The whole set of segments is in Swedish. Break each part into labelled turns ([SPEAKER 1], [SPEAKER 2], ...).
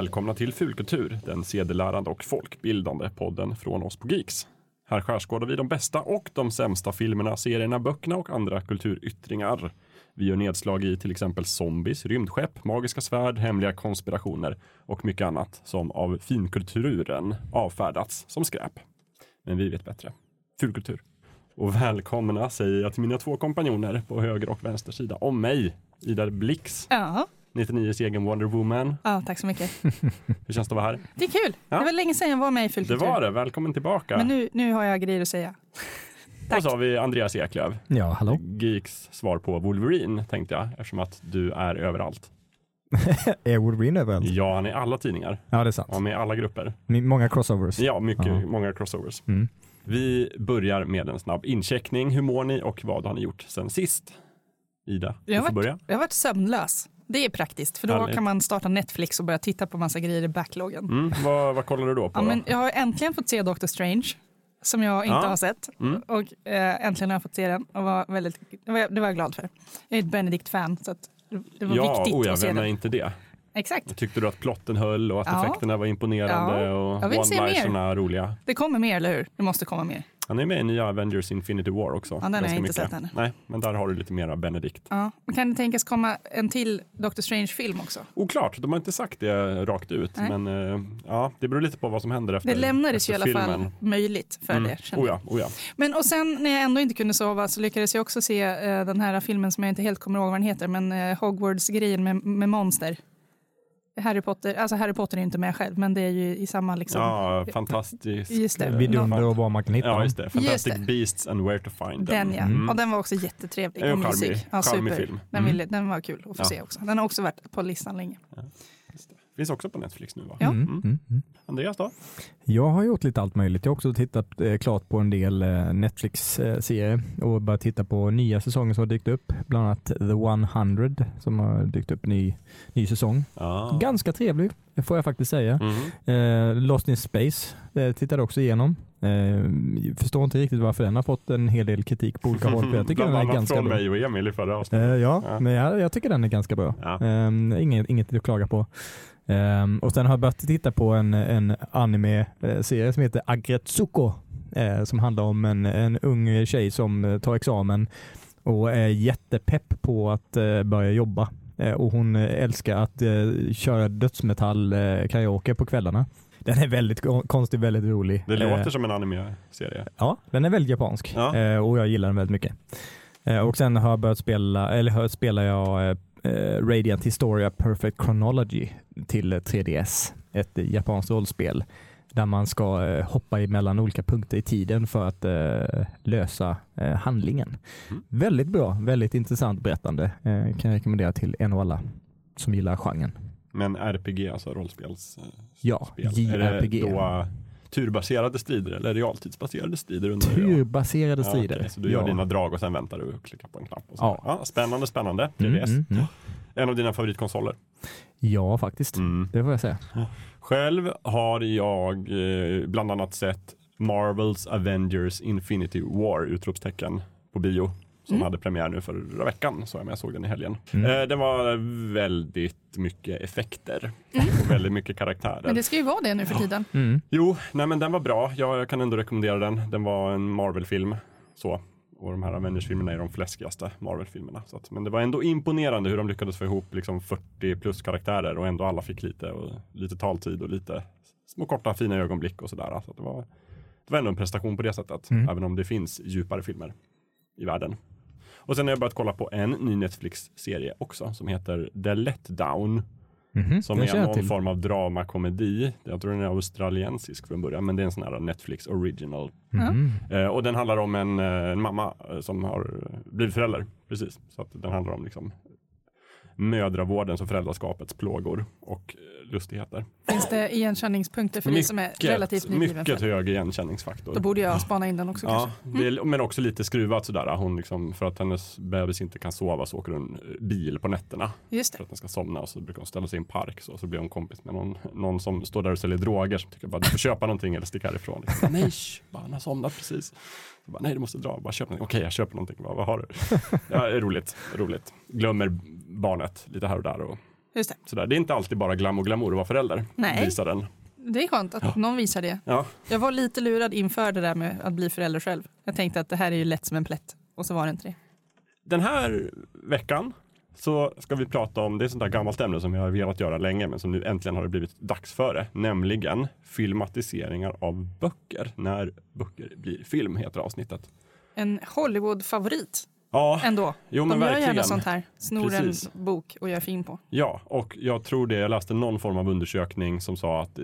[SPEAKER 1] Välkomna till Fulkultur, den sedelärande och folkbildande podden från oss på Geeks. Här skärskådar vi de bästa och de sämsta filmerna, serierna, böckerna och andra kulturyttringar. Vi gör nedslag i till exempel zombies, rymdskepp, magiska svärd, hemliga konspirationer och mycket annat som av finkulturen avfärdats som skräp. Men vi vet bättre. Fulkultur. Och välkomna säger jag till mina två kompanjoner på höger och vänster sida om mig, Ida Blix,
[SPEAKER 2] Ja,
[SPEAKER 1] 99s egen Wonder Woman.
[SPEAKER 2] ja, tack så mycket.
[SPEAKER 1] Hur känns det att vara här?
[SPEAKER 2] Det är kul.
[SPEAKER 1] Ja.
[SPEAKER 2] Det var länge sedan jag var med i
[SPEAKER 1] Det
[SPEAKER 2] Fulkultur.
[SPEAKER 1] var det, välkommen tillbaka.
[SPEAKER 2] Men nu, nu har jag grejer att säga.
[SPEAKER 1] och så har vi Andreas Eklöf,
[SPEAKER 3] Ja, hallå.
[SPEAKER 1] Geeks svar på Wolverine tänkte jag, eftersom att du är överallt.
[SPEAKER 3] Är Wolverine överallt?
[SPEAKER 1] Ja, han är i alla tidningar,
[SPEAKER 3] Ja, det är sant.
[SPEAKER 1] ja, med i alla grupper.
[SPEAKER 3] My- Många crossovers.
[SPEAKER 1] Ja, mycket,
[SPEAKER 3] Ja.
[SPEAKER 1] många crossovers.
[SPEAKER 3] Mm.
[SPEAKER 1] Vi börjar med en snabb incheckning. Hur mår ni och vad har ni gjort sen sist? Ida, du
[SPEAKER 2] Jag
[SPEAKER 1] får
[SPEAKER 2] har
[SPEAKER 1] börja.
[SPEAKER 2] varit, jag har varit sömnlös. Det är praktiskt, för då
[SPEAKER 1] Härligt.
[SPEAKER 2] kan man starta Netflix och börja titta på massa grejer i backloggen.
[SPEAKER 1] Mm, vad, vad kollar du då på?
[SPEAKER 2] Ja,
[SPEAKER 1] då?
[SPEAKER 2] men jag har äntligen fått se Doctor Strange, som jag inte
[SPEAKER 1] Ja.
[SPEAKER 2] har sett.
[SPEAKER 1] Mm.
[SPEAKER 2] Och eh, äntligen har jag fått se den och var väldigt, det, var, jag glad för. Jag är ett Benedict-fan, så det var
[SPEAKER 1] ja,
[SPEAKER 2] viktigt
[SPEAKER 1] oh ja,
[SPEAKER 2] att se
[SPEAKER 1] vem är
[SPEAKER 2] den.
[SPEAKER 1] inte det?
[SPEAKER 2] Exakt,
[SPEAKER 1] Tyckte du att plotten höll och att
[SPEAKER 2] Ja.
[SPEAKER 1] effekterna var imponerande
[SPEAKER 2] Ja.
[SPEAKER 1] och one-linerserna roliga?
[SPEAKER 2] det kommer mer, eller hur? Det måste komma mer.
[SPEAKER 1] Han är med i nya Avengers Infinity War också.
[SPEAKER 2] den har jag inte
[SPEAKER 1] mycket.
[SPEAKER 2] sett ännu.
[SPEAKER 1] Nej, men där har du lite mera Benedict.
[SPEAKER 2] Ja. Kan det tänkas komma en till Doctor Strange-film också?
[SPEAKER 1] Oklart, de har inte sagt det rakt ut.
[SPEAKER 2] Nej.
[SPEAKER 1] Men eh, ja, det beror lite på vad som händer efter
[SPEAKER 2] Det lämnades ju i alla fall
[SPEAKER 1] filmen.
[SPEAKER 2] möjligt för
[SPEAKER 1] Mm.
[SPEAKER 2] det.
[SPEAKER 1] Oh ja, oh ja.
[SPEAKER 2] Men och sen när jag ändå inte kunde sova så lyckades jag också se eh, den här filmen som jag inte helt kommer ihåg vad den heter, men eh, Hogwarts-grejen med, med monster. Harry Potter, alltså Harry Potter är inte med själv, men det är ju i samma liksom.
[SPEAKER 1] Ja, fantastiskt.
[SPEAKER 2] Just det.
[SPEAKER 1] eh,
[SPEAKER 3] Vidunder och var man kan hitta
[SPEAKER 1] Ja, just det. Fantastic
[SPEAKER 2] det.
[SPEAKER 1] Beasts and where to find them.
[SPEAKER 2] Den ja,
[SPEAKER 1] Mm.
[SPEAKER 2] och den var också jättetrevlig och mysig. Ja, super.
[SPEAKER 1] film.
[SPEAKER 2] Den,
[SPEAKER 3] Mm.
[SPEAKER 2] ville, den var kul att få
[SPEAKER 1] Ja.
[SPEAKER 2] se också. Den har också varit på listan länge.
[SPEAKER 1] Finns också på Netflix nu va?
[SPEAKER 2] Ja.
[SPEAKER 3] Mm, mm, mm.
[SPEAKER 1] Andreas då?
[SPEAKER 3] Jag har gjort lite allt möjligt. Jag har också tittat eh, klart på en del eh, Netflix-serier och börjat titta på nya säsonger som har dykt upp. Bland annat The 100 som har dykt upp ny, ny säsong.
[SPEAKER 1] Ja.
[SPEAKER 3] Ganska trevlig, får jag faktiskt säga.
[SPEAKER 1] Mhm.
[SPEAKER 3] Eh, Lost in Space eh, tittade jag också igenom. Eh, förstår inte riktigt varför den har fått en hel del kritik på olika håll. Jag tycker den är ganska
[SPEAKER 1] från
[SPEAKER 3] bra.
[SPEAKER 1] mig och Emil i förra
[SPEAKER 3] Eh,
[SPEAKER 1] avsnittet.
[SPEAKER 3] ja,
[SPEAKER 1] Ja.
[SPEAKER 3] men jag, jag tycker den är ganska bra.
[SPEAKER 1] Ja.
[SPEAKER 3] Um, inget, inget att klaga på. Ehm, och sen har jag börjat titta på en, en anime-serie som heter Agretsuko. eh, som handlar om en, en ung tjej som eh, tar examen och är jättepepp på att eh, börja jobba. Eh, och hon älskar att köra dödsmetall eh, karaoke på kvällarna. Den är väldigt kon- konstig, väldigt rolig.
[SPEAKER 1] Det låter som en anime-serie.
[SPEAKER 3] Ja, den är väldigt japansk
[SPEAKER 1] Ja.
[SPEAKER 3] och jag gillar den väldigt mycket. Och sen har jag börjat spela, eller spelar jag eh, Radiant Historia Perfect Chronology till eh, 3DS. Ett eh, japanskt rollspel där man ska eh, hoppa emellan olika punkter i tiden för att eh, lösa eh, handlingen.
[SPEAKER 1] Mm.
[SPEAKER 3] Väldigt bra, väldigt intressant berättande. Eh, kan jag rekommendera till en och alla som gillar genren.
[SPEAKER 1] Men RPG, alltså rollspelsspel.
[SPEAKER 3] Ja,
[SPEAKER 1] Är
[SPEAKER 3] JRPG.
[SPEAKER 1] det då turbaserade strider eller realtidsbaserade strider? jag?
[SPEAKER 3] Turbaserade
[SPEAKER 1] Ja,
[SPEAKER 3] strider.
[SPEAKER 1] okej, så du gör
[SPEAKER 3] ja.
[SPEAKER 1] dina drag och sen väntar du och klickar på en knapp. Och så.
[SPEAKER 3] Ja.
[SPEAKER 1] Ja, spännande, spännande.
[SPEAKER 3] Mm,
[SPEAKER 1] 3DS.
[SPEAKER 3] mm, mm.
[SPEAKER 1] En av dina favoritkonsoler.
[SPEAKER 3] Ja, faktiskt.
[SPEAKER 1] Mm.
[SPEAKER 3] Det får jag säga.
[SPEAKER 1] Själv har jag eh, bland annat sett Marvels Avengers Infinity War utropstecken på bio. Som
[SPEAKER 2] Mm.
[SPEAKER 1] hade premiär nu förra veckan, så jag med. Jag såg den i helgen.
[SPEAKER 3] Mm.
[SPEAKER 1] Eh, den var väldigt mycket effekter och väldigt mycket karaktärer.
[SPEAKER 2] Mm. Men det ska ju vara det nu för tiden.
[SPEAKER 3] Mm.
[SPEAKER 1] Jo, nej men den var bra. Jag, jag kan ändå rekommendera den. Den var en Marvel-film. Så. Och de här Avengers-filmerna är de fläskigaste Marvel-filmerna. Så att, men det var ändå imponerande hur de lyckades få ihop liksom 40 plus karaktärer och ändå alla fick lite, och, lite taltid och lite små korta fina ögonblick och sådär. Så det, var, det var ändå en prestation på det sättet.
[SPEAKER 3] Mm.
[SPEAKER 1] Även om det finns djupare filmer i världen. Och sen har jag börjat kolla på en ny Netflix-serie också som heter The Letdown.
[SPEAKER 3] Mhm,
[SPEAKER 1] Som är någon
[SPEAKER 3] till.
[SPEAKER 1] form av dramakomedi. Jag tror den är australiensisk från början, men det är en sån här Netflix original.
[SPEAKER 3] Mhm.
[SPEAKER 1] Eh, och den handlar om en, eh, en mamma eh, som har blivit förälder. Precis, så att den handlar om liksom mödravårdens och föräldraskapets plågor och eh, lustigheter.
[SPEAKER 2] Finns det igenkänningspunkter för dig som är relativt nybliven
[SPEAKER 1] mycket hög igenkänningsfaktor.
[SPEAKER 2] Då borde jag spana in den också
[SPEAKER 1] Ja,
[SPEAKER 2] kanske.
[SPEAKER 1] är, men också lite skruvat sådär. Hon liksom, för att hennes bebis inte kan sova så åker hon eh, bil på nätterna
[SPEAKER 2] Just
[SPEAKER 1] för
[SPEAKER 2] det.
[SPEAKER 1] att den ska somna och så brukar hon ställa sig i en park så, så blir hon kompis med någon, någon som står där och säljer droger som tycker bara du får köpa någonting eller sticka härifrån. Liksom, Nej, bara, han har somnat precis. Jag bara, Nej, du måste dra, bara köp någonting. Okej, jag köper någonting. Bara, vad har du? Ja, roligt, roligt. Glömmer barnet lite här och där och
[SPEAKER 2] Just det.
[SPEAKER 1] Sådär. Det är inte alltid bara glam och glamour att vara förälder.
[SPEAKER 2] Nej.
[SPEAKER 1] Visar den.
[SPEAKER 2] Det är skönt att någon visar det.
[SPEAKER 1] Ja.
[SPEAKER 2] Jag var lite lurad inför det där med att bli förälder själv. Jag tänkte att det här är ju lätt som en plätt. Och så var det inte det.
[SPEAKER 1] Den här veckan så ska vi prata om, det är sånt där gammalt ämne som vi har velat göra länge men som nu äntligen har det blivit dags för det. Nämligen filmatiseringar av böcker. När böcker blir film heter avsnittet.
[SPEAKER 2] En Hollywood-favorit
[SPEAKER 1] Ja,
[SPEAKER 2] ändå.
[SPEAKER 1] jo men
[SPEAKER 2] De gör gärna
[SPEAKER 1] verkligen.
[SPEAKER 2] sånt här. Snor en bok och gör film på.
[SPEAKER 1] Ja, och jag tror det, jag läste någon form av undersökning som sa att,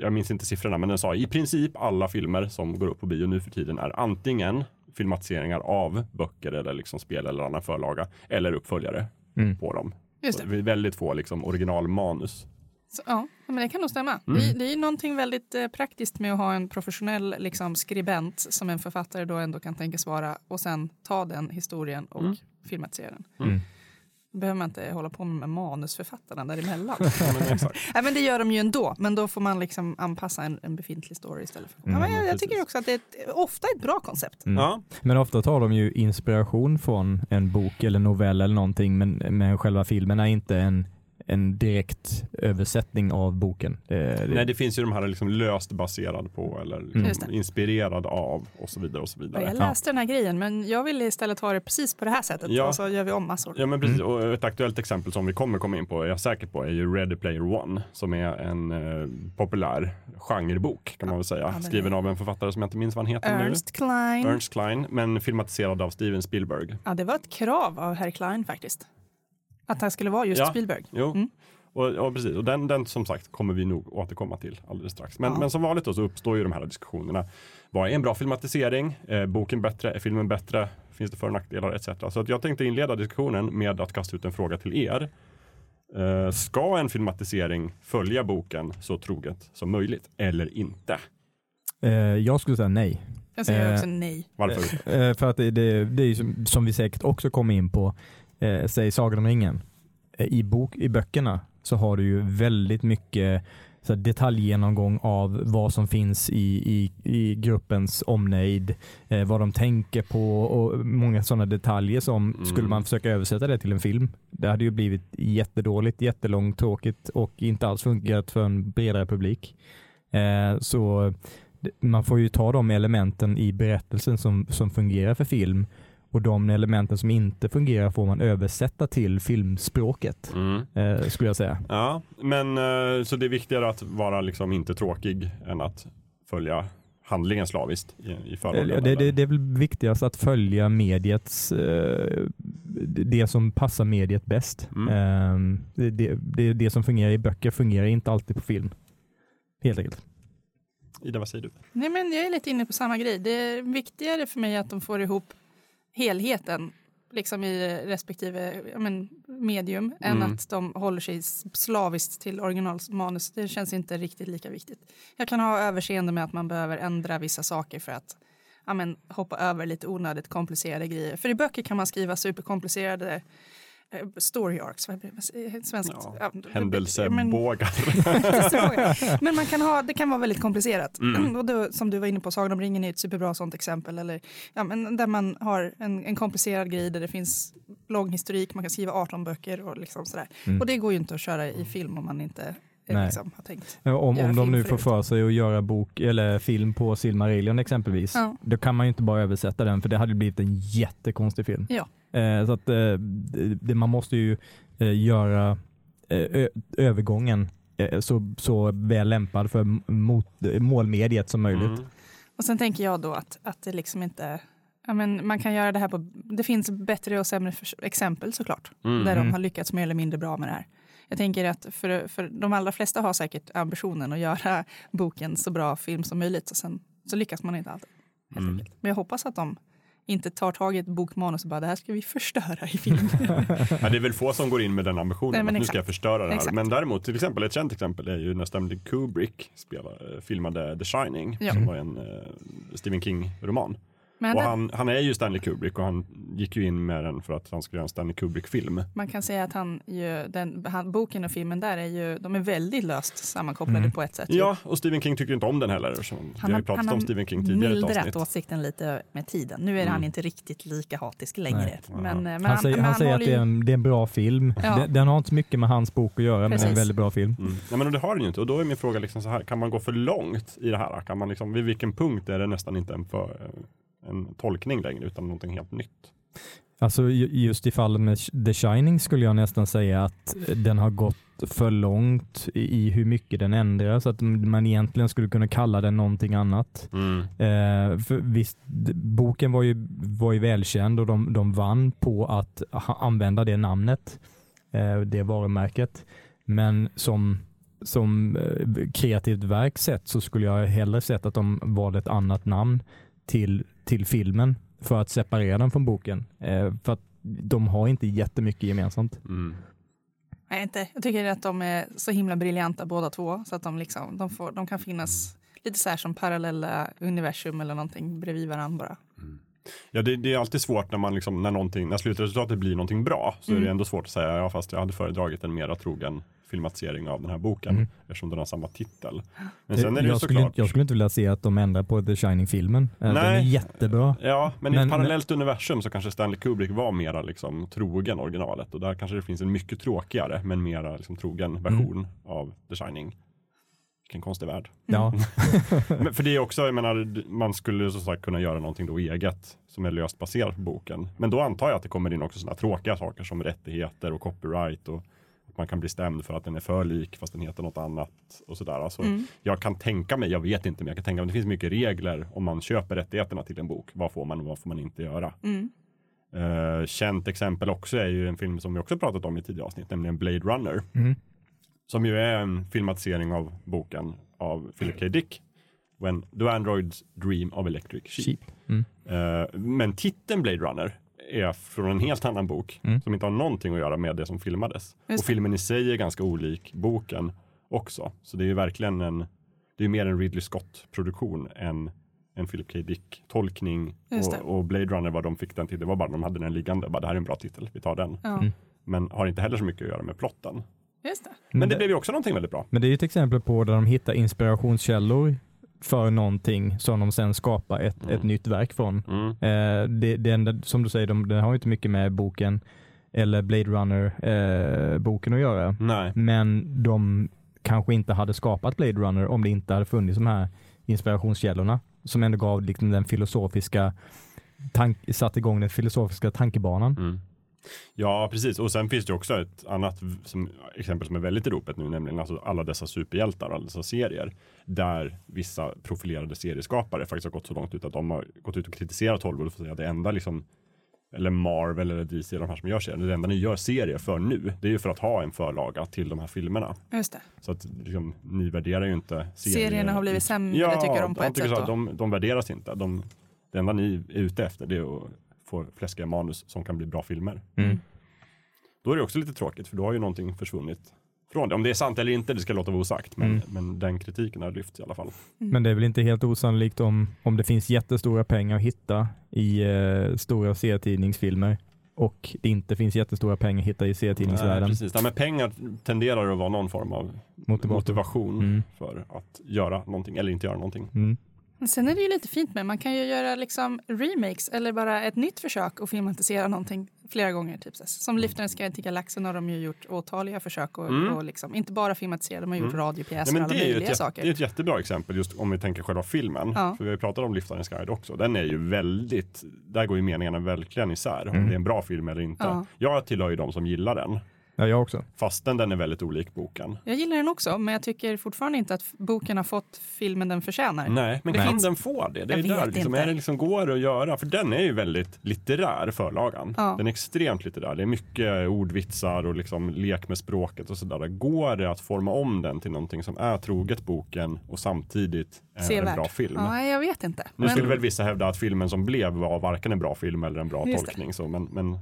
[SPEAKER 1] jag minns inte siffrorna, men den sa i princip alla filmer som går upp på bio nu för tiden är antingen filmatiseringar av böcker eller liksom spel eller annan förlaga eller uppföljare
[SPEAKER 3] Mm.
[SPEAKER 1] på dem.
[SPEAKER 2] Just
[SPEAKER 1] Så
[SPEAKER 2] det.
[SPEAKER 1] det är väldigt få liksom originalmanus.
[SPEAKER 2] Så, ja, men det kan nog stämma.
[SPEAKER 1] Mm.
[SPEAKER 2] Det, det är ju någonting väldigt eh, praktiskt med att ha en professionell liksom, skribent som en författare då ändå kan tänkas vara och sen ta den historien och
[SPEAKER 1] Mm.
[SPEAKER 2] filmatisera den.
[SPEAKER 3] Mm.
[SPEAKER 2] Behöver man inte hålla på med manusförfattarna däremellan.
[SPEAKER 1] Ja, men exakt.
[SPEAKER 2] Nej, men det gör de ju ändå, men då får man liksom anpassa en, en befintlig story istället. För.
[SPEAKER 3] Mm,
[SPEAKER 2] ja, men jag, jag tycker också att det är ett, ofta ett bra koncept.
[SPEAKER 3] Mm.
[SPEAKER 1] Ja,
[SPEAKER 3] Men ofta tar de ju inspiration från en bok eller novell eller någonting men, men själva filmen är inte en, en direkt översättning av boken. Det,
[SPEAKER 1] nej det finns ju de här liksom löst baserad på eller
[SPEAKER 3] Mm.
[SPEAKER 1] liksom
[SPEAKER 2] det.
[SPEAKER 1] inspirerad av och så vidare och så vidare.
[SPEAKER 2] jag läste den här grejen, men jag ville istället ha det precis på det här sättet.
[SPEAKER 1] Ja.
[SPEAKER 2] Och så gör vi om massor.
[SPEAKER 1] Ja men precis,
[SPEAKER 3] Mm.
[SPEAKER 1] och ett aktuellt exempel som vi kommer komma in på, är jag säker på, är ju Ready Player One som är en eh, populär genrebok kan man väl säga.
[SPEAKER 2] Ja,
[SPEAKER 1] Skriven av en författare som jag inte minns vad han heter
[SPEAKER 2] Ernst Klein.
[SPEAKER 1] nu. Ernst Klein, men filmatiserad av Steven Spielberg.
[SPEAKER 2] Ja, det var ett krav av herr Klein faktiskt. Att han skulle vara just
[SPEAKER 1] Ja.
[SPEAKER 2] Spielberg.
[SPEAKER 1] Jo,
[SPEAKER 2] Mm.
[SPEAKER 1] och, och precis, och den, den som sagt kommer vi nog återkomma till alldeles strax. Men,
[SPEAKER 2] Ja.
[SPEAKER 1] men som vanligt då så uppstår ju de här diskussionerna. Vad är en bra filmatisering? Är boken bättre? Är filmen bättre? Finns det för och nackdelar etc. Så att jag tänkte inleda diskussionen med att kasta ut en fråga till er. Eh, ska en filmatisering följa boken så troget som möjligt eller inte?
[SPEAKER 3] eh, jag skulle säga nej.
[SPEAKER 2] Jag säger
[SPEAKER 3] Eh,
[SPEAKER 2] också nej.
[SPEAKER 1] Varför?
[SPEAKER 3] Eh, för att det, det, det är som, som vi säkert också kommer in på, eh, säg Sagan om ringen. Eh, I, bok, I böckerna så har du ju väldigt mycket så detaljgenomgång av vad som finns i, i, i gruppens omnejd, eh, vad de tänker på och många sådana detaljer som
[SPEAKER 1] Mm.
[SPEAKER 3] skulle man försöka översätta det till en film. Det hade ju blivit jättedåligt, jättelångt, tråkigt och inte alls fungerat för en bredare publik. Eh, så man får ju ta de elementen i berättelsen som, som fungerar för film och de elementen som inte fungerar får man översätta till filmspråket,
[SPEAKER 1] Mm.
[SPEAKER 3] eh, skulle jag säga.
[SPEAKER 1] Ja, men eh, så det är viktigare att vara liksom inte tråkig än att följa handlingen slaviskt i, i förhållanden?
[SPEAKER 3] Eh, Det, det, det är väl viktigast att följa mediets, eh, det som passar mediet bäst.
[SPEAKER 1] Mm.
[SPEAKER 3] Eh, det, det, det, det som fungerar i böcker fungerar inte alltid på film. Helt enkelt.
[SPEAKER 1] Ida, vad säger du?
[SPEAKER 2] Nej, men jag är lite inne på samma grej. Det är viktigare för mig att de får ihop helheten liksom i respektive men, medium än
[SPEAKER 1] Mm.
[SPEAKER 2] att de håller sig slaviskt till originalmanus. Det känns inte riktigt lika viktigt. Jag kan ha överseende med att man behöver ändra vissa saker för att ja, men, hoppa över lite onödigt komplicerade grejer. För i böcker kan man skriva superkomplicerade story arcs. Vad blir det? Svenskt?
[SPEAKER 1] Ja, Händelsebågar.
[SPEAKER 2] men man kan ha, det kan vara väldigt komplicerat.
[SPEAKER 1] Mm.
[SPEAKER 2] Och då, som du var inne på, Sagan om ringen är ett superbra sånt exempel. Eller, ja, men där man har en, en komplicerad grej där det finns lång historik, man kan skriva 18 böcker och liksom sådär.
[SPEAKER 3] Mm.
[SPEAKER 2] Och det går ju inte att köra i film om man inte eh,
[SPEAKER 3] Nej.
[SPEAKER 2] liksom, har tänkt.
[SPEAKER 3] Ja, Om, om de nu får för sig att göra bok eller film på Silmarillion exempelvis,
[SPEAKER 2] Ja.
[SPEAKER 3] då kan man ju inte bara översätta den för det hade blivit en jättekonstig film.
[SPEAKER 2] Ja.
[SPEAKER 3] Eh, så att eh, det, man måste ju eh, göra eh, ö, övergången eh, så, så väl lämpad för mot, målmediet som möjligt.
[SPEAKER 1] Mm.
[SPEAKER 2] Och sen tänker jag då att, att det liksom inte Ja, men man kan göra det här på, det finns bättre och sämre för, exempel såklart,
[SPEAKER 1] Mm.
[SPEAKER 2] där de
[SPEAKER 3] Mm.
[SPEAKER 2] har lyckats mer eller mindre bra med det här. Jag tänker att för, för de allra flesta har säkert ambitionen att göra boken så bra film som möjligt och sen så lyckas man inte alltid.
[SPEAKER 1] Mm.
[SPEAKER 2] Men jag hoppas att de inte tar tag i ett bokmanus och bara det här ska vi förstöra i film.
[SPEAKER 1] Ja, det är väl få som går in med den ambitionen,
[SPEAKER 2] Nej,
[SPEAKER 1] att nu ska jag förstöra det här.
[SPEAKER 2] Exakt.
[SPEAKER 1] Men däremot, till exempel, ett känt exempel är ju när Stanley Kubrick spelade, filmade The Shining,
[SPEAKER 2] Ja.
[SPEAKER 1] som var en eh, Stephen King-roman.
[SPEAKER 2] Men
[SPEAKER 1] Och han, han är ju Stanley Kubrick och han gick ju in med den för att han skulle göra en Stanley Kubrick-film.
[SPEAKER 2] man kan säga att han ju, den, han, boken och filmen där är ju, de är väldigt löst sammankopplade
[SPEAKER 3] Mm.
[SPEAKER 2] på ett sätt.
[SPEAKER 1] Ja, och Stephen King tycker inte om den heller. Så vi har ju pratat om Stephen King tidigare i ett
[SPEAKER 2] mildrat åsikten lite med tiden. Nu är
[SPEAKER 1] Mm.
[SPEAKER 2] han inte riktigt lika hatisk längre. Men, eh, men
[SPEAKER 3] Han säger,
[SPEAKER 2] men
[SPEAKER 3] han säger att det är, en, det är en bra film.
[SPEAKER 2] Ja.
[SPEAKER 3] Den, den har inte så mycket med hans bok att göra, men det är en
[SPEAKER 2] Precis.
[SPEAKER 3] väldigt bra film.
[SPEAKER 1] Mm. Nej, men det har den ju inte. Och då är min fråga liksom så här, kan man gå för långt i det här? Kan man liksom, vid vilken punkt är det nästan inte en, för, en tolkning längre utan någonting helt nytt?
[SPEAKER 3] Alltså ju- just i fallet med The Shining skulle jag nästan säga att den har gått för långt i hur mycket den ändrar så att man egentligen skulle kunna kalla den någonting annat. Eh, för visst, boken var ju, var ju välkänd och de, de vann på att använda det namnet, eh, det varumärket. Men som, som eh, kreativt verk sett så skulle jag hellre sett att de valde ett annat namn till, till filmen för att separera den från boken. Eh, för att de har inte jättemycket gemensamt.
[SPEAKER 1] Mm.
[SPEAKER 2] Nej, inte. Jag tycker att de är så himla briljanta båda två. Så att de, liksom, de, får, de kan finnas lite så här som parallella universum eller någonting bredvid varandra bara.
[SPEAKER 1] Ja, det, det är alltid svårt när man liksom, när någonting, när slutresultatet blir någonting bra så är
[SPEAKER 2] Mm.
[SPEAKER 1] det ändå svårt att säga, ja fast jag hade föredragit en mera trogen filmatisering av den här boken
[SPEAKER 3] Mm.
[SPEAKER 1] eftersom den har samma titel. Men sen är det
[SPEAKER 3] jag, skulle,
[SPEAKER 1] såklart,
[SPEAKER 3] inte- jag skulle inte vilja se att de ändrar på The Shining-filmen. Eh, Den är jättebra.
[SPEAKER 1] Ja, men, i
[SPEAKER 3] Men-
[SPEAKER 1] ett parallellt universum så kanske Stanley Kubrick var mera liksom trogen originalet och där kanske det finns en mycket tråkigare men mera liksom trogen version
[SPEAKER 3] Mm.
[SPEAKER 1] av The Shining. Vilken konstig värld.
[SPEAKER 3] Ja.
[SPEAKER 1] Men för det är också, jag menar, man skulle som sagt kunna göra någonting då eget som är löst baserat på boken. Men då antar jag att det kommer in också sådana tråkiga saker som rättigheter och copyright och man kan bli stämd för att den är för lik fast den heter något annat och sådär. Alltså,
[SPEAKER 2] Mm.
[SPEAKER 1] Jag kan tänka mig, jag vet inte, men jag kan tänka mig det finns mycket regler om man köper rättigheterna till en bok. Vad får man och vad får man inte göra?
[SPEAKER 2] Mm.
[SPEAKER 1] Uh, känt exempel också är ju en film som vi också pratat om i tidigare avsnitt, nämligen Blade Runner.
[SPEAKER 3] Mm.
[SPEAKER 1] Som ju är en filmatisering av boken av Philip K. Dick. When the Androids Dream of Electric Sheep.
[SPEAKER 3] Sheep. Mm.
[SPEAKER 1] Eh, men titeln Blade Runner är från en helt annan bok
[SPEAKER 3] Mm.
[SPEAKER 1] som inte har någonting att göra med det som filmades.
[SPEAKER 2] Just
[SPEAKER 1] och
[SPEAKER 2] det.
[SPEAKER 1] filmen i sig är ganska olik boken också. Så det är ju verkligen en, det är mer en Ridley Scott-produktion än en Philip K. Dick-tolkning.
[SPEAKER 2] Det.
[SPEAKER 1] Och, och Blade Runner, vad de fick den till, det var bara de hade den liggande. Bara, det här är en bra titel, vi tar den.
[SPEAKER 2] Ja,
[SPEAKER 3] Mm.
[SPEAKER 1] Men har inte heller så mycket att göra med plotten.
[SPEAKER 2] just det.
[SPEAKER 1] Men det blev ju också någonting väldigt bra.
[SPEAKER 3] Men det är ju ett exempel på där de hittar inspirationskällor för någonting som de sen skapar ett,
[SPEAKER 1] Mm.
[SPEAKER 3] ett nytt verk från.
[SPEAKER 1] Mm.
[SPEAKER 3] Eh, det, det enda, som du säger, de, den har inte mycket med boken eller Blade Runner-boken att göra.
[SPEAKER 1] Nej.
[SPEAKER 3] Men de kanske inte hade skapat Blade Runner om det inte hade funnits de här inspirationskällorna som ändå gav liksom den filosofiska tank, satte igång den filosofiska tankebanan.
[SPEAKER 1] Mm. Ja, precis. Och sen finns det också ett annat som, exempel som är väldigt i ropet nu, nämligen alltså alla dessa superhjältar, alla dessa serier, där vissa profilerade serieskapare faktiskt har gått så långt ut att de har gått ut och kritiserat Hollywood för att säga det enda liksom eller Marvel eller DC, de här som gör serier, det enda ni gör serier för nu, det är ju för att ha en förlaga till de här filmerna.
[SPEAKER 2] Just det.
[SPEAKER 1] Så att liksom, ni värderar ju inte serier.
[SPEAKER 2] Serierna har blivit sämre,
[SPEAKER 1] ja,
[SPEAKER 2] tycker de på
[SPEAKER 1] de
[SPEAKER 2] ett sätt. Då.
[SPEAKER 1] de, de värderas inte. De, det enda ni är ute efter det är att få fläskiga manus som kan bli bra filmer.
[SPEAKER 3] Mm.
[SPEAKER 1] Då är det också lite tråkigt för då har ju någonting försvunnit från det. Om det är sant eller inte, det ska låta vara osagt. Men,
[SPEAKER 3] Mm.
[SPEAKER 1] men den kritiken har lyfts i alla fall.
[SPEAKER 3] Men det är väl inte helt osannolikt om, om det finns jättestora pengar att hitta i eh, stora serietidningsfilmer och det inte finns jättestora pengar att hitta i
[SPEAKER 1] Nej,
[SPEAKER 3] serietidningsvärlden.
[SPEAKER 1] precis. Nej, men pengar tenderar att vara någon form av
[SPEAKER 3] Motivator.
[SPEAKER 1] motivation
[SPEAKER 3] Mm.
[SPEAKER 1] för att göra någonting eller inte göra någonting.
[SPEAKER 2] Sen är det ju lite fint med, man kan ju göra liksom remakes eller bara ett nytt försök att filmatisera någonting flera gånger. Typ. Som Liftarens guide till galaxen har de ju gjort åtaliga försök och,
[SPEAKER 1] Mm.
[SPEAKER 2] och liksom, inte bara filmatisera, de har gjort
[SPEAKER 1] Mm.
[SPEAKER 2] radiopjäser och alla möjliga
[SPEAKER 1] ett,
[SPEAKER 2] saker.
[SPEAKER 1] det är ett jättebra exempel just om vi tänker själva filmen.
[SPEAKER 2] Ja.
[SPEAKER 1] För vi har ju pratat om Liftarens guide också. Den är ju väldigt, där går ju meningarna verkligen isär. Om
[SPEAKER 3] Mm.
[SPEAKER 1] det är en bra film eller inte.
[SPEAKER 2] Ja.
[SPEAKER 1] Jag tillhör ju de som gillar den.
[SPEAKER 3] Ja, jag också.
[SPEAKER 1] Fastän den är väldigt olik boken.
[SPEAKER 2] Jag gillar den också, men jag tycker fortfarande inte att boken har fått filmen den förtjänar.
[SPEAKER 1] Nej, men
[SPEAKER 2] Det
[SPEAKER 1] kan
[SPEAKER 2] finns-
[SPEAKER 1] den få det? Det är
[SPEAKER 2] Jag
[SPEAKER 1] där,
[SPEAKER 2] vet
[SPEAKER 1] liksom,
[SPEAKER 2] inte.
[SPEAKER 1] är det liksom går att göra? För den är ju väldigt litterär, förlagan.
[SPEAKER 2] Ja.
[SPEAKER 1] Den är extremt litterär. Det är mycket ordvitsar och liksom lek med språket och sådär. Går det att forma om den till någonting som är troget boken och samtidigt är en
[SPEAKER 2] Sevärd.
[SPEAKER 1] bra film?
[SPEAKER 2] Ja, jag vet inte.
[SPEAKER 1] Nu
[SPEAKER 2] Men-
[SPEAKER 1] skulle väl vissa hävda att filmen som blev var varken en bra film eller en bra
[SPEAKER 2] Just det.
[SPEAKER 1] tolkning. Så, men, men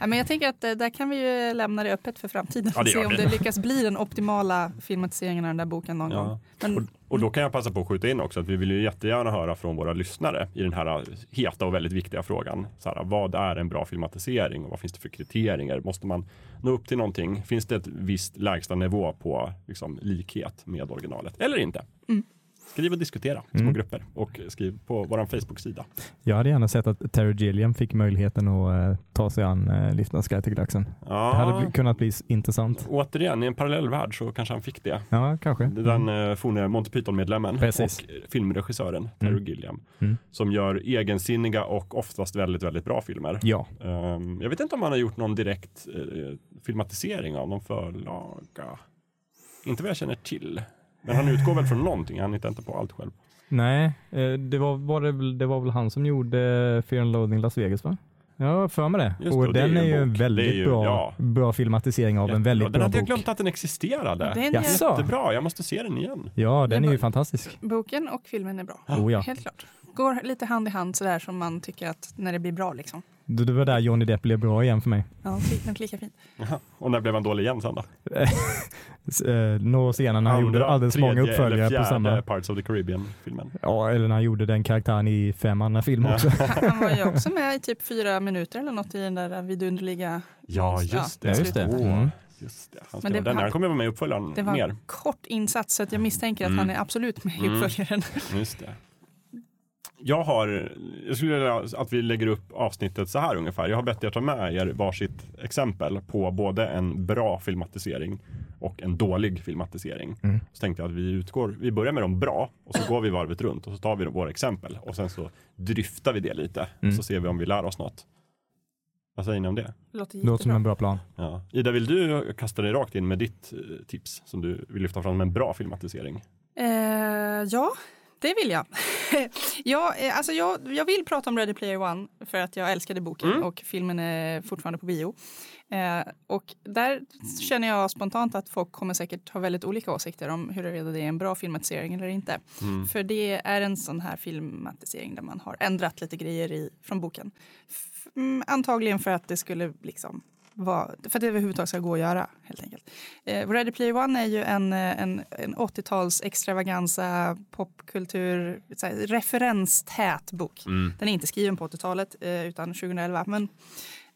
[SPEAKER 2] Ja, men jag tänker att eh, där kan vi ju lämna det öppet för framtiden.
[SPEAKER 1] Ja, det
[SPEAKER 2] se om
[SPEAKER 1] vi.
[SPEAKER 2] det lyckas bli den optimala filmatiseringen av den där boken någon
[SPEAKER 1] Ja.
[SPEAKER 2] gång. Men,
[SPEAKER 1] Och, och då kan jag passa på att skjuta in också att vi vill ju jättegärna höra från våra lyssnare i den här heta och väldigt viktiga frågan. Så här, vad är en bra filmatisering och vad finns det för kriterier? Måste man nå upp till någonting? Finns det ett visst lägsta nivå på liksom, likhet med originalet eller inte?
[SPEAKER 2] Mm.
[SPEAKER 1] Skriv och diskutera i små
[SPEAKER 3] Mm.
[SPEAKER 1] grupper och skriv på vår Facebook-sida.
[SPEAKER 3] Jag hade gärna sett att Terry Gilliam fick möjligheten att eh, ta sig an uh, Liftens Guide till Galaxen. Det hade
[SPEAKER 1] Ja,
[SPEAKER 3] bli- kunnat bli intressant.
[SPEAKER 1] återigen i en parallellvärld så kanske han fick det.
[SPEAKER 3] Ja, kanske.
[SPEAKER 1] Den uh, forne Monty Python-medlemmen och eh, filmregissören Terry
[SPEAKER 3] Mm.
[SPEAKER 1] Gilliam
[SPEAKER 3] Mm.
[SPEAKER 1] som gör egensinniga och oftast väldigt, väldigt bra filmer.
[SPEAKER 3] Ja,
[SPEAKER 1] Ehm, jag vet inte om han har gjort någon direkt eh, filmatisering av någon förlaga. Inte vad jag känner till. Men han utgår väl från någonting, han hittar inte på allt själv.
[SPEAKER 3] nej, eh, det var, var det, väl- det var väl han som gjorde Fear and Loathing Las Vegas va? Ja, för mig det.
[SPEAKER 1] Just
[SPEAKER 3] och
[SPEAKER 1] det är
[SPEAKER 3] den är
[SPEAKER 1] en
[SPEAKER 3] ju en
[SPEAKER 1] bok.
[SPEAKER 3] Väldigt
[SPEAKER 1] ju-
[SPEAKER 3] bra,
[SPEAKER 1] ja.
[SPEAKER 3] bra filmatisering av en
[SPEAKER 1] Jättebra.
[SPEAKER 3] väldigt
[SPEAKER 1] Den
[SPEAKER 3] bra
[SPEAKER 1] hade jag
[SPEAKER 3] bok.
[SPEAKER 1] glömt att den existerade.
[SPEAKER 2] den är,
[SPEAKER 1] Jättebra, jag måste se den igen.
[SPEAKER 3] Ja, den är ju fantastisk.
[SPEAKER 2] boken och filmen är bra.
[SPEAKER 3] Oh, ja.
[SPEAKER 2] Helt klart. Går lite hand i hand sådär som man tycker att när det blir bra liksom.
[SPEAKER 3] Det var där Johnny Depp blev bra igen för mig.
[SPEAKER 2] Ja, kli- men lika fint.
[SPEAKER 1] Och när blev han dålig igen sen då?
[SPEAKER 3] Eh, Några senare när han gjorde alldeles många uppföljare på samma.
[SPEAKER 1] Parts of the Caribbean-filmen.
[SPEAKER 3] Ja, eller när han gjorde den karaktären i fem andra filmer
[SPEAKER 1] Ja.
[SPEAKER 3] också.
[SPEAKER 2] Han var ju också med i typ fyra minuter eller något i den där vidunderliga.
[SPEAKER 1] Ja, just det.
[SPEAKER 3] Ja, just det. Mm.
[SPEAKER 1] just det. Han,
[SPEAKER 2] Men det
[SPEAKER 1] den.
[SPEAKER 2] var-
[SPEAKER 1] han kommer vara med i uppföljaren
[SPEAKER 2] Det var
[SPEAKER 1] mer.
[SPEAKER 2] en kort insats så att jag misstänker att
[SPEAKER 1] Mm.
[SPEAKER 2] han är absolut med i
[SPEAKER 1] Mm.
[SPEAKER 2] uppföljaren.
[SPEAKER 1] Just det. Jag har, jag skulle vilja att vi lägger upp avsnittet så här ungefär. Jag har bett er ta med er varsitt exempel på både en bra filmatisering och en dålig filmatisering.
[SPEAKER 3] Mm.
[SPEAKER 1] Så tänkte jag att vi utgår, vi börjar med de bra och så går vi varvet runt och så tar vi våra exempel och sen så dryftar vi det lite
[SPEAKER 3] Mm.
[SPEAKER 1] så ser vi om vi lär oss något. Vad säger ni om det?
[SPEAKER 2] Det låter
[SPEAKER 3] Det låter som en bra plan.
[SPEAKER 1] Ja. Ida, vill du kasta dig rakt in med ditt eh, tips som du vill lyfta fram som en bra filmatisering?
[SPEAKER 2] Eh, ja, det vill jag. ja, eh, alltså jag. Jag vill prata om Ready Player One för att jag älskade boken
[SPEAKER 1] Mm.
[SPEAKER 2] och filmen är fortfarande på bio. Eh, och där känner jag spontant att folk kommer säkert ha väldigt olika åsikter om huruvida det är en bra filmatisering eller inte.
[SPEAKER 1] Mm.
[SPEAKER 2] För det är en sån här filmatisering där man har ändrat lite grejer i, från boken. F- mm, antagligen för att det skulle liksom vara, för att det överhuvudtaget ska gå att göra helt enkelt. Eh, Ready Player One är ju en, eh, en, en 80-tals extravaganza popkultur, här, referenstät bok.
[SPEAKER 1] Mm.
[SPEAKER 2] Den är inte skriven på 80-talet eh, utan 2011 men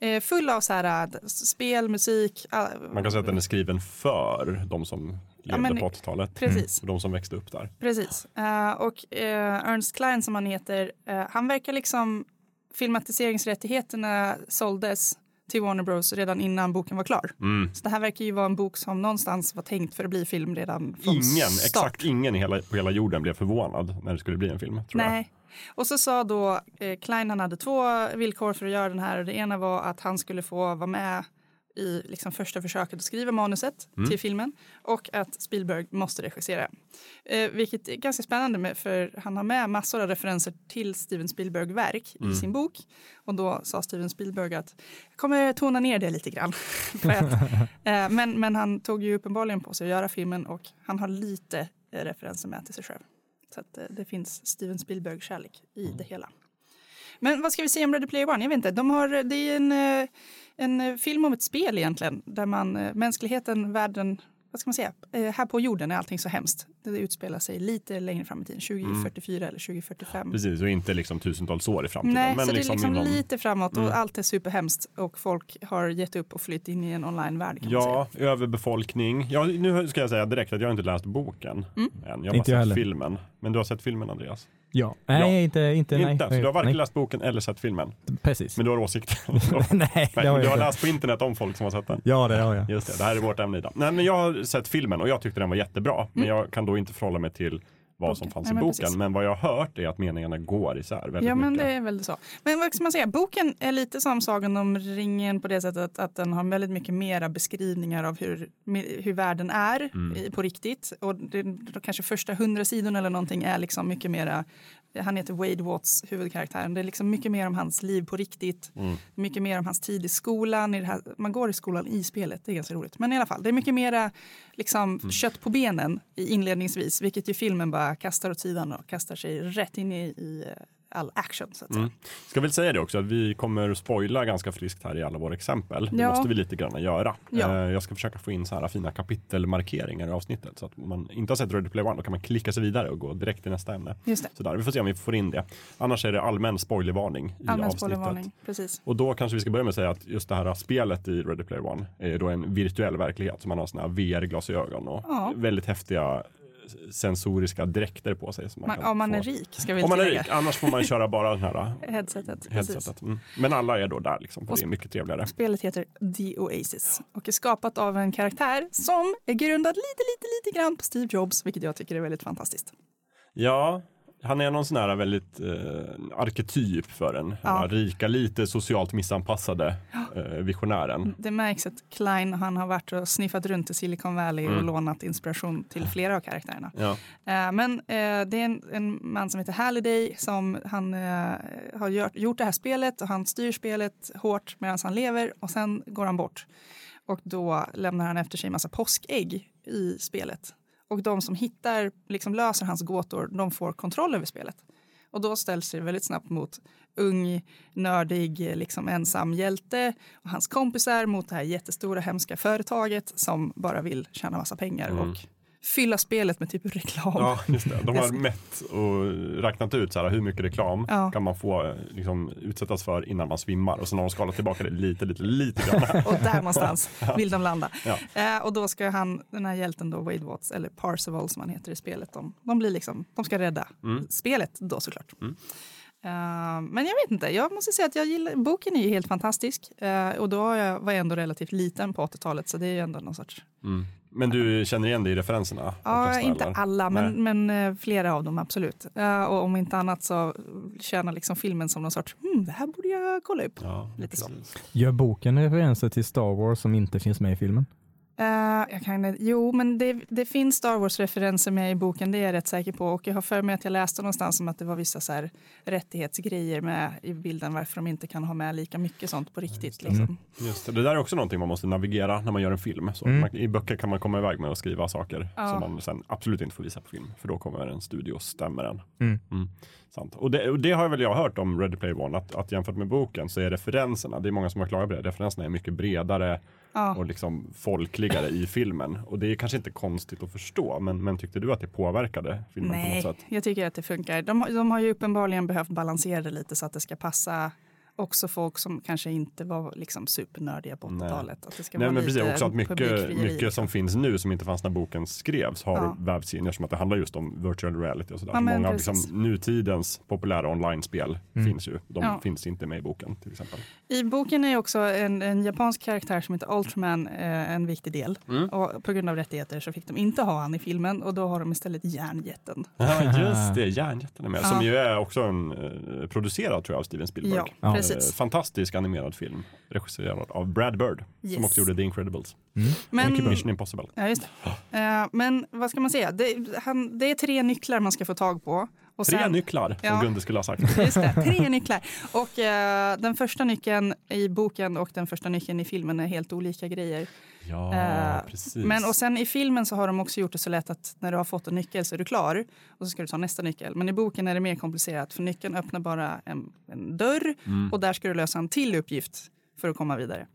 [SPEAKER 2] eh, full av så här, eh, spel, musik. all-
[SPEAKER 1] Man kan säga att den är skriven för de som levde
[SPEAKER 2] men-
[SPEAKER 1] på 80-talet.
[SPEAKER 2] Precis.
[SPEAKER 1] Och de som växte upp där.
[SPEAKER 2] Precis. Eh, och eh, Ernst Klein som han heter, eh, han verkar liksom filmatiseringsrättigheterna såldes till Warner Bros redan innan boken var klar.
[SPEAKER 1] Mm.
[SPEAKER 2] Så det här verkar ju vara en bok som någonstans var tänkt för att bli film redan från
[SPEAKER 1] Ingen,
[SPEAKER 2] start.
[SPEAKER 1] exakt ingen i hela, på hela jorden blev förvånad när det skulle bli en film.
[SPEAKER 2] Nej. Och så sa då eh, Klein, han hade två villkor för att göra den här. Det ena var att han skulle få vara med i liksom första försöket att skriva manuset
[SPEAKER 1] Mm.
[SPEAKER 2] till filmen och att Spielberg måste regissera. Eh, vilket är ganska spännande med, för han har med massor av referenser till Steven Spielberg-verk
[SPEAKER 1] Mm.
[SPEAKER 2] i sin bok. Och då sa Steven Spielberg att jag kommer tona ner det lite grann. att, eh, men, men han tog ju uppenbarligen på sig att göra filmen och han har lite eh, referenser med till sig själv. Så att, eh, det finns Steven Spielberg-kärlek i det hela. Men vad ska vi säga om Ready Player One? Jag vet inte. De har, det är en, eh, en eh, film om ett spel egentligen. Där man, eh, mänskligheten, världen, vad ska man säga? Eh, Här på jorden är allting så hemskt. Det utspelar sig lite längre fram i tiden. 2044 eller 2045.
[SPEAKER 1] Precis, och inte liksom tusentals år i framtiden.
[SPEAKER 2] Nej,
[SPEAKER 1] men
[SPEAKER 2] så
[SPEAKER 1] liksom
[SPEAKER 2] det är liksom
[SPEAKER 1] inom-
[SPEAKER 2] lite framåt och
[SPEAKER 1] Mm.
[SPEAKER 2] allt är superhemskt och folk har gett upp och flytt in i en online-värld.
[SPEAKER 1] Ja, överbefolkning. Ja, nu ska jag säga direkt att jag har inte läst boken
[SPEAKER 2] Mm.
[SPEAKER 1] än. Jag har bara sett
[SPEAKER 3] heller.
[SPEAKER 1] filmen. Men du har sett filmen Andreas?
[SPEAKER 3] Ja. Nej, inte, inte, nej.
[SPEAKER 1] inte, så du har varken
[SPEAKER 3] nej.
[SPEAKER 1] läst boken eller sett filmen.
[SPEAKER 3] Precis.
[SPEAKER 1] Men du har åsikter.
[SPEAKER 3] nej,
[SPEAKER 1] Nej,
[SPEAKER 3] det har
[SPEAKER 1] men
[SPEAKER 3] jag
[SPEAKER 1] du har
[SPEAKER 3] inte.
[SPEAKER 1] läst på internet om folk som har sett den.
[SPEAKER 3] Ja, det har jag.
[SPEAKER 1] Just det, det här är vårt ämne idag. Nej, men jag har sett filmen och jag tyckte den var jättebra. Men
[SPEAKER 2] Mm.
[SPEAKER 1] jag kan då inte förhålla mig till vad som
[SPEAKER 2] Boken.
[SPEAKER 1] fanns
[SPEAKER 2] Nej,
[SPEAKER 1] i
[SPEAKER 2] men
[SPEAKER 1] boken.
[SPEAKER 2] precis.
[SPEAKER 1] Men vad jag har hört är att meningarna går isär väldigt
[SPEAKER 2] Ja, men
[SPEAKER 1] mycket.
[SPEAKER 2] det är väl så. Men vad ska man säga? Boken är lite som Sagan om ringen på det sättet att, att den har väldigt mycket mera beskrivningar av hur, hur världen är
[SPEAKER 1] Mm.
[SPEAKER 2] på riktigt. Och det, kanske första hundra sidorna eller någonting är liksom mycket mera han heter Wade Watts, huvudkaraktären. Det är liksom mycket mer om hans liv på riktigt.
[SPEAKER 1] Mm.
[SPEAKER 2] Mycket mer om hans tid i skolan. I här, man går i skolan i spelet, det är ganska roligt. Men i alla fall, det är mycket mera liksom,
[SPEAKER 1] Mm.
[SPEAKER 2] kött på benen inledningsvis. Vilket ju filmen bara kastar åt sidan och kastar sig rätt in i, i all action så att säga.
[SPEAKER 1] Mm. Ska väl säga det också att vi kommer spoila ganska friskt här i alla våra exempel. Det
[SPEAKER 2] Ja.
[SPEAKER 1] måste vi lite grann göra.
[SPEAKER 2] Ja.
[SPEAKER 1] Eh, Jag ska försöka få in så här fina kapitelmarkeringar i avsnittet så att om man inte har sett Ready Player One då kan man klicka sig vidare och gå direkt till nästa ämne.
[SPEAKER 2] Just det,
[SPEAKER 1] Sådär. Vi får se om vi får in det. Annars är det allmän spoilervarning i
[SPEAKER 2] allmän
[SPEAKER 1] avsnittet.
[SPEAKER 2] spoilervarning. Precis.
[SPEAKER 1] Och då kanske vi ska börja med att säga att just det här spelet i Ready Player One är då en virtuell verklighet. Så man har såna VR-glasögon och
[SPEAKER 2] Ja.
[SPEAKER 1] väldigt häftiga sensoriska dräkter på sig. Som man
[SPEAKER 2] Man,
[SPEAKER 1] kan
[SPEAKER 2] om man
[SPEAKER 1] få.
[SPEAKER 2] är rik ska vi
[SPEAKER 1] Om man är rik, annars får man köra bara den här
[SPEAKER 2] Headsetet. Precis.
[SPEAKER 1] headsetet. Mm. Men alla är då där liksom,
[SPEAKER 2] Och
[SPEAKER 1] det är mycket trevligare.
[SPEAKER 2] Spelet heter The Oasis och är skapat av en karaktär som är grundad lite, lite, lite grann på Steve Jobs, vilket jag tycker är väldigt fantastiskt.
[SPEAKER 1] Ja, han är någon sån här väldigt eh, arketyp för den
[SPEAKER 2] Ja.
[SPEAKER 1] rika, lite socialt missanpassade eh, visionären.
[SPEAKER 2] Det märks att Klein han har varit och sniffat runt i Silicon Valley och
[SPEAKER 1] Mm.
[SPEAKER 2] lånat inspiration till flera av karaktärerna.
[SPEAKER 1] Ja.
[SPEAKER 2] Eh, Men eh, det är en, en man som heter Halliday som han eh, har gjort, gjort det här spelet och han styr spelet hårt medan han lever och sen går han bort. Och då lämnar han efter sig en massa påskägg i spelet. Och de som hittar, liksom löser hans gåtor, de får kontroll över spelet. Och då ställs det väldigt snabbt mot ung, nördig, liksom ensam hjälte och hans kompisar mot det här jättestora hemska företaget som bara vill tjäna massa pengar
[SPEAKER 1] Mm.
[SPEAKER 2] och fylla spelet med typ reklam.
[SPEAKER 1] Ja, just det. De har mätt och räknat ut så här, hur mycket reklam
[SPEAKER 2] Ja.
[SPEAKER 1] kan man få liksom, utsättas för innan man svimmar. Och sen har de skalat tillbaka det lite, lite, lite grann.
[SPEAKER 2] Och där någonstans vill de landa.
[SPEAKER 1] Ja.
[SPEAKER 2] Eh, och då ska han, den här hjälten då, Wade Watts, eller Parzival som han heter i spelet, de, de, blir liksom, de ska rädda
[SPEAKER 1] Mm.
[SPEAKER 2] spelet då såklart.
[SPEAKER 1] Mm.
[SPEAKER 2] Eh, men jag vet inte, jag måste säga att jag gillar, boken är ju helt fantastisk. Eh, och då var jag ändå relativt liten på 80-talet, så det är ju ändå någon sorts...
[SPEAKER 1] Mm. Men du känner igen dig i referenserna?
[SPEAKER 2] Ja, inte
[SPEAKER 1] eller?
[SPEAKER 2] alla, men, men eh, flera av dem absolut. Eh, och om inte annat så tjänar liksom filmen som någon sorts, hmm, det här borde jag kolla upp.
[SPEAKER 1] Ja,
[SPEAKER 2] Lite så.
[SPEAKER 3] Gör boken referenser till Star Wars som inte finns med i filmen?
[SPEAKER 2] Eh, jag kan, jo, men det, det finns Star Wars-referenser med i boken, det är jag rätt säker på. Och jag har för mig att jag läste någonstans om att det var vissa så här rättighetsgrejer med i bilden, varför de inte kan ha med lika mycket sånt på riktigt.
[SPEAKER 3] Mm.
[SPEAKER 2] Liksom.
[SPEAKER 1] Just det. det där är också någonting man måste navigera när man gör en film. Så
[SPEAKER 3] Mm.
[SPEAKER 1] man, I böcker kan man komma iväg med att skriva saker
[SPEAKER 2] Ja.
[SPEAKER 1] som man sen absolut inte får visa på film. För då kommer en studio och stämmer den.
[SPEAKER 3] Mm.
[SPEAKER 1] Sant. Och, det, och det har väl jag hört om Ready Player One, att, att jämfört med boken så är referenserna, det är många som har klagat på det, referenserna är mycket bredare
[SPEAKER 2] Ja.
[SPEAKER 1] och liksom folkligare i filmen. Och det är kanske inte konstigt att förstå, men, men tyckte du att det påverkade filmen på något
[SPEAKER 2] Nej,
[SPEAKER 1] sätt?
[SPEAKER 2] jag tycker att det funkar. De, de har ju uppenbarligen behövt balansera det lite så att det ska passa också folk som kanske inte var liksom supernördiga på
[SPEAKER 1] Nej.
[SPEAKER 2] 80-talet. Att det ska
[SPEAKER 1] Nej
[SPEAKER 2] vara
[SPEAKER 1] men precis, också att mycket, mycket
[SPEAKER 2] liksom.
[SPEAKER 1] som finns nu som inte fanns när boken skrevs har
[SPEAKER 2] Ja.
[SPEAKER 1] vävts in eftersom att det handlar just om virtual reality och sådär.
[SPEAKER 2] Ja,
[SPEAKER 1] Så Många av
[SPEAKER 2] precis.
[SPEAKER 1] liksom, nutidens populära online-spel
[SPEAKER 3] Mm.
[SPEAKER 1] finns ju. De
[SPEAKER 2] Ja.
[SPEAKER 1] finns inte med i boken till exempel.
[SPEAKER 2] I boken är också en, en japansk karaktär som heter Ultraman eh, en viktig del.
[SPEAKER 1] Mm.
[SPEAKER 2] Och på grund av rättigheter så fick de inte ha han i filmen och då har de istället järnjätten.
[SPEAKER 1] Ja just det, Järnjätten är med.
[SPEAKER 2] Ja.
[SPEAKER 1] Som ju är också en, eh, producerad tror jag av Steven Spielberg.
[SPEAKER 2] Ja,
[SPEAKER 3] Ja.
[SPEAKER 1] Eh,
[SPEAKER 2] precis.
[SPEAKER 1] fantastisk animerad film regisserad av Brad Bird som
[SPEAKER 2] Yes.
[SPEAKER 1] också gjorde The Incredibles.
[SPEAKER 3] Mm.
[SPEAKER 2] Men,
[SPEAKER 1] Mission Impossible.
[SPEAKER 2] ja, just det. Eh, men vad ska man säga? Det, han, det är tre nycklar man ska få tag på. Och
[SPEAKER 1] Tre
[SPEAKER 2] sen-
[SPEAKER 1] nycklar som
[SPEAKER 2] Ja.
[SPEAKER 1] Gunde skulle ha sagt.
[SPEAKER 2] Just det, tre nycklar. Och eh, den första nyckeln i boken och den första nyckeln i filmen är helt olika grejer.
[SPEAKER 1] Ja,
[SPEAKER 2] Eh,
[SPEAKER 1] precis.
[SPEAKER 2] Men och sen i filmen så har de också gjort det så lätt att när du har fått en nyckel så är du klar och så ska du ta nästa nyckel. Men i boken är det mer komplicerat för nyckeln öppnar bara en, en dörr
[SPEAKER 1] Mm.
[SPEAKER 2] och där ska du lösa en till uppgift för att komma vidare.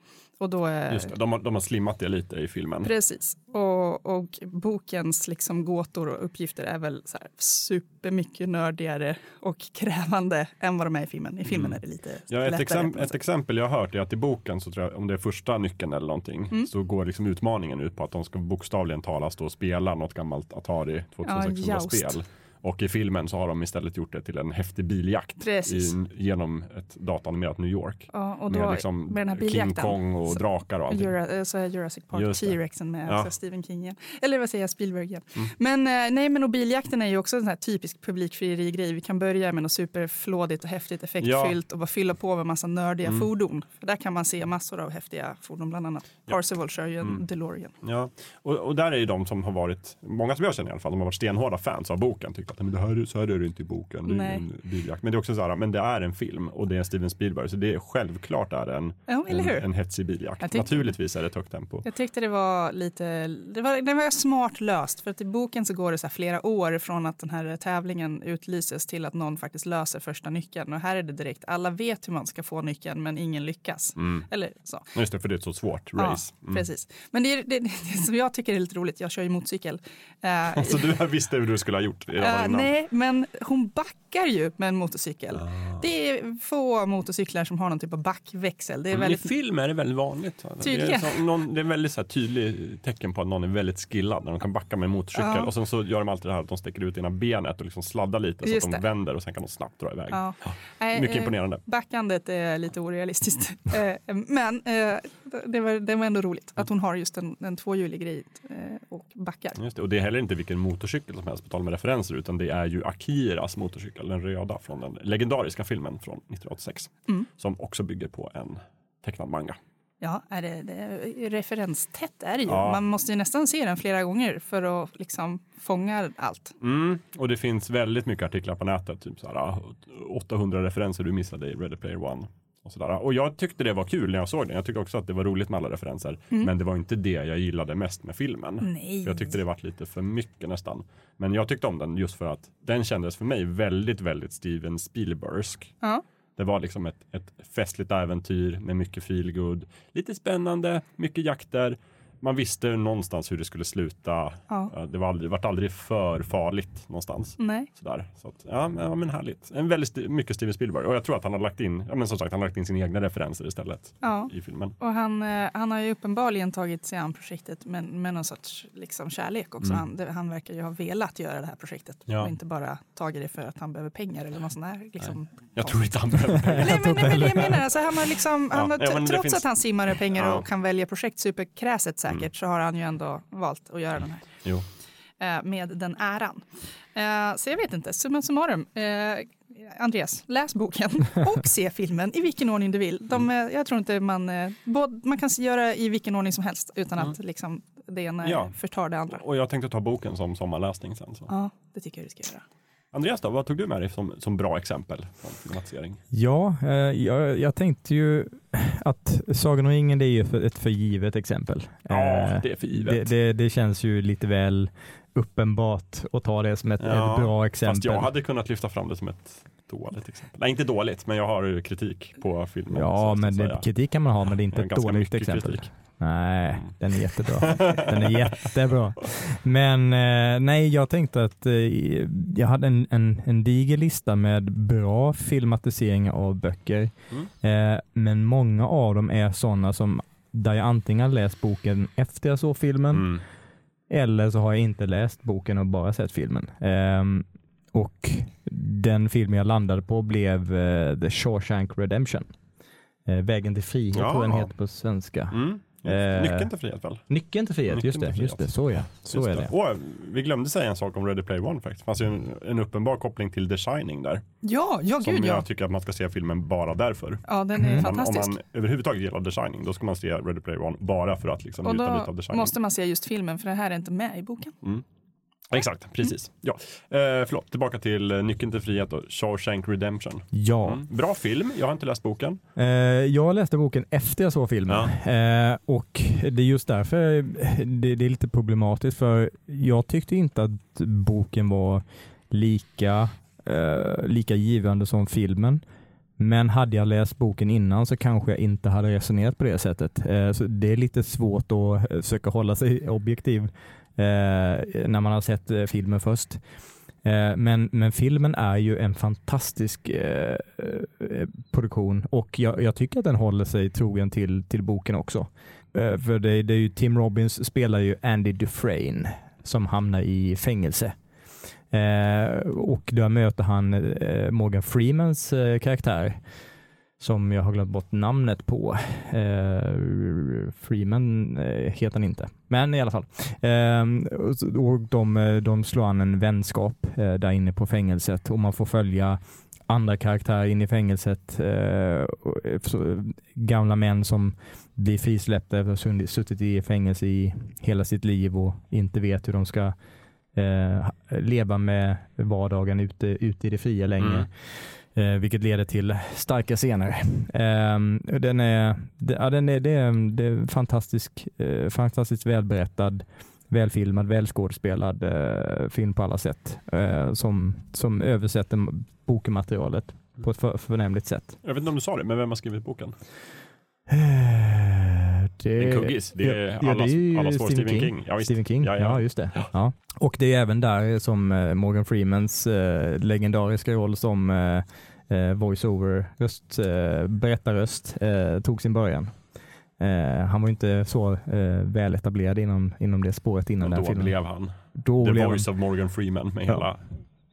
[SPEAKER 2] Och då är,
[SPEAKER 1] Just det, de, har, de har slimmat det lite i filmen.
[SPEAKER 2] Precis. Och, och bokens liksom gåtor och uppgifter är väl så här supermycket nördigare och krävande än vad de är i filmen. I filmen
[SPEAKER 1] Mm.
[SPEAKER 2] är det lite
[SPEAKER 1] Ja, ett,
[SPEAKER 2] något
[SPEAKER 1] ett exempel jag har hört är att i boken, så tror jag, om det är första nyckeln eller någonting,
[SPEAKER 2] Mm.
[SPEAKER 1] så går liksom utmaningen ut på att de ska bokstavligen talas och spela något gammalt Atari 2600-spel.
[SPEAKER 2] joust.
[SPEAKER 1] Och i filmen så har de istället gjort det till en häftig biljakt i, genom ett datanimerat New York.
[SPEAKER 2] Ja, och då,
[SPEAKER 1] med liksom
[SPEAKER 2] med den här
[SPEAKER 1] King
[SPEAKER 2] biljakten.
[SPEAKER 1] Kong och
[SPEAKER 2] Så-
[SPEAKER 1] drakar och allting.
[SPEAKER 2] Eh, så är Jurassic Park. T-Rexen med
[SPEAKER 1] Ja.
[SPEAKER 2] Stephen King igen. Eller vad säger jag, Spielberg igen.
[SPEAKER 1] Mm.
[SPEAKER 2] Men, eh, nej, men och biljakten är ju också en sån här typisk publikfrieri-grej. Vi kan börja med något superflådigt och häftigt effektfyllt och bara fylla på med massa nördiga
[SPEAKER 1] Mm.
[SPEAKER 2] fordon. För där kan man se massor av häftiga fordon, bland annat
[SPEAKER 1] Ja.
[SPEAKER 2] Parzival kör ju en
[SPEAKER 1] Mm.
[SPEAKER 2] DeLorean.
[SPEAKER 1] Ja, och, och där är ju de som har varit, många som jag känner i alla fall, de har varit stenhårda fans av boken, tyckte att men det här, så här är det inte i boken. Det är en biljakt. Men det är också så här, men det är en film och det är Steven Spielberg så det är självklart är det en,
[SPEAKER 2] Ja,
[SPEAKER 1] en, en hetsig biljakt.
[SPEAKER 2] Tyckte-
[SPEAKER 1] Naturligtvis är det ett högt tempo.
[SPEAKER 2] Jag tyckte det var lite, det var, det var smart löst för att i boken så går det så flera år från att den här tävlingen utlyses till att någon faktiskt löser första nyckeln och här är det direkt, alla vet hur man ska få nyckeln men ingen lyckas.
[SPEAKER 1] Mm.
[SPEAKER 2] Eller så.
[SPEAKER 1] Just det, för det är ett så svårt race.
[SPEAKER 2] Ja,
[SPEAKER 1] Mm.
[SPEAKER 2] precis. Men det, är, det, det som jag tycker är lite roligt, jag kör ju motorcykel. Eh,
[SPEAKER 1] Så du visste hur du skulle ha gjort
[SPEAKER 2] eh,
[SPEAKER 1] innan?
[SPEAKER 2] nej, men hon backar ju med en motorcykel.
[SPEAKER 1] Ah.
[SPEAKER 2] Det är få motorcyklar som har någon typ av backväxel. Det är
[SPEAKER 1] Men
[SPEAKER 2] väldigt
[SPEAKER 1] I film är det väldigt vanligt. Det är,
[SPEAKER 2] Tydligen.
[SPEAKER 1] så, någon, det är väldigt så här tydlig tecken på att någon är väldigt skillad när de kan backa med en motorcykel.
[SPEAKER 2] Ja.
[SPEAKER 1] Och sen så gör de alltid det här att de sticker ut ena benet och liksom sladdar lite
[SPEAKER 2] Just
[SPEAKER 1] så att de
[SPEAKER 2] det.
[SPEAKER 1] vänder och sen kan de snabbt dra iväg.
[SPEAKER 2] Nej,
[SPEAKER 1] Mycket
[SPEAKER 2] eh,
[SPEAKER 1] imponerande.
[SPEAKER 2] Backandet är lite orealistiskt. Eh, Men eh, det var, det var ändå roligt att hon har just en, en tvåhjulig grej och backar.
[SPEAKER 1] Just det. Och det är heller inte vilken motorcykel som helst på tal med referenser utan det är ju Akiras motorcykel, den röda från den legendariska filmen från 1986.
[SPEAKER 2] Mm.
[SPEAKER 1] Som också bygger på en tecknad manga.
[SPEAKER 2] Ja, är det, det, referenstätt är det ju.
[SPEAKER 1] Ja.
[SPEAKER 2] Man måste ju nästan se den flera gånger för att liksom fånga allt.
[SPEAKER 1] Mm. Och det finns väldigt mycket artiklar på nätet, typ så här, ah, 800 referenser du missade i Ready Player One. Och, sådär. och jag tyckte det var kul när jag såg den. Jag tyckte också att det var roligt med alla referenser.
[SPEAKER 2] Mm.
[SPEAKER 1] Men det var inte det jag gillade mest med filmen.
[SPEAKER 2] Nej.
[SPEAKER 1] För Jag tyckte det var lite för mycket nästan. Men jag tyckte om den just för att den kändes för mig väldigt, väldigt Steven Spielbergsk.
[SPEAKER 2] Ja.
[SPEAKER 1] Det var liksom ett, ett festligt äventyr med mycket feelgood. Lite spännande, mycket jakter. Man visste någonstans hur det skulle sluta.
[SPEAKER 2] Ja.
[SPEAKER 1] Ja, Det var aldrig, vart aldrig för farligt någonstans.
[SPEAKER 2] Nej.
[SPEAKER 1] Sådär. Så att, ja, men, ja, men härligt. En väldigt mycket Steven Spielberg. Och jag tror att han har lagt in, ja, men som sagt, han har lagt in sina egna referenser istället
[SPEAKER 2] Ja.
[SPEAKER 1] i filmen.
[SPEAKER 2] Och han, eh, han har ju uppenbarligen tagit sig an projektet med, med någon sorts liksom, kärlek också.
[SPEAKER 1] Mm.
[SPEAKER 2] Han, det, han verkar ju ha velat göra det här projektet
[SPEAKER 1] Ja.
[SPEAKER 2] och inte bara tagit det för att han behöver pengar eller något sånt där. Liksom.
[SPEAKER 1] Jag tror inte han behöver pengar.
[SPEAKER 2] Nej, men, nej, men det jag menar, alltså, han har liksom,
[SPEAKER 1] Ja,
[SPEAKER 2] han har, trots
[SPEAKER 1] finns-
[SPEAKER 2] att han simmar med pengar
[SPEAKER 1] Ja.
[SPEAKER 2] Och kan välja projekt superkräset säkert så har han ju ändå valt att göra den här.
[SPEAKER 1] Jo.
[SPEAKER 2] eh, med den äran. Eh, så jag vet inte, summa summarum. Eh, Andreas, läs boken och se filmen i vilken ordning du vill. De,
[SPEAKER 1] Mm.
[SPEAKER 2] jag tror inte man, både, man kan göra i vilken ordning som helst utan att liksom, det ena
[SPEAKER 1] Mm. Ja.
[SPEAKER 2] förtar det andra.
[SPEAKER 1] Och jag tänkte ta boken som sommarläsning sen. Så.
[SPEAKER 2] Ja, det tycker jag du ska göra.
[SPEAKER 1] Andreas då, vad tog du med dig som, som bra exempel från filmatisering?
[SPEAKER 3] Ja, eh, jag, jag tänkte ju att Sagan om ringen det är ju för, ett förgivet exempel.
[SPEAKER 1] Ja,
[SPEAKER 3] Eh,
[SPEAKER 1] det är för givet.
[SPEAKER 3] det, det, det känns ju lite väl uppenbart att ta det som ett,
[SPEAKER 1] Ja,
[SPEAKER 3] ett bra exempel.
[SPEAKER 1] Fast jag hade kunnat lyfta fram det som ett dåligt exempel. Nej, inte dåligt, men jag har kritik på filmen.
[SPEAKER 3] Ja, men det, kritik kan man ha, men det är inte ett dåligt exempel.
[SPEAKER 1] kritik.
[SPEAKER 3] Nej,
[SPEAKER 1] Mm.
[SPEAKER 3] den är jättebra. Den är jättebra. Men eh, nej, jag tänkte att eh, jag hade en, en, en diger lista med bra filmatiseringar av böcker.
[SPEAKER 1] Mm.
[SPEAKER 3] Eh, men många av dem är sådana som där jag antingen läst boken efter jag såg filmen
[SPEAKER 1] Mm.
[SPEAKER 3] eller så har jag inte läst boken och bara sett filmen. Ehm, och den film jag landade på blev The Shawshank Redemption. Vägen till frihet
[SPEAKER 1] Ja.
[SPEAKER 3] tror jag den heter på svenska.
[SPEAKER 1] Mm.
[SPEAKER 3] Eh,
[SPEAKER 1] Nyckeln till frihet väl?
[SPEAKER 3] Nyckeln till frihet,
[SPEAKER 1] Nyckeln
[SPEAKER 3] just det.
[SPEAKER 1] till
[SPEAKER 3] Just det,
[SPEAKER 1] frihet.
[SPEAKER 3] så ja. Så
[SPEAKER 1] Just
[SPEAKER 3] är det.
[SPEAKER 1] Och, vi glömde säga en sak om Ready Player One faktiskt. Det fanns ju en, en uppenbar koppling till The Shining där.
[SPEAKER 2] Ja, ja
[SPEAKER 1] som
[SPEAKER 2] gud ja.
[SPEAKER 1] jag tycker att man ska se filmen bara därför.
[SPEAKER 2] Ja, den är
[SPEAKER 3] Mm.
[SPEAKER 1] Om, om
[SPEAKER 2] fantastisk.
[SPEAKER 1] man överhuvudtaget gillar The Shining, då ska man se Ready Player One bara för att liksom
[SPEAKER 2] Och
[SPEAKER 1] njuta lite av
[SPEAKER 2] då
[SPEAKER 1] The Shining.
[SPEAKER 2] måste man se just filmen för det här är inte med i boken.
[SPEAKER 1] Mm. Exakt, precis. Ja. Eh, förlåt, tillbaka till eh, Nyckeln till frihet och Shawshank Redemption.
[SPEAKER 3] Ja.
[SPEAKER 1] Mm. Bra film, jag har inte läst boken.
[SPEAKER 3] Eh, jag läste boken efter jag såg filmen eh, och det är just därför det, det är lite problematiskt för jag tyckte inte att boken var lika, eh, lika givande som filmen. Men hade jag läst boken innan så kanske jag inte hade resonerat på det sättet. Eh, så det är lite svårt att eh, försöka hålla sig objektiv eh, Eh, när man har sett eh, filmen först. Eh, Men, men filmen är ju en fantastisk eh, eh, produktion och jag, jag tycker att den håller sig trogen till, till boken också. Eh, för det, det är ju Tim Robbins spelar ju Andy Dufresne som hamnar i fängelse. Eh, och där möter han eh, Morgan Freemans eh, karaktär som jag har glömt bort namnet på. Eh, Freeman eh, heter han inte, men i alla fall. Eh, och de, eh, de slår an en vänskap eh, där inne på fängelset och man får följa andra karaktärer in i fängelset. Eh, eh så, gamla män som blir frisläppta efter att ha suttit- i fängelse i hela sitt liv och inte vet hur de ska eh, leva med vardagen ute, ute i det fria längre. Mm. Eh, vilket leder till starka scener. Eh, den är, det, ja, den är, det är, det är fantastisk, eh, fantastiskt välberättad, välfilmad, välskådespelad eh, film på alla sätt. Eh, som, som översätter bokmaterialet på ett för, förnämligt sätt.
[SPEAKER 1] Jag vet inte om du sa det, men vem har skrivit boken?
[SPEAKER 3] Det,
[SPEAKER 1] En kuggis. Det är
[SPEAKER 3] ja,
[SPEAKER 1] allas,
[SPEAKER 3] det är ju
[SPEAKER 1] allas vår
[SPEAKER 3] Stephen King.
[SPEAKER 1] King. Ja.
[SPEAKER 3] Stephen King,
[SPEAKER 1] Ja,
[SPEAKER 3] ja,
[SPEAKER 1] ja.
[SPEAKER 3] just det. Ja. Och det är även där som eh, Morgan Freemans eh, legendariska roll som eh, eh, voice-over, röst, eh, berättarröst, eh, tog sin början. Eh, han var ju inte så eh, väl etablerad inom, inom det spåret innan
[SPEAKER 1] Och
[SPEAKER 3] den
[SPEAKER 1] då
[SPEAKER 3] filmen.
[SPEAKER 1] blev han
[SPEAKER 3] då
[SPEAKER 1] the voice of Morgan Freeman med
[SPEAKER 3] Ja.
[SPEAKER 1] hela,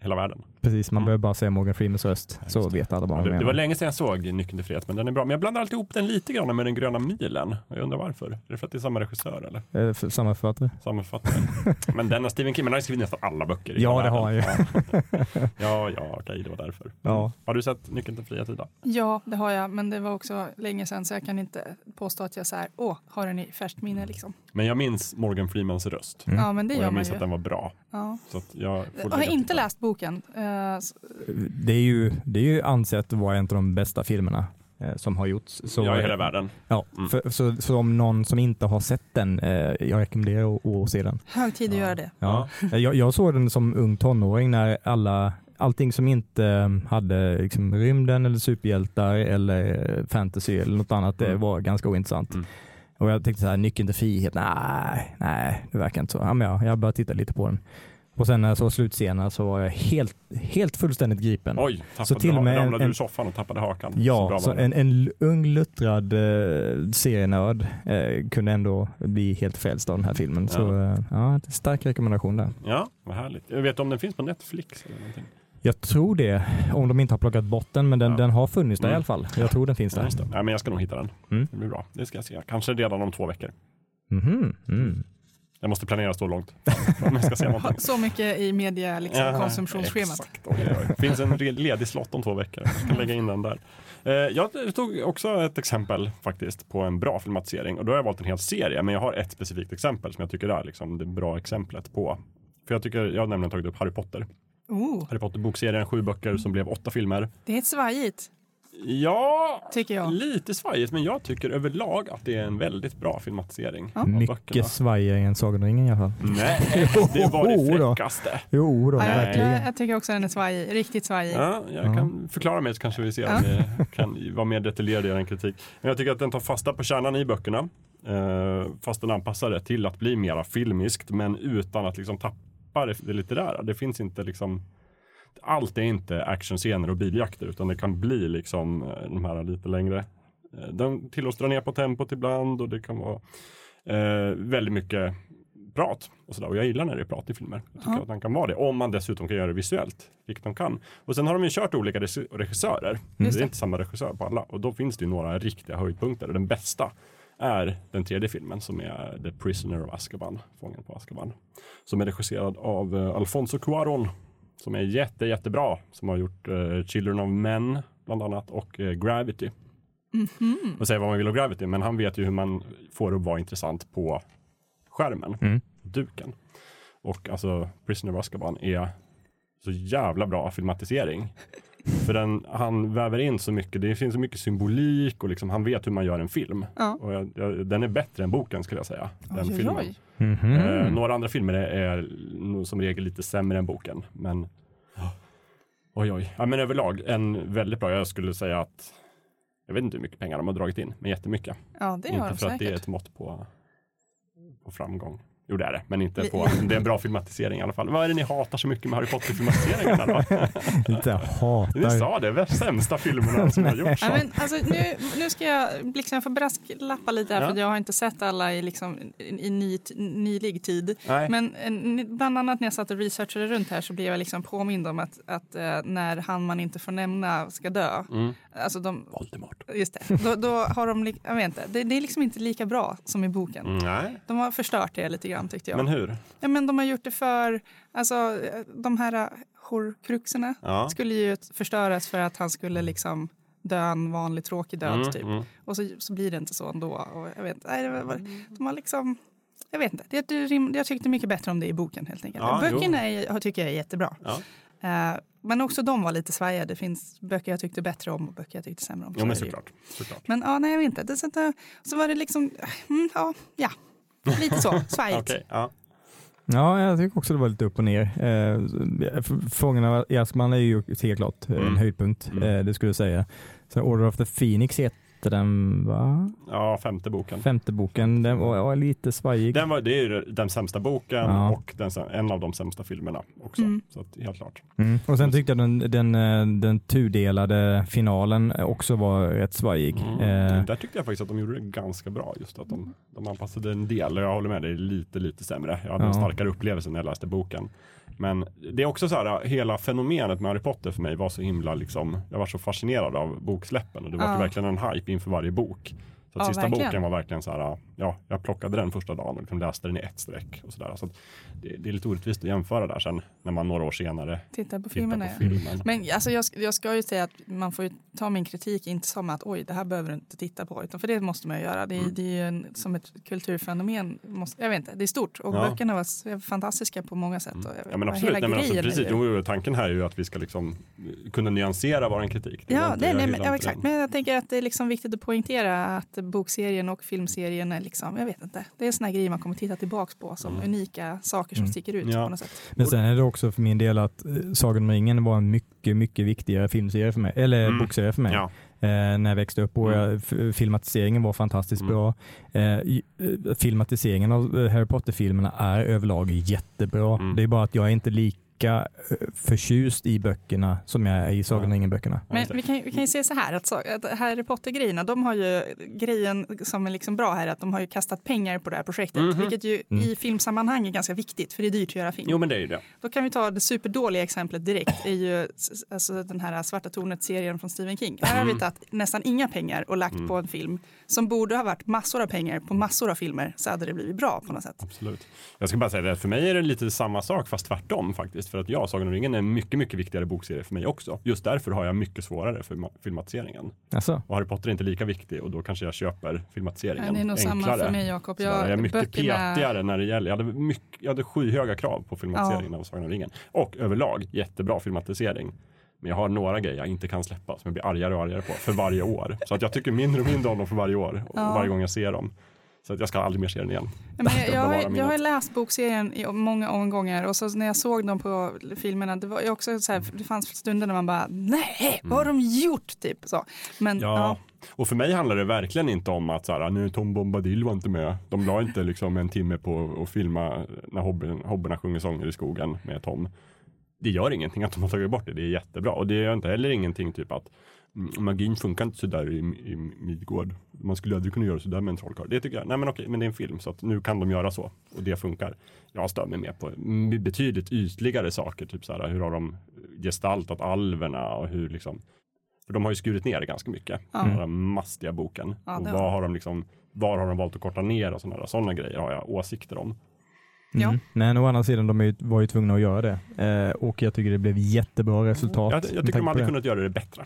[SPEAKER 1] hela världen.
[SPEAKER 3] Precis, man
[SPEAKER 1] Mm.
[SPEAKER 3] behöver bara säga Morgan Freemans röst så vet alla vad
[SPEAKER 1] Ja,
[SPEAKER 3] man
[SPEAKER 1] det, det var
[SPEAKER 3] menar.
[SPEAKER 1] länge sedan jag såg Nyckeln till frihet, men den är bra. Men jag blandar alltid ihop den lite grann med Den gröna milen. Och Jag undrar varför. Är det för att det är samma regissör eller?
[SPEAKER 3] Eh, för- Samma författare?
[SPEAKER 1] Samma författare? men den har Stephen King, men han har skrivit nästan alla böcker.
[SPEAKER 3] Ja, det har han ju.
[SPEAKER 1] Ja, ja, okej, det var därför.
[SPEAKER 3] Ja.
[SPEAKER 1] Har du sett Nyckeln till frihet, Ida?
[SPEAKER 2] Ja, det har jag, men det var också länge sedan så jag kan inte påstå att jag så här, åh, har den i färskt minne liksom.
[SPEAKER 1] Men jag minns Morgan Freemans röst.
[SPEAKER 3] Mm.
[SPEAKER 2] Ja, men det
[SPEAKER 1] Och
[SPEAKER 2] gör
[SPEAKER 1] jag
[SPEAKER 2] man
[SPEAKER 1] minns
[SPEAKER 2] ju.
[SPEAKER 1] att den var bra.
[SPEAKER 2] Ja.
[SPEAKER 1] Så att jag får
[SPEAKER 2] Jag har inte läst boken. Eh,
[SPEAKER 3] Det är ju, det är ju ansett vara en av de bästa filmerna eh, som har gjorts. Så,
[SPEAKER 1] Ja, i hela världen.
[SPEAKER 3] Ja,
[SPEAKER 1] Mm.
[SPEAKER 3] för, så, så om någon som inte har sett den, eh, jag rekommenderar att, att se den.
[SPEAKER 2] hög tid att
[SPEAKER 1] Ja.
[SPEAKER 2] göra det.
[SPEAKER 3] Ja. Jag, jag såg den som ung tonåring när alla, allting som inte eh, hade liksom, rymden eller superhjältar eller fantasy eller något annat, det
[SPEAKER 1] Mm.
[SPEAKER 3] var ganska ointressant.
[SPEAKER 1] Mm.
[SPEAKER 3] Och jag tänkte så här, nyckeln till frihet, nej, nej, det verkar inte så. Ja, men ja, jag började titta lite på den. Och sen när jag såg slutscenerna så var jag helt, helt fullständigt gripen.
[SPEAKER 1] Oj, tappade,
[SPEAKER 3] Så till och med
[SPEAKER 1] ramlade du ur soffan och tappade hakan. Så
[SPEAKER 3] Ja, så
[SPEAKER 1] det.
[SPEAKER 3] en, en ung luttrad eh, serienörd eh, kunde ändå bli helt frälst av den här filmen. Så
[SPEAKER 1] Ja.
[SPEAKER 3] eh, ja, stark rekommendation där.
[SPEAKER 1] Ja, vad härligt. Jag vet om den finns på Netflix eller någonting.
[SPEAKER 3] Jag tror det, om de inte har plockat bort den, men den,
[SPEAKER 1] Ja.
[SPEAKER 3] den har funnits där i
[SPEAKER 1] Mm.
[SPEAKER 3] alla fall. Jag tror den finns där.
[SPEAKER 1] Ja, men jag ska nog hitta den.
[SPEAKER 3] Mm.
[SPEAKER 1] Det blir bra. Det ska jag se. Kanske redan om två veckor.
[SPEAKER 3] Mhm, mm.
[SPEAKER 1] Jag måste planera så långt.
[SPEAKER 2] Så mycket i media liksom,
[SPEAKER 1] Ja,
[SPEAKER 2] konsumtionsschemat.
[SPEAKER 1] Det finns en ledig slott om två veckor. Jag ska lägga in den där. Eh, Jag tog också ett exempel faktiskt på en bra filmatisering och då har jag valt en hel serie men jag har ett specifikt exempel som jag tycker är liksom det bra exemplet på. För jag tycker, jag har nämligen tagit upp Harry Potter.
[SPEAKER 2] Oh,
[SPEAKER 1] Harry Potter bokserien, sju böcker som blev åtta filmer.
[SPEAKER 2] det är svajigt,
[SPEAKER 1] Ja,
[SPEAKER 2] tycker jag.
[SPEAKER 1] lite svajigt men jag tycker överlag att det är en väldigt bra filmatisering.
[SPEAKER 2] Ja.
[SPEAKER 3] Mycket svajigare än Sagan om ringen i alla fall.
[SPEAKER 1] Nej, det var det fräckaste.
[SPEAKER 3] Jo, då,
[SPEAKER 2] Ja, jag, jag, jag tycker också den är svajig, riktigt svajig.
[SPEAKER 1] Ja, jag
[SPEAKER 3] Ja.
[SPEAKER 1] kan förklara mig så kanske vi ser om det kan vara mer detaljerad i er kritik. Men jag tycker att den tar fasta på kärnan i böckerna. Eh, fast den anpassar det till att bli mera filmiskt men utan att liksom tappa det, det litterära. Det finns inte liksom allt är inte actionscener och biljakter utan det kan bli liksom eh, de här lite längre. Eh, den tillåts dra ner på tempot ibland och det kan vara eh, väldigt mycket prat och sådär. Och jag gillar när det är prat i filmer. Jag tycker
[SPEAKER 2] Ja.
[SPEAKER 1] att den kan vara det. Om man dessutom kan göra det visuellt, vilket de kan. Och sen har de ju kört olika regi- regissörer. Det
[SPEAKER 2] Just
[SPEAKER 1] är
[SPEAKER 2] det.
[SPEAKER 1] inte samma regissör på alla. Och då finns det ju några riktiga höjdpunkter. Och den bästa är den tredje filmen som är The Prisoner of Azkaban, Fången på Azkaban. Som är regisserad av eh, Alfonso Cuarón. Som är jätte, jättebra. Som har gjort eh, Children of Men bland annat och eh, Gravity.
[SPEAKER 2] Mhm.
[SPEAKER 1] Och säga vad man vill om Gravity, men han vet ju hur man får det att vara intressant på skärmen,
[SPEAKER 3] Mm.
[SPEAKER 1] duken. Och alltså Prisoner of Azkaban är så jävla bra filmatisering. För den, han väver in så mycket, det finns så mycket symbolik och liksom, han vet hur man gör en film.
[SPEAKER 2] Ja.
[SPEAKER 1] Och jag, jag, den är bättre än boken skulle jag säga. Den
[SPEAKER 2] Oj, oj,
[SPEAKER 1] filmen.
[SPEAKER 2] oj.
[SPEAKER 3] Mhm.
[SPEAKER 1] Eh, några andra filmer är, är som regel lite sämre än boken. Men oj, oj. Ja, men överlag en väldigt bra. Jag skulle säga att jag vet inte hur mycket pengar de har dragit in, men jättemycket.
[SPEAKER 2] Ja, det har
[SPEAKER 1] inte
[SPEAKER 2] de
[SPEAKER 1] för att det är
[SPEAKER 2] säkert.
[SPEAKER 1] ett mått på, på framgång. Jo det är det, men inte på, det är en bra filmatisering i alla fall. Vad är det ni hatar så mycket med Harry Potter-filmatiseringarna då?
[SPEAKER 3] Inte hatar.
[SPEAKER 1] Ni sa det, sämsta filmerna som har gjorts.
[SPEAKER 2] Ja, men, alltså, nu, nu ska jag liksom få brasklappa lite här
[SPEAKER 1] Ja.
[SPEAKER 2] för jag har inte sett alla i, liksom, i, i ny, nylig tid.
[SPEAKER 1] Nej.
[SPEAKER 2] Men eh, bland annat när jag satt och researchade runt här så blev jag liksom påmind om att, att eh, när han man inte får nämna ska dö.
[SPEAKER 1] Mm.
[SPEAKER 2] Alltså de,
[SPEAKER 1] Voldemort.
[SPEAKER 2] just det, då, då har de, jag vet inte, det, det är liksom inte lika bra som i boken.
[SPEAKER 1] Mm, nej,
[SPEAKER 2] De har förstört det lite grann tyckte jag.
[SPEAKER 1] men hur?
[SPEAKER 2] Ja, men de har gjort det för, alltså de här eh, horcruxerna
[SPEAKER 1] Ja.
[SPEAKER 2] skulle ju förstöras för att han skulle liksom dö en vanlig tråkig död
[SPEAKER 1] Mm,
[SPEAKER 2] typ.
[SPEAKER 1] mm.
[SPEAKER 2] Och så, så blir det inte så ändå. Och jag vet, inte, nej, det var, de har liksom jag vet inte, det, det, jag tyckte mycket bättre om det i boken helt enkelt.
[SPEAKER 1] Ja,
[SPEAKER 2] Böckerna är, tycker jag är jättebra.
[SPEAKER 1] Ja.
[SPEAKER 2] Eh, men också de var lite svajiga. Det finns böcker jag tyckte bättre om och böcker jag tyckte sämre om.
[SPEAKER 1] Jo, men
[SPEAKER 2] Så ju.
[SPEAKER 1] såklart. såklart.
[SPEAKER 2] Men ja, nej jag vet inte. Det, så, eh, så var det liksom, mm, ja, ja, lite så, svajigt.
[SPEAKER 1] Okej, ja.
[SPEAKER 3] Ja, jag tycker också det var lite upp och ner. Eh, Fångarna i Askman är ju helt klart en
[SPEAKER 1] Mm.
[SPEAKER 3] höjdpunkt,
[SPEAKER 1] Mm.
[SPEAKER 3] eh, det skulle jag säga. Sen Order of the Phoenix heter den, va?
[SPEAKER 1] ja, femte boken.
[SPEAKER 3] Femte boken, den var, var lite svajig.
[SPEAKER 1] Den, var, det är ju den sämsta boken
[SPEAKER 3] Ja.
[SPEAKER 1] och den, en av de sämsta filmerna också.
[SPEAKER 2] Mm.
[SPEAKER 1] Så att, helt klart.
[SPEAKER 3] Mm. Och sen tyckte jag den, den, eh, den tudelade finalen också var rätt svajig.
[SPEAKER 1] Mm.
[SPEAKER 3] Eh,
[SPEAKER 1] Där tyckte jag faktiskt att de gjorde det ganska bra. Just att de, de anpassade en del. Jag håller med dig, lite, lite sämre. Jag hade en
[SPEAKER 3] Ja.
[SPEAKER 1] starkare upplevelse när jag läste boken. Men det är också så här, hela fenomenet med Harry Potter för mig var så himla liksom, jag var så fascinerad av boksläppen och det var
[SPEAKER 2] Ja.
[SPEAKER 1] verkligen en hype inför varje bok. Så
[SPEAKER 2] Ja,
[SPEAKER 1] sista
[SPEAKER 2] verkligen.
[SPEAKER 1] boken var verkligen så här, ja, jag plockade den första dagen och liksom läste den i ett streck. Och så där. Så det, det är lite orättvist att jämföra där sen när man några år senare
[SPEAKER 2] Titta på
[SPEAKER 1] tittar
[SPEAKER 2] filmerna.
[SPEAKER 1] på filmen.
[SPEAKER 2] Men alltså, jag, jag ska ju säga att man får ju ta min kritik inte som att oj, det här behöver du inte titta på, utan för det måste man ju göra. Det är,
[SPEAKER 1] Mm.
[SPEAKER 2] det är ju en, som ett kulturfenomen. Måste, jag vet inte, det är stort och
[SPEAKER 1] Ja.
[SPEAKER 2] böckerna var fantastiska på många sätt. Och,
[SPEAKER 1] Ja men absolut, Nej, men alltså, precis. Jo, tanken här är ju att vi ska liksom kunna nyansera vår kritik. Det
[SPEAKER 2] Ja,
[SPEAKER 1] inte-
[SPEAKER 2] nej, men, ja, exakt. Men jag tänker att det är liksom viktigt att poängtera att bokserien och filmserien är liksom, jag vet inte, det är såna grejer man kommer titta tillbaks på som
[SPEAKER 1] Mm.
[SPEAKER 2] unika saker som
[SPEAKER 3] Mm.
[SPEAKER 2] sticker ut
[SPEAKER 1] Ja.
[SPEAKER 2] på något sätt.
[SPEAKER 3] Men sen är det också för min del att eh, Sagan om ringen var en mycket, mycket viktigare filmserie för mig, eller
[SPEAKER 1] Mm.
[SPEAKER 3] bokserie för mig.
[SPEAKER 1] Ja,
[SPEAKER 3] eh, när jag växte upp och
[SPEAKER 1] Mm.
[SPEAKER 3] jag, filmatiseringen var fantastiskt
[SPEAKER 1] Mm.
[SPEAKER 3] bra. Eh, eh, filmatiseringen av eh, Harry Potter-filmerna är överlag jättebra.
[SPEAKER 1] Mm.
[SPEAKER 3] Det är bara att jag är inte lika eh, förtjust i böckerna som jag är i Sagan om ringen-böckerna.
[SPEAKER 2] Men vi kan, vi kan ju säga så här att, så, att Harry Potter-grejerna, de har ju grejen som är liksom bra här att de har ju kastat pengar på det här projektet,
[SPEAKER 1] Mhm.
[SPEAKER 2] vilket ju
[SPEAKER 3] Mm.
[SPEAKER 2] i filmsammanhang är ganska viktigt för det är dyrt att göra film.
[SPEAKER 1] jo men det är ju det.
[SPEAKER 2] Då kan vi ta det superdåliga exemplet direkt, är ju alltså den här Svarta tornet-serien från Stephen King. Här har vi
[SPEAKER 1] Mm.
[SPEAKER 2] tagit nästan inga pengar och lagt
[SPEAKER 1] Mm.
[SPEAKER 2] på en film som borde ha varit massor av pengar på massor av filmer så hade det blivit bra på något sätt.
[SPEAKER 1] Absolut. Jag ska bara säga det, för mig är det lite samma sak fast tvärtom faktiskt. För att jag, Sagan om ringen är en mycket, mycket viktigare bokserie för mig också. Just därför har jag mycket svårare för ma- filmatiseringen.
[SPEAKER 3] Alltså,
[SPEAKER 1] Och Harry Potter är inte lika viktig och då kanske jag köper filmatiseringen
[SPEAKER 2] Ja, det är nog samma
[SPEAKER 1] enklare.
[SPEAKER 2] för mig Jakob.
[SPEAKER 1] Sådär, Jag, är mycket petigare när det gäller, jag hade, mycket, jag hade skyhöga krav på filmatiseringen av Sagan om ringen. Och överlag jättebra filmatisering. Men jag har några grejer jag inte kan släppa som jag blir argare och argare på för varje år. Så att jag tycker mindre och mindre om dem för varje år och
[SPEAKER 2] Ja.
[SPEAKER 1] varje gång jag ser dem. Så att jag ska aldrig mer se den igen.
[SPEAKER 2] Men jag, jag, har, jag har läst bokserien i många omgångar och så när jag såg dem på filmerna, det var också så här, det fanns stunder när man bara, nej, vad har de gjort? Typ så. Men
[SPEAKER 1] Ja.
[SPEAKER 2] ja,
[SPEAKER 1] och för mig handlar det verkligen inte om att så här, nu Tom Bombadil var inte med. De la inte liksom en timme på att filma när hobbyerna sjunger sånger i skogen med Tom. Det gör ingenting att de har tagit bort det, det är jättebra. Och det gör inte heller ingenting typ att mm, magin funkar inte sådär i, i Midgård. Man skulle aldrig kunna göra sådär med en trollkarl. Det tycker jag, nej men okej, men det är en film så att nu kan de göra så. Och det funkar. Jag stör mig mer på mm, betydligt ytligare saker, typ så här, hur har de gestaltat alverna och hur liksom för de har ju skurit ner det ganska mycket.
[SPEAKER 2] Ja.
[SPEAKER 1] Den här mastiga boken.
[SPEAKER 2] Ja,
[SPEAKER 1] och vad
[SPEAKER 2] har-
[SPEAKER 1] de liksom, var har de valt att korta ner och sådana såna grejer har jag åsikter om.
[SPEAKER 2] Ja.
[SPEAKER 3] mm. Men å andra sidan, de var ju tvungna att göra det. Eh, och jag tycker det blev jättebra resultat.
[SPEAKER 1] Jag, jag tycker de hade kunnat göra det bättre.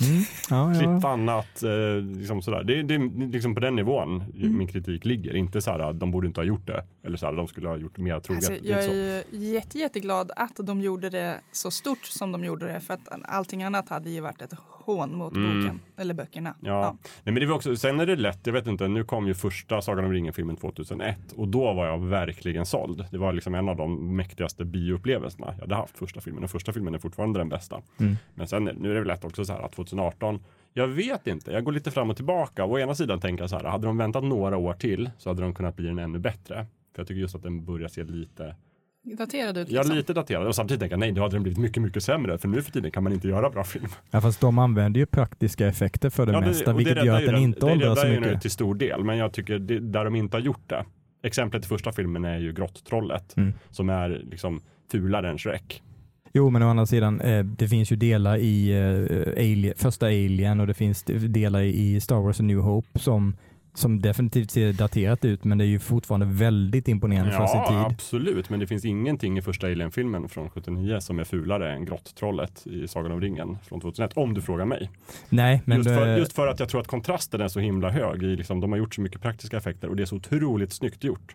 [SPEAKER 3] Mm. Ja, ja.
[SPEAKER 1] Klippa annat, eh, liksom sådär. Det, det är liksom på den nivån
[SPEAKER 2] Mm.
[SPEAKER 1] min kritik ligger. Inte så här, de borde inte ha gjort det. Eller så de skulle ha gjort mer troget.
[SPEAKER 2] alltså,
[SPEAKER 1] är
[SPEAKER 2] jag är ju jätte, jätteglad att de gjorde det så stort som de gjorde det, för att allting annat hade ju varit ett hån mot
[SPEAKER 1] Mm.
[SPEAKER 2] boken, eller böckerna.
[SPEAKER 1] Ja. Nej, men det var också, sen är det lätt, jag vet inte, nu kom ju första Sagan om ringen-filmen 2001 och då var jag verkligen såld. Det var liksom en av de mäktigaste bioupplevelserna jag hade haft första filmen och första filmen är fortfarande den bästa.
[SPEAKER 3] Mm.
[SPEAKER 1] Men sen, nu är det väl lätt också så här att 2018, jag vet inte, jag går lite fram och tillbaka. Å ena sidan tänker jag så här, hade de väntat några år till så hade de kunnat bli den ännu bättre. För jag tycker just att den börjar se lite,
[SPEAKER 2] Daterad ut
[SPEAKER 1] ja
[SPEAKER 2] liksom.
[SPEAKER 1] lite daterad och samtidigt tänker jag nej, då hade den blivit mycket, mycket sämre. För nu för tiden kan man inte göra bra film.
[SPEAKER 3] Ja, fast de använder ju praktiska effekter för det
[SPEAKER 1] Ja,
[SPEAKER 3] mesta,
[SPEAKER 1] och
[SPEAKER 3] vilket
[SPEAKER 1] räddar
[SPEAKER 3] gör att
[SPEAKER 1] ju
[SPEAKER 3] den inte
[SPEAKER 1] det
[SPEAKER 3] åldras så
[SPEAKER 1] ju nu
[SPEAKER 3] mycket.
[SPEAKER 1] till stor del, men jag tycker det, där de inte har gjort det. Exemplet i första filmen är ju Grotttrollet,
[SPEAKER 3] Mm.
[SPEAKER 1] som är liksom fulare än Shrek.
[SPEAKER 3] Jo, men å andra sidan, eh, det finns ju delar i eh, Alien, första Alien och det finns delar i Star Wars A New Hope som, som definitivt ser daterat ut, men det är ju fortfarande väldigt imponerande för sin
[SPEAKER 1] Ja,
[SPEAKER 3] tid.
[SPEAKER 1] absolut, men det finns ingenting i första Alien-filmen från 79 som är fulare än Grotttrollet i Sagan om ringen från 2001, om du frågar mig.
[SPEAKER 3] Nej, men
[SPEAKER 1] just, för,
[SPEAKER 3] det-
[SPEAKER 1] just för att jag tror att kontrasten är så himla hög. I liksom, de har gjort så mycket praktiska effekter och det är så otroligt snyggt gjort.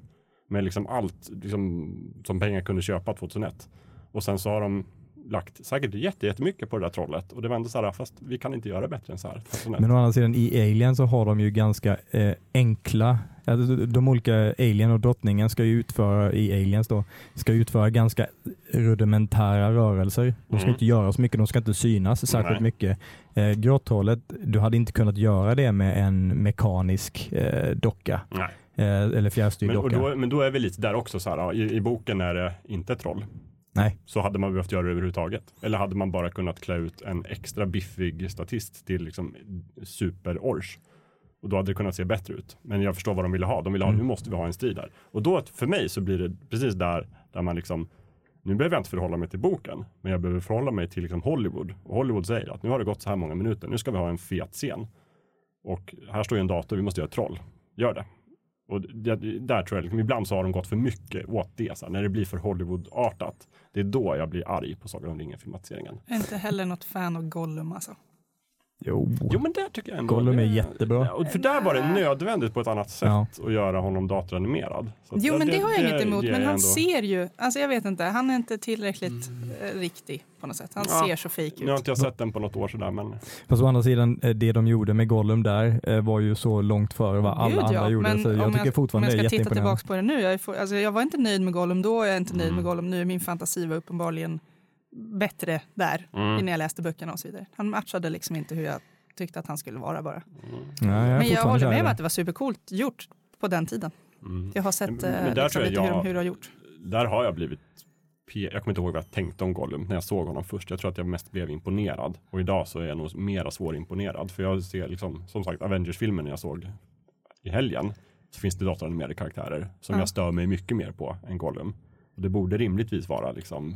[SPEAKER 1] med liksom allt liksom, som pengar kunde köpa 2001. Och sen så har de lagt säkert jätte, jättemycket på det där trollet och det var ändå så här, fast vi kan inte göra bättre än så här. 2001.
[SPEAKER 3] Men å andra sidan i Alien så har de ju ganska eh, enkla, alltså, de, olika Alien och drottningen ska ju utföra i Aliens då, ska utföra ganska rudimentära rörelser. De ska
[SPEAKER 1] Mm.
[SPEAKER 3] inte göra så mycket, de ska inte synas särskilt
[SPEAKER 1] Nej.
[SPEAKER 3] mycket. Eh, Grotthålet, du hade inte kunnat göra det med en mekanisk eh, docka eh, eller fjärrstyrd
[SPEAKER 1] Men,
[SPEAKER 3] docka.
[SPEAKER 1] då, men då är vi lite där också så här, ja, i, i boken är det inte troll.
[SPEAKER 3] Nej.
[SPEAKER 1] Så hade man behövt göra det överhuvudtaget. Eller hade man bara kunnat klä ut en extra biffig statist till liksom super-ors. Och då hade det kunnat se bättre ut. Men jag förstår vad de ville ha. De ville ha,
[SPEAKER 3] Mm.
[SPEAKER 1] nu måste vi ha en strid där. Och då för mig så blir det precis där, där man liksom, nu behöver jag inte förhålla mig till boken, men jag behöver förhålla mig till liksom Hollywood. Och Hollywood säger att nu har det gått så här många minuter, nu ska vi ha en fet scen. Och här står ju en dator, vi måste göra ett troll. Gör det. Och det, där tror jag, liksom, ibland så har de gått för mycket åt det. Så här, när det blir för Hollywood-artat, det är då jag blir arg på Sagan om ringen-filmatiseringen.
[SPEAKER 2] Jag är inte heller något fan av Gollum alltså.
[SPEAKER 3] Jo.
[SPEAKER 1] Jo men där tycker jag ändå.
[SPEAKER 3] Gollum är
[SPEAKER 1] det-
[SPEAKER 3] jättebra.
[SPEAKER 1] Ja, och för där var det nödvändigt på ett annat sätt
[SPEAKER 3] Ja.
[SPEAKER 1] att göra honom datoranimerad.
[SPEAKER 2] Jo men det, har jag inget emot, men
[SPEAKER 1] jag
[SPEAKER 2] han
[SPEAKER 1] ändå-
[SPEAKER 2] ser ju, alltså jag vet inte, han är inte tillräckligt eh, riktig på något sätt. Han
[SPEAKER 1] Ja.
[SPEAKER 2] ser så fake
[SPEAKER 1] Nu har
[SPEAKER 2] ut.
[SPEAKER 1] inte jag sett den på något år sådär men
[SPEAKER 3] Fast å andra sidan, eh, det de gjorde med Gollum där eh, var ju så långt före vad alla
[SPEAKER 2] Gud,
[SPEAKER 3] andra
[SPEAKER 2] ja.
[SPEAKER 3] gjorde.
[SPEAKER 2] Men
[SPEAKER 3] Så jag
[SPEAKER 2] om
[SPEAKER 3] tycker
[SPEAKER 2] jag, om
[SPEAKER 3] fortfarande
[SPEAKER 2] jag
[SPEAKER 3] det är
[SPEAKER 2] ska titta
[SPEAKER 3] jätteimponerande.
[SPEAKER 2] tillbaka på det nu, jag, är, alltså jag var inte nöjd med Gollum då, jag är inte nöjd
[SPEAKER 1] Mm.
[SPEAKER 2] med Gollum nu. Min fantasi var uppenbarligen bättre där,
[SPEAKER 1] Mm.
[SPEAKER 2] när jag läste böckerna och så vidare. Han matchade liksom inte hur jag tyckte att han skulle vara bara.
[SPEAKER 3] Ja, jag är
[SPEAKER 2] Men jag håller med om
[SPEAKER 3] det.
[SPEAKER 2] att det var supercoolt gjort på den tiden.
[SPEAKER 1] mm.
[SPEAKER 2] Jag har sett
[SPEAKER 1] Men-
[SPEAKER 2] eh,
[SPEAKER 1] men där
[SPEAKER 2] liksom
[SPEAKER 1] jag
[SPEAKER 2] lite hur,
[SPEAKER 1] jag-
[SPEAKER 2] de, hur de har gjort.
[SPEAKER 1] där har jag blivit jag kommer inte ihåg vad jag tänkte om Gollum när jag såg honom först. Jag tror att jag mest blev imponerad. Och idag så är jag nog mera svårimponerad. För jag ser liksom, som sagt, Avengers-filmen jag såg i helgen. Så finns det datoranimerade karaktärer som
[SPEAKER 2] Ja.
[SPEAKER 1] jag stör mig mycket mer på än Gollum. Och det borde rimligtvis vara liksom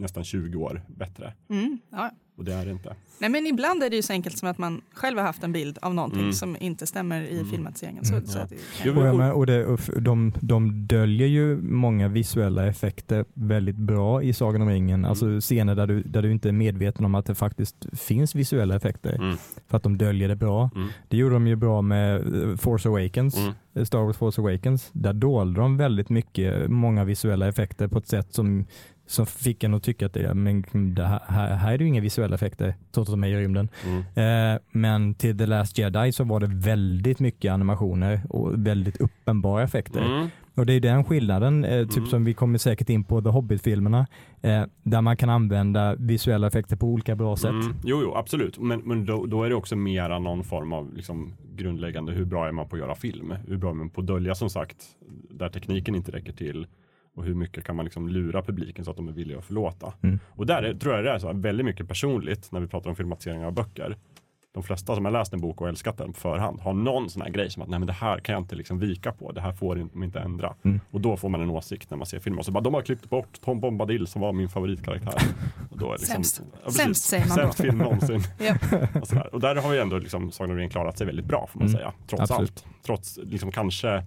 [SPEAKER 1] nästan 20 år bättre.
[SPEAKER 2] Mm, ja.
[SPEAKER 1] Och det är det inte.
[SPEAKER 2] Nej, men ibland är det ju så enkelt som att man själv har haft en bild av någonting
[SPEAKER 1] Mm.
[SPEAKER 2] som inte stämmer i
[SPEAKER 1] Mm.
[SPEAKER 2] filmatiseringen. Så,
[SPEAKER 3] Mm.
[SPEAKER 2] så
[SPEAKER 1] Ja.
[SPEAKER 2] att det,
[SPEAKER 3] Och, med, och det, och de, de döljer ju många visuella effekter väldigt bra i Sagan om ringen.
[SPEAKER 1] Mm.
[SPEAKER 3] Alltså scener där du, där du inte är medveten om att det faktiskt finns visuella effekter.
[SPEAKER 1] Mm.
[SPEAKER 3] För att de döljer det bra.
[SPEAKER 1] Mm.
[SPEAKER 3] Det gjorde de ju bra med eh, Force Awakens.
[SPEAKER 1] Mm.
[SPEAKER 3] eh, Star Wars Force Awakens. Där dolde de väldigt mycket, många visuella effekter på ett sätt som, som fick en att tycka att det, men det här, här, är det ju inga visuella effekter trots att de är i rymden.
[SPEAKER 1] Mm.
[SPEAKER 3] Eh, men till The Last Jedi så var det väldigt mycket animationer och väldigt uppenbara effekter.
[SPEAKER 1] Mm.
[SPEAKER 3] Och det är den skillnaden, eh, typ
[SPEAKER 1] Mm.
[SPEAKER 3] som vi kommer säkert in på The Hobbit-filmerna, eh, där man kan använda visuella effekter på olika bra sätt.
[SPEAKER 1] Mm. Jo, jo, absolut. Men, men då, då är det också mera någon form av liksom, grundläggande, hur bra är man på att göra film? Hur bra är man på att dölja som sagt, där tekniken inte räcker till? Och hur mycket kan man liksom lura publiken så att de är villiga att förlåta?
[SPEAKER 3] Mm.
[SPEAKER 1] Och där är, tror jag det är så här väldigt mycket personligt när vi pratar om filmatiseringar av böcker. De flesta som har läst en bok och älskat den på förhand har någon sån här grej som att nej men det här kan jag inte liksom vika på, det här får de inte ändra.
[SPEAKER 3] Mm.
[SPEAKER 1] Och då får man en åsikt när man ser filmen. Och så bara, de har klippt bort Tom Bombadil som var min favoritkaraktär. Och då är liksom,
[SPEAKER 2] Sämst.
[SPEAKER 1] Ja, precis.
[SPEAKER 2] Sämst säger man då.
[SPEAKER 1] Sämst film någonsin. Och, och där har ju ändå liksom Sagan om ringen klarat sig väldigt bra får man
[SPEAKER 3] Mm.
[SPEAKER 1] säga. Trots
[SPEAKER 3] Absolut.
[SPEAKER 1] allt. Trots liksom kanske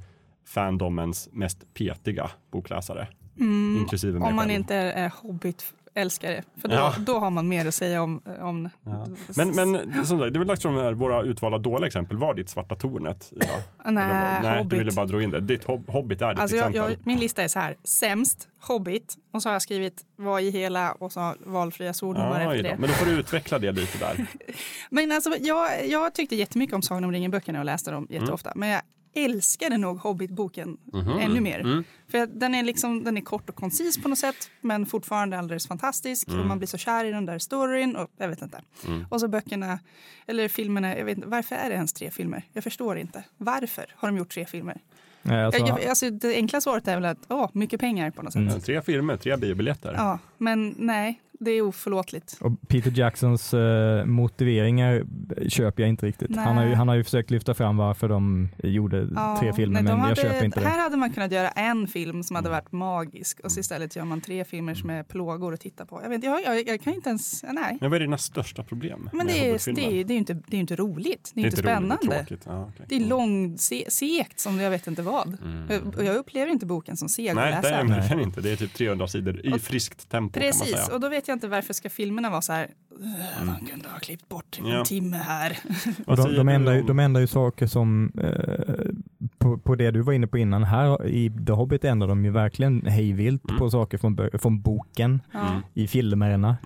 [SPEAKER 1] fandomens mest petiga bokläsare.
[SPEAKER 2] Mm,
[SPEAKER 1] Inklusive mig
[SPEAKER 2] om man
[SPEAKER 1] själv.
[SPEAKER 2] inte är Hobbit-älskare. För då,
[SPEAKER 1] Ja.
[SPEAKER 2] då har man mer att säga om... om
[SPEAKER 1] Ja. Men, men som sagt, det är väl dags för våra utvalda dåliga exempel. Var ditt Svarta tornet?
[SPEAKER 2] Nej,
[SPEAKER 1] Eller vad- nej du
[SPEAKER 2] Hobbit.
[SPEAKER 1] ville bara dra in det. Ditt hob Hobbit är ditt
[SPEAKER 2] Alltså jag,
[SPEAKER 1] exempel.
[SPEAKER 2] jag, min lista är så här. Sämst, Hobbit. Och så har jag skrivit vad i hela och så valfria svordomar
[SPEAKER 1] Ja,
[SPEAKER 2] efter det.
[SPEAKER 1] Men då får du utveckla det lite där.
[SPEAKER 2] Men alltså, jag, jag tyckte jättemycket om Sagan om ringen-böckerna och läste dem jätteofta. Men jag älskade nog Hobbit-boken
[SPEAKER 1] Mhm.
[SPEAKER 2] ännu mer.
[SPEAKER 1] Mm.
[SPEAKER 2] För den är, liksom, den är kort och koncis på något sätt, men fortfarande alldeles fantastisk.
[SPEAKER 1] Mm.
[SPEAKER 2] Och man blir så kär i den där storyn. Och, jag vet inte.
[SPEAKER 1] Mm.
[SPEAKER 2] Och så böckerna, eller filmerna, jag vet inte, varför är det ens tre filmer? Jag förstår inte. Varför har de gjort tre filmer?
[SPEAKER 3] Nej, alltså,
[SPEAKER 2] jag, jag, alltså, det enkla svaret är väl att, åh, mycket pengar på något sätt.
[SPEAKER 3] Mm.
[SPEAKER 1] Tre filmer, tre biobiljetter.
[SPEAKER 2] Ja, men nej, det är oförlåtligt.
[SPEAKER 3] och Peter Jacksons eh, motiveringar köper jag inte riktigt.
[SPEAKER 2] Nej.
[SPEAKER 3] Han har, ju, han har ju försökt lyfta fram varför de gjorde
[SPEAKER 2] Ja,
[SPEAKER 3] tre filmer,
[SPEAKER 2] nej,
[SPEAKER 3] men jag
[SPEAKER 2] hade,
[SPEAKER 3] köper inte det.
[SPEAKER 2] Här hade man kunnat göra en film som hade
[SPEAKER 1] Mm.
[SPEAKER 2] varit magisk och så istället gör man tre filmer som är plågor att titta på. Jag, vet, jag, jag, jag kan inte ens, nej.
[SPEAKER 1] Men vad är dina största problem
[SPEAKER 2] Men det är, det, är, det är inte, det är ju inte roligt. Det är, inte
[SPEAKER 1] roligt,
[SPEAKER 2] spännande.
[SPEAKER 1] Det är, ja, okej.
[SPEAKER 2] det är långsegt som jag vet inte vad.
[SPEAKER 1] Mm.
[SPEAKER 2] Och jag upplever inte boken som seg
[SPEAKER 1] Nej, det är verkligen inte. Det är typ 300 sidor i
[SPEAKER 2] Och-
[SPEAKER 1] friskt tempo kan man
[SPEAKER 2] Precis, och då vet jag inte varför ska filmerna vara så här, "Ugh, man kunde ha klippt bort en
[SPEAKER 1] Ja.
[SPEAKER 2] timme här.
[SPEAKER 3] Och de, de, ändrar, ju- de ändrar ju saker som eh, på, på det du var inne på innan, här i The Hobbit ändrar de ju verkligen hejvilt
[SPEAKER 1] Mm.
[SPEAKER 3] på saker från, från boken.
[SPEAKER 1] Mm.
[SPEAKER 3] i filmerna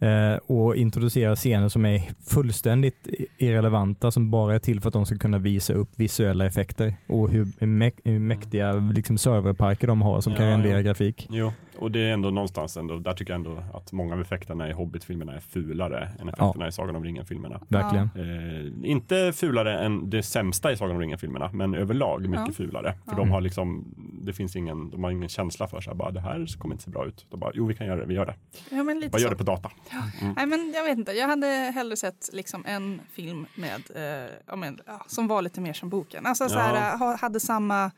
[SPEAKER 1] Mm.
[SPEAKER 3] eh, och introducerar scener som är fullständigt irrelevanta som bara är till för att de ska kunna visa upp visuella effekter och hur, mä- hur mäktiga liksom, serverparker de har som kan
[SPEAKER 1] Ja,
[SPEAKER 3] rendera
[SPEAKER 1] ja.
[SPEAKER 3] grafik.
[SPEAKER 1] Jo, och det är ändå någonstans ändå, där tycker jag ändå att många av effekterna i Hobbit-filmerna är fulare än effekterna i Sagan om ringen-filmerna.
[SPEAKER 3] Verkligen.
[SPEAKER 1] Eh, inte fulare än det sämsta i Sagan om ringen-filmerna, men överlag mycket
[SPEAKER 2] Ja.
[SPEAKER 1] fulare. För
[SPEAKER 2] Ja.
[SPEAKER 1] de har liksom, det finns ingen, de har ingen känsla för sig, bara det här kommer inte se bra ut. De bara, jo vi kan göra det, vi gör det.
[SPEAKER 2] Ja, men lite
[SPEAKER 1] Bara gör
[SPEAKER 2] så.
[SPEAKER 1] det på data.
[SPEAKER 2] Nej, men jag vet inte, jag hade hellre sett liksom en film med, eh, ja, men, ja, som var lite mer som boken. Alltså så
[SPEAKER 1] Ja.
[SPEAKER 2] här, ha, hade samma,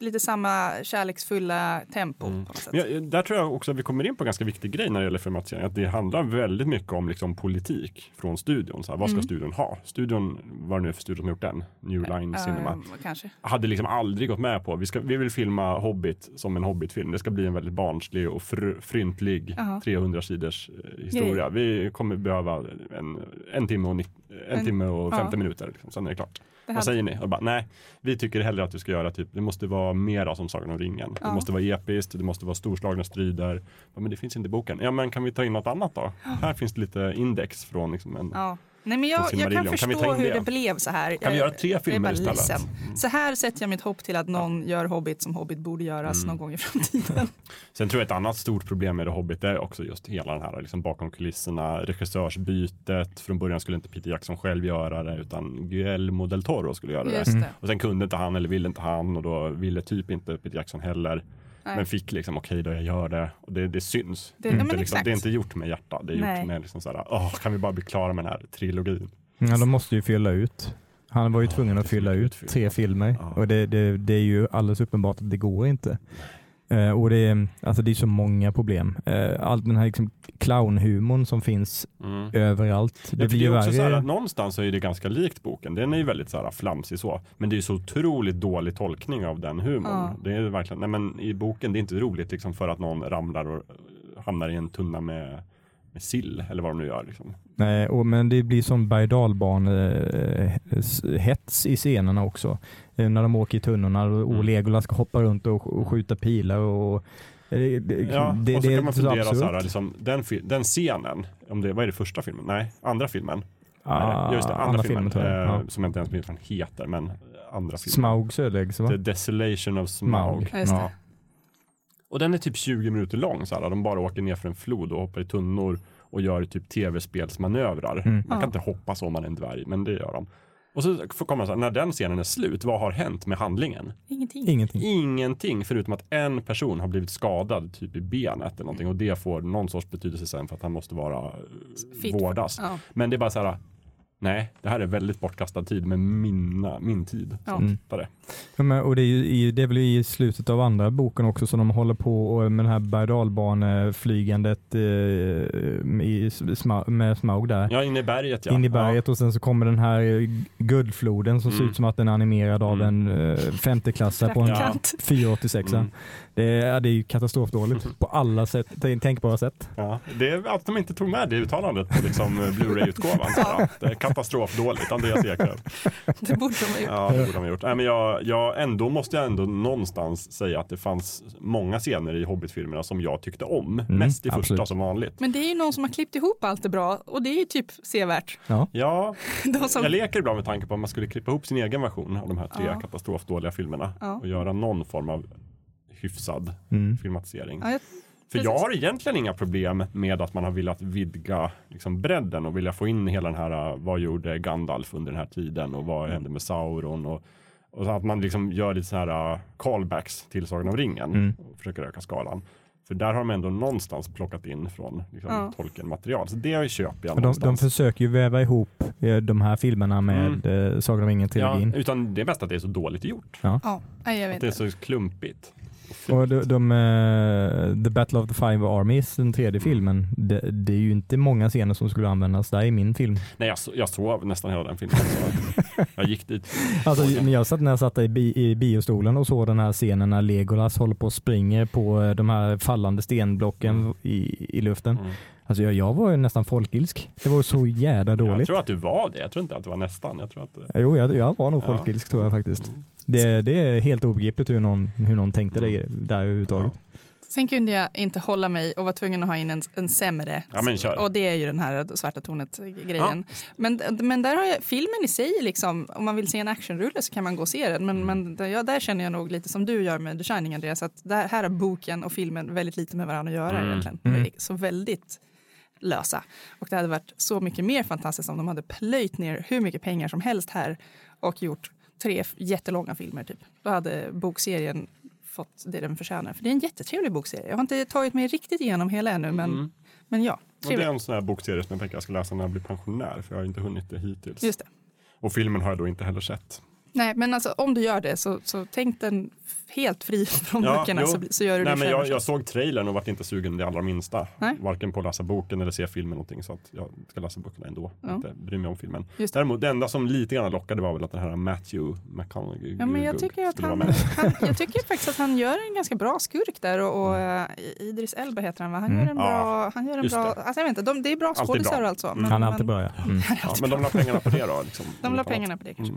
[SPEAKER 2] lite samma kärleksfulla tempo
[SPEAKER 1] Mm. jag, där tror jag också att vi kommer in på en ganska viktig grej när det gäller filmatisering. Att det handlar väldigt mycket om liksom politik från studion. Så här, vad ska
[SPEAKER 2] Mm.
[SPEAKER 1] studion ha? Studion, vad det nu är för studio som gjort den, New Line Cinema.
[SPEAKER 2] Eh, kanske.
[SPEAKER 1] hade liksom aldrig gått med på. Vi, ska, vi vill filma Hobbit som en Hobbit-film. Det ska bli en väldigt barnslig och fr, fryntlig
[SPEAKER 2] Jaha.
[SPEAKER 1] 300 sidors eh, historia. Vi kommer behöva en, en timme och, en
[SPEAKER 2] En-
[SPEAKER 1] timme och
[SPEAKER 2] ja.
[SPEAKER 1] 50 minuter. Liksom. Sen är det klart.
[SPEAKER 2] Det
[SPEAKER 1] Vad säger ni? Och bara, nej, vi tycker hellre att du ska göra typ, det måste vara mera som Sagan om ringen. Det
[SPEAKER 2] Ja.
[SPEAKER 1] måste vara episkt, det måste vara storslagna strider. Men det finns inte i boken. Ja, men kan vi ta in något annat då? Här finns det lite index från liksom en
[SPEAKER 2] ja. Nej, men jag, jag kan.
[SPEAKER 1] Kan
[SPEAKER 2] förstå
[SPEAKER 1] in
[SPEAKER 2] hur
[SPEAKER 1] det?
[SPEAKER 2] det blev så här.
[SPEAKER 1] Kan vi göra tre filmer istället? Mm.
[SPEAKER 2] Så här sätter jag mitt hopp till att någon gör Hobbit som Hobbit borde göras
[SPEAKER 1] Mm.
[SPEAKER 2] någon gång i framtiden.
[SPEAKER 1] Sen tror jag ett annat stort problem med The Hobbit är också just hela den här liksom bakom kulisserna, regissörsbytet. Från början skulle inte Peter Jackson själv göra det utan Guillermo del Toro skulle göra det.
[SPEAKER 2] Det.
[SPEAKER 1] Och sen kunde inte han eller ville inte han och då ville typ inte Peter Jackson heller.
[SPEAKER 2] Nej.
[SPEAKER 1] Men fick liksom okej då jag gör det och det, det syns.
[SPEAKER 2] Det-
[SPEAKER 1] Det, inte
[SPEAKER 2] men
[SPEAKER 1] liksom, det är inte gjort med hjärta, det är
[SPEAKER 2] Nej.
[SPEAKER 1] gjort med liksom så här, åh, kan vi bara bli klara med den här trilogin?
[SPEAKER 3] Ja, de måste ju fylla ut. Han var ju
[SPEAKER 1] Ja,
[SPEAKER 3] tvungen
[SPEAKER 1] det
[SPEAKER 3] att fylla ut tre filmer
[SPEAKER 1] Ja.
[SPEAKER 3] och det, det, det är ju alldeles uppenbart att det går inte. Eh, och det är, alltså det är så många problem. Uh, all den här liksom clownhumorn som finns
[SPEAKER 1] Mm.
[SPEAKER 3] överallt.
[SPEAKER 1] Det,
[SPEAKER 3] blir
[SPEAKER 1] det
[SPEAKER 3] ju
[SPEAKER 1] är också så här,
[SPEAKER 3] värre.
[SPEAKER 1] att någonstans är det ganska likt boken. Den är ju väldigt så här flamsig så. Men det är så otroligt dålig tolkning av den humorn.
[SPEAKER 2] Ja.
[SPEAKER 1] Det är verkligen, nej men i boken det är inte roligt liksom för att någon ramlar och eh, hamnar i en tunna med, med sill eller vad de nu gör. Liksom.
[SPEAKER 3] Nej, och, men det blir som berg och hets i scenerna också. Eh, när de åker i tunnorna och,
[SPEAKER 1] Mm.
[SPEAKER 3] Legolas ska hoppa runt och, skjuta pilar. Och, eh, det, det,
[SPEAKER 1] Ja,
[SPEAKER 3] det,
[SPEAKER 1] och så
[SPEAKER 3] det
[SPEAKER 1] kan man fundera så här, liksom, den, den scenen, om det, vad är det första filmen? Nej, andra filmen.
[SPEAKER 3] Ah,
[SPEAKER 1] just det, andra, filmen.
[SPEAKER 3] tror jag.
[SPEAKER 1] eh,
[SPEAKER 3] Ja.
[SPEAKER 1] Som jag inte ens minns vad den heter, men andra filmen.
[SPEAKER 3] Smaug Söderläggs va?
[SPEAKER 1] The Desolation of Smaug.
[SPEAKER 2] Ja.
[SPEAKER 1] Och den är typ 20 minuter lång. Så här. De bara åker ner för en flod och hoppar i tunnor och gör typ tv-spelsmanövrar.
[SPEAKER 3] Mm.
[SPEAKER 1] Man kan
[SPEAKER 2] Ja.
[SPEAKER 1] inte hoppa så om man är en dvärg, men det gör de. Och så får komma så här, när den scenen är slut, vad har hänt med handlingen?
[SPEAKER 2] Ingenting.
[SPEAKER 3] Ingenting.
[SPEAKER 1] Ingenting, förutom att en person har blivit skadad typ i benet eller någonting och det får någon sorts betydelse sen för att han måste vara
[SPEAKER 2] Fit.
[SPEAKER 1] vårdas.
[SPEAKER 2] Ja.
[SPEAKER 1] Men det är bara så här, nej, det här är väldigt bortkastad tid med mina, min tid
[SPEAKER 2] Ja.
[SPEAKER 1] som
[SPEAKER 3] Mm.
[SPEAKER 1] tittare.
[SPEAKER 3] Ja, men, och det är, ju, i- det är väl i slutet av andra boken också som de håller på och med det här berg flygandet eh, i, med Smaug där.
[SPEAKER 1] Ja, inne i berget ja.
[SPEAKER 3] in i berget och sen så kommer den här eh, guldfloden som ser
[SPEAKER 1] Mm.
[SPEAKER 3] ut som att den är animerad av
[SPEAKER 1] Mm.
[SPEAKER 3] en uh, femteklassare på en
[SPEAKER 1] Ja.
[SPEAKER 2] Praktikant.
[SPEAKER 3] 486.
[SPEAKER 1] Mm.
[SPEAKER 3] Det, är, ja, det är ju katastrofdåligt på alla sätt, tänkbara sätt.
[SPEAKER 1] Ja, det är att de inte tog med det uttalandet på liksom eh, Blu-ray-utgåvan. Katastrofdåligt, Andreas Eklöf.
[SPEAKER 2] Det borde de ha gjort.
[SPEAKER 1] Ja, det borde de ha gjort. Nej, men jag, jag, ändå måste jag ändå någonstans säga att det fanns många scener i Hobbit-filmerna som jag tyckte om.
[SPEAKER 3] Mm,
[SPEAKER 1] Mest i första
[SPEAKER 3] absolut.
[SPEAKER 1] som vanligt.
[SPEAKER 2] Men det är ju någon som har klippt ihop allt det bra och det är ju typ sevärt.
[SPEAKER 1] Ja,
[SPEAKER 2] De som,
[SPEAKER 1] jag leker ibland med tanke på om man skulle klippa ihop sin egen version av de här tre
[SPEAKER 2] Ja.
[SPEAKER 1] katastrofdåliga filmerna
[SPEAKER 2] Ja.
[SPEAKER 1] och göra någon form av hyfsad
[SPEAKER 3] Mm.
[SPEAKER 1] filmatisering.
[SPEAKER 2] ja, jag,
[SPEAKER 1] För
[SPEAKER 2] Precis.
[SPEAKER 1] jag har egentligen inga problem med att man har velat vidga liksom, bredden och vilja få in hela den här, uh, vad gjorde Gandalf under den här tiden och vad hände med Sauron och, och så att man liksom gör lite så här uh, callbacks till Sagan om ringen
[SPEAKER 3] Mm.
[SPEAKER 1] och försöker öka skalan. För där har de ändå någonstans plockat in från liksom,
[SPEAKER 2] Ja.
[SPEAKER 1] Tolkien-material. Så det köper jag
[SPEAKER 3] Och de, de försöker ju väva ihop eh, de här filmerna med mm. Sagan om
[SPEAKER 1] ja,
[SPEAKER 3] ringen-trilogin.
[SPEAKER 1] utan det är mest att det är så dåligt gjort.
[SPEAKER 2] ja, nej, jag
[SPEAKER 1] Att
[SPEAKER 2] vet
[SPEAKER 1] det är så klumpigt.
[SPEAKER 3] Och de, de, eh, The Battle of the Five Armies, den tredje
[SPEAKER 1] Mm.
[SPEAKER 3] filmen, det, det är ju inte många scener som skulle användas där i min film.
[SPEAKER 1] Nej, jag, jag sov nästan hela den filmen. Jag gick dit.
[SPEAKER 3] Alltså, men jag satt när jag satt i, bi, i biostolen och såg den här scenen när Legolas håller på och springer på eh, de här fallande stenblocken
[SPEAKER 1] Mm.
[SPEAKER 3] i, i luften.
[SPEAKER 1] Mm.
[SPEAKER 3] Alltså jag, jag var ju nästan folkilsk. Det var så
[SPEAKER 1] Jag
[SPEAKER 3] dåligt.
[SPEAKER 1] tror att du var det. Jag tror inte att det var nästan. Jag tror att det...
[SPEAKER 3] Jo, jag, jag var nog
[SPEAKER 1] Ja.
[SPEAKER 3] folkilsk tror jag faktiskt. Det, det är helt obegripligt hur någon, hur någon tänkte det där överhuvudtaget.
[SPEAKER 2] Sen kunde jag inte hålla mig och var tvungen att ha in en, en sämre.
[SPEAKER 1] Ja, men kör.
[SPEAKER 2] Och det är ju den här svarta tornet-grejen. Men, men där har jag, filmen i sig, liksom, om man vill se en actionrulle så kan man gå och se den. Men,
[SPEAKER 1] Mm.
[SPEAKER 2] men där, ja, där känner jag nog lite som du gör med The Shining, Andreas, att där, här har boken och filmen väldigt lite med varandra att göra
[SPEAKER 1] Mm.
[SPEAKER 2] egentligen.
[SPEAKER 3] Mm.
[SPEAKER 2] Så väldigt lösa. Och det hade varit så mycket mer fantastiskt om de hade plöjt ner hur mycket pengar som helst här och gjort tre jättelånga filmer. Typ. Då hade bokserien fått det den förtjänar. För det är en jättetrevlig bokserie. Jag har inte tagit mig riktigt igenom hela ännu, men,
[SPEAKER 1] Mm.
[SPEAKER 2] men ja.
[SPEAKER 1] Och det är en sån här bokserie som jag tänker jag ska läsa när jag blir pensionär. För jag har inte hunnit det hittills.
[SPEAKER 2] Just det.
[SPEAKER 1] Och filmen har jag då inte heller sett.
[SPEAKER 2] Nej, men alltså, om du gör det så, så tänk den helt fri från
[SPEAKER 1] Ja,
[SPEAKER 2] böckerna så, så gör du
[SPEAKER 1] Nej,
[SPEAKER 2] det
[SPEAKER 1] men
[SPEAKER 2] själv.
[SPEAKER 1] jag, jag såg trailern och vart inte sugen det allra minsta.
[SPEAKER 2] Nej.
[SPEAKER 1] Varken på att läsa boken eller se filmen någonting. Så att jag ska läsa böckerna ändå.
[SPEAKER 2] Ja.
[SPEAKER 1] Inte bry mig om filmen.
[SPEAKER 2] Just det.
[SPEAKER 1] Däremot det enda som lite grann lockade var väl att den här Matthew McConaughey
[SPEAKER 2] Ja, men jag, tycker att han, han, jag tycker faktiskt att han gör en ganska bra skurk där och, och eh, Idris Elba heter han va? Han
[SPEAKER 3] Mm.
[SPEAKER 2] gör en bra,
[SPEAKER 1] Ja,
[SPEAKER 2] han gör en bra,
[SPEAKER 1] det.
[SPEAKER 2] alltså jag vet inte, de, det är bra skådisar
[SPEAKER 1] bra.
[SPEAKER 2] och allt så.
[SPEAKER 1] Mm.
[SPEAKER 3] Han är alltid bra ja. Mm.
[SPEAKER 1] Ja, men de la pengarna på det då? Liksom,
[SPEAKER 2] De la pengarna på det kanske.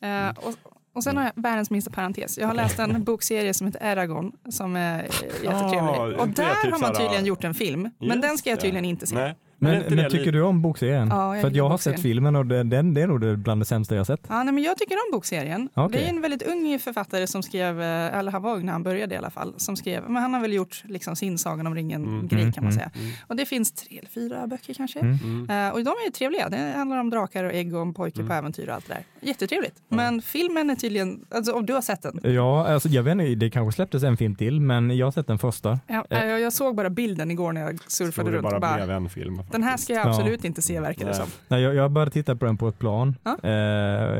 [SPEAKER 1] Mm.
[SPEAKER 2] Eh, och, och sen har jag världens minsta parentes. Jag har läst en bokserie som heter Eragon som är jättetrevlig.
[SPEAKER 1] Ah,
[SPEAKER 2] och där
[SPEAKER 1] typ
[SPEAKER 2] har man tydligen gjort en film. Men den ska jag tydligen inte se.
[SPEAKER 1] Nej.
[SPEAKER 3] Men, men
[SPEAKER 1] det
[SPEAKER 3] tycker du om bokserien?
[SPEAKER 2] Ja, jag
[SPEAKER 3] För jag har
[SPEAKER 2] bokserien.
[SPEAKER 3] sett filmen och den, den det är nog det bland det sämsta jag sett.
[SPEAKER 2] Ja, nej, men jag tycker om bokserien.
[SPEAKER 3] Okej.
[SPEAKER 2] Det är en väldigt ung författare som skrev, eh, eller han var ung när han började i alla fall, som skrev, men han har väl gjort liksom sin Sagan om ringen-grej
[SPEAKER 1] Mm.
[SPEAKER 2] kan man
[SPEAKER 3] Mm,
[SPEAKER 2] säga. Och det finns tre eller fyra böcker kanske.
[SPEAKER 3] Mm.
[SPEAKER 1] Mm.
[SPEAKER 2] Eh, och de är ju trevliga. Det handlar om drakar och ägg och en pojke på äventyr och allt det där. Jättetrevligt. Men filmen är tydligen, alltså om du har sett den.
[SPEAKER 3] Ja, alltså jag vet inte, det kanske släpptes en film till, men jag har sett den första.
[SPEAKER 2] Ja, eh, jag, jag såg bara bilden igår när jag surfade
[SPEAKER 1] det
[SPEAKER 2] runt.
[SPEAKER 1] bara
[SPEAKER 2] Och bara,
[SPEAKER 1] blev en film.
[SPEAKER 2] Den här ska jag
[SPEAKER 3] Ja.
[SPEAKER 2] absolut inte se verkar det
[SPEAKER 1] Nej.
[SPEAKER 2] som.
[SPEAKER 3] Nej, jag, jag började titta på den på ett plan.
[SPEAKER 2] Ja.
[SPEAKER 3] Eh,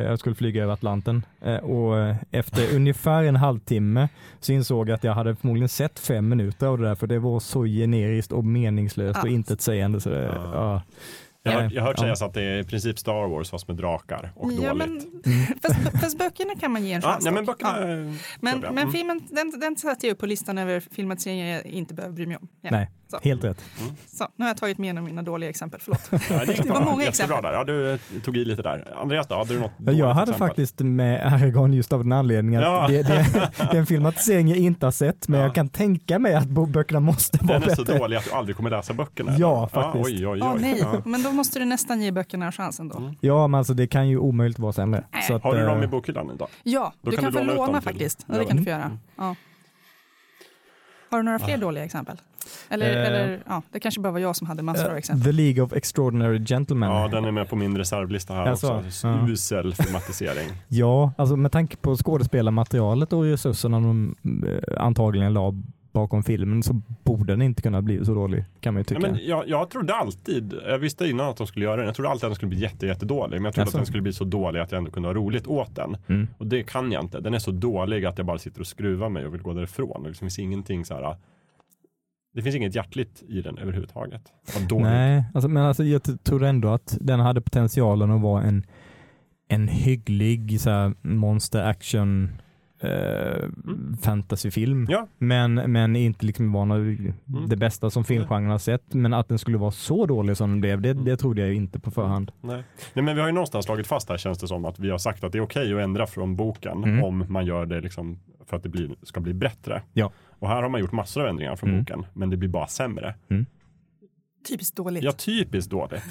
[SPEAKER 3] jag skulle flyga över Atlanten eh, och eh, efter ungefär en halvtimme så insåg jag att jag hade förmodligen sett fem minuter av det där för det var så generiskt och meningslöst och
[SPEAKER 2] Ja.
[SPEAKER 3] intetsägande. Så det,
[SPEAKER 1] Ja.
[SPEAKER 3] ja.
[SPEAKER 1] Jag har,
[SPEAKER 3] Nej,
[SPEAKER 1] jag har hört
[SPEAKER 3] ja.
[SPEAKER 1] sägas att det är i princip Star Wars fast med drakar och
[SPEAKER 2] Ja,
[SPEAKER 1] dåligt.
[SPEAKER 2] men, fast, fast böckerna kan man ge en
[SPEAKER 1] ja,
[SPEAKER 2] chans.
[SPEAKER 1] nej, men böckerna
[SPEAKER 2] Ja.
[SPEAKER 1] är
[SPEAKER 2] Men, men
[SPEAKER 1] Mm.
[SPEAKER 2] filmen, den, den satte jag upp på listan över filmatiseringar jag inte behöver bry mig om. Ja.
[SPEAKER 3] Nej,
[SPEAKER 2] Så.
[SPEAKER 3] helt rätt.
[SPEAKER 2] Så, nu har jag tagit med en av mina dåliga exempel, förlåt.
[SPEAKER 1] Ja, det,
[SPEAKER 2] var många
[SPEAKER 1] Jättebra
[SPEAKER 2] exempel.
[SPEAKER 1] där. Ja, du eh, tog i lite där. Andreas då, hade du något
[SPEAKER 3] Jag hade
[SPEAKER 1] exempel?
[SPEAKER 3] faktiskt med Aragon just av den anledningen att
[SPEAKER 1] Ja.
[SPEAKER 3] det, det, det är en filmatisering jag inte har sett men
[SPEAKER 1] Ja.
[SPEAKER 3] jag kan tänka mig att böckerna måste vara
[SPEAKER 1] Den är så
[SPEAKER 3] bättre.
[SPEAKER 1] dålig att du aldrig kommer läsa böckerna?
[SPEAKER 3] Ja,
[SPEAKER 1] eller?
[SPEAKER 3] faktiskt.
[SPEAKER 1] oj, oj, oj.
[SPEAKER 2] Åh nej,
[SPEAKER 1] Ja.
[SPEAKER 2] men då måste du nästan ge böckerna chansen då.
[SPEAKER 1] Mm.
[SPEAKER 3] Ja men alltså det kan ju omöjligt vara sämre. Att,
[SPEAKER 1] Har du
[SPEAKER 3] eh,
[SPEAKER 1] dem i bokhyllan idag?
[SPEAKER 2] Ja,
[SPEAKER 1] Då
[SPEAKER 2] du
[SPEAKER 1] kan
[SPEAKER 2] kan,
[SPEAKER 1] du
[SPEAKER 2] få
[SPEAKER 1] låna
[SPEAKER 2] faktiskt. Ja, det kan du få
[SPEAKER 3] Mm.
[SPEAKER 2] göra. Ja. Har du några fler dåliga exempel? Eller,
[SPEAKER 3] Eh.
[SPEAKER 2] eller ja, det kanske bara var jag som hade massor av
[SPEAKER 3] eh,
[SPEAKER 2] exempel.
[SPEAKER 3] The League of Extraordinary Gentlemen.
[SPEAKER 1] Ja, den är med på min reservlista här
[SPEAKER 3] Alltså,
[SPEAKER 1] också.
[SPEAKER 3] ja.
[SPEAKER 1] Usel filmatisering.
[SPEAKER 3] Ja, alltså med tanke på skådespelarmaterialet och resurserna de eh, antagligen la bakom filmen så borde den inte kunna bli så dålig kan man ju
[SPEAKER 1] Ja,
[SPEAKER 3] tycka.
[SPEAKER 1] men jag, jag trodde alltid, jag visste innan att de skulle göra den, jag trodde alltid att den skulle bli jätte, jättedålig. Men jag trodde
[SPEAKER 3] Jaså?
[SPEAKER 1] att den skulle bli så dålig att jag ändå kunde ha roligt åt den.
[SPEAKER 3] Mm.
[SPEAKER 1] Och det kan jag inte. Den är så dålig att jag bara sitter och skruvar mig och vill gå därifrån. Det finns ingenting så här. Det finns inget hjärtligt i den överhuvudtaget. Vad.
[SPEAKER 3] Nej, alltså, men alltså, jag tror ändå att den hade potentialen att vara en, en hygglig så här, monster action eh, fantasyfilm.
[SPEAKER 1] Ja.
[SPEAKER 3] Men, men inte liksom vara något, det bästa som filmgenren har sett. Men att den skulle vara så dålig som den blev, det, det trodde jag inte på förhand.
[SPEAKER 1] Nej. Nej, men vi har ju någonstans slagit fast här känns det som att vi har sagt att det är okej att ändra från boken
[SPEAKER 3] Mm.
[SPEAKER 1] om man gör det liksom för att det blir, ska bli bättre.
[SPEAKER 3] Ja.
[SPEAKER 1] Och här har man gjort massor av ändringar från
[SPEAKER 3] Mm.
[SPEAKER 1] boken, men det blir bara sämre.
[SPEAKER 2] Typiskt dåligt.
[SPEAKER 1] Ja, typiskt dåligt.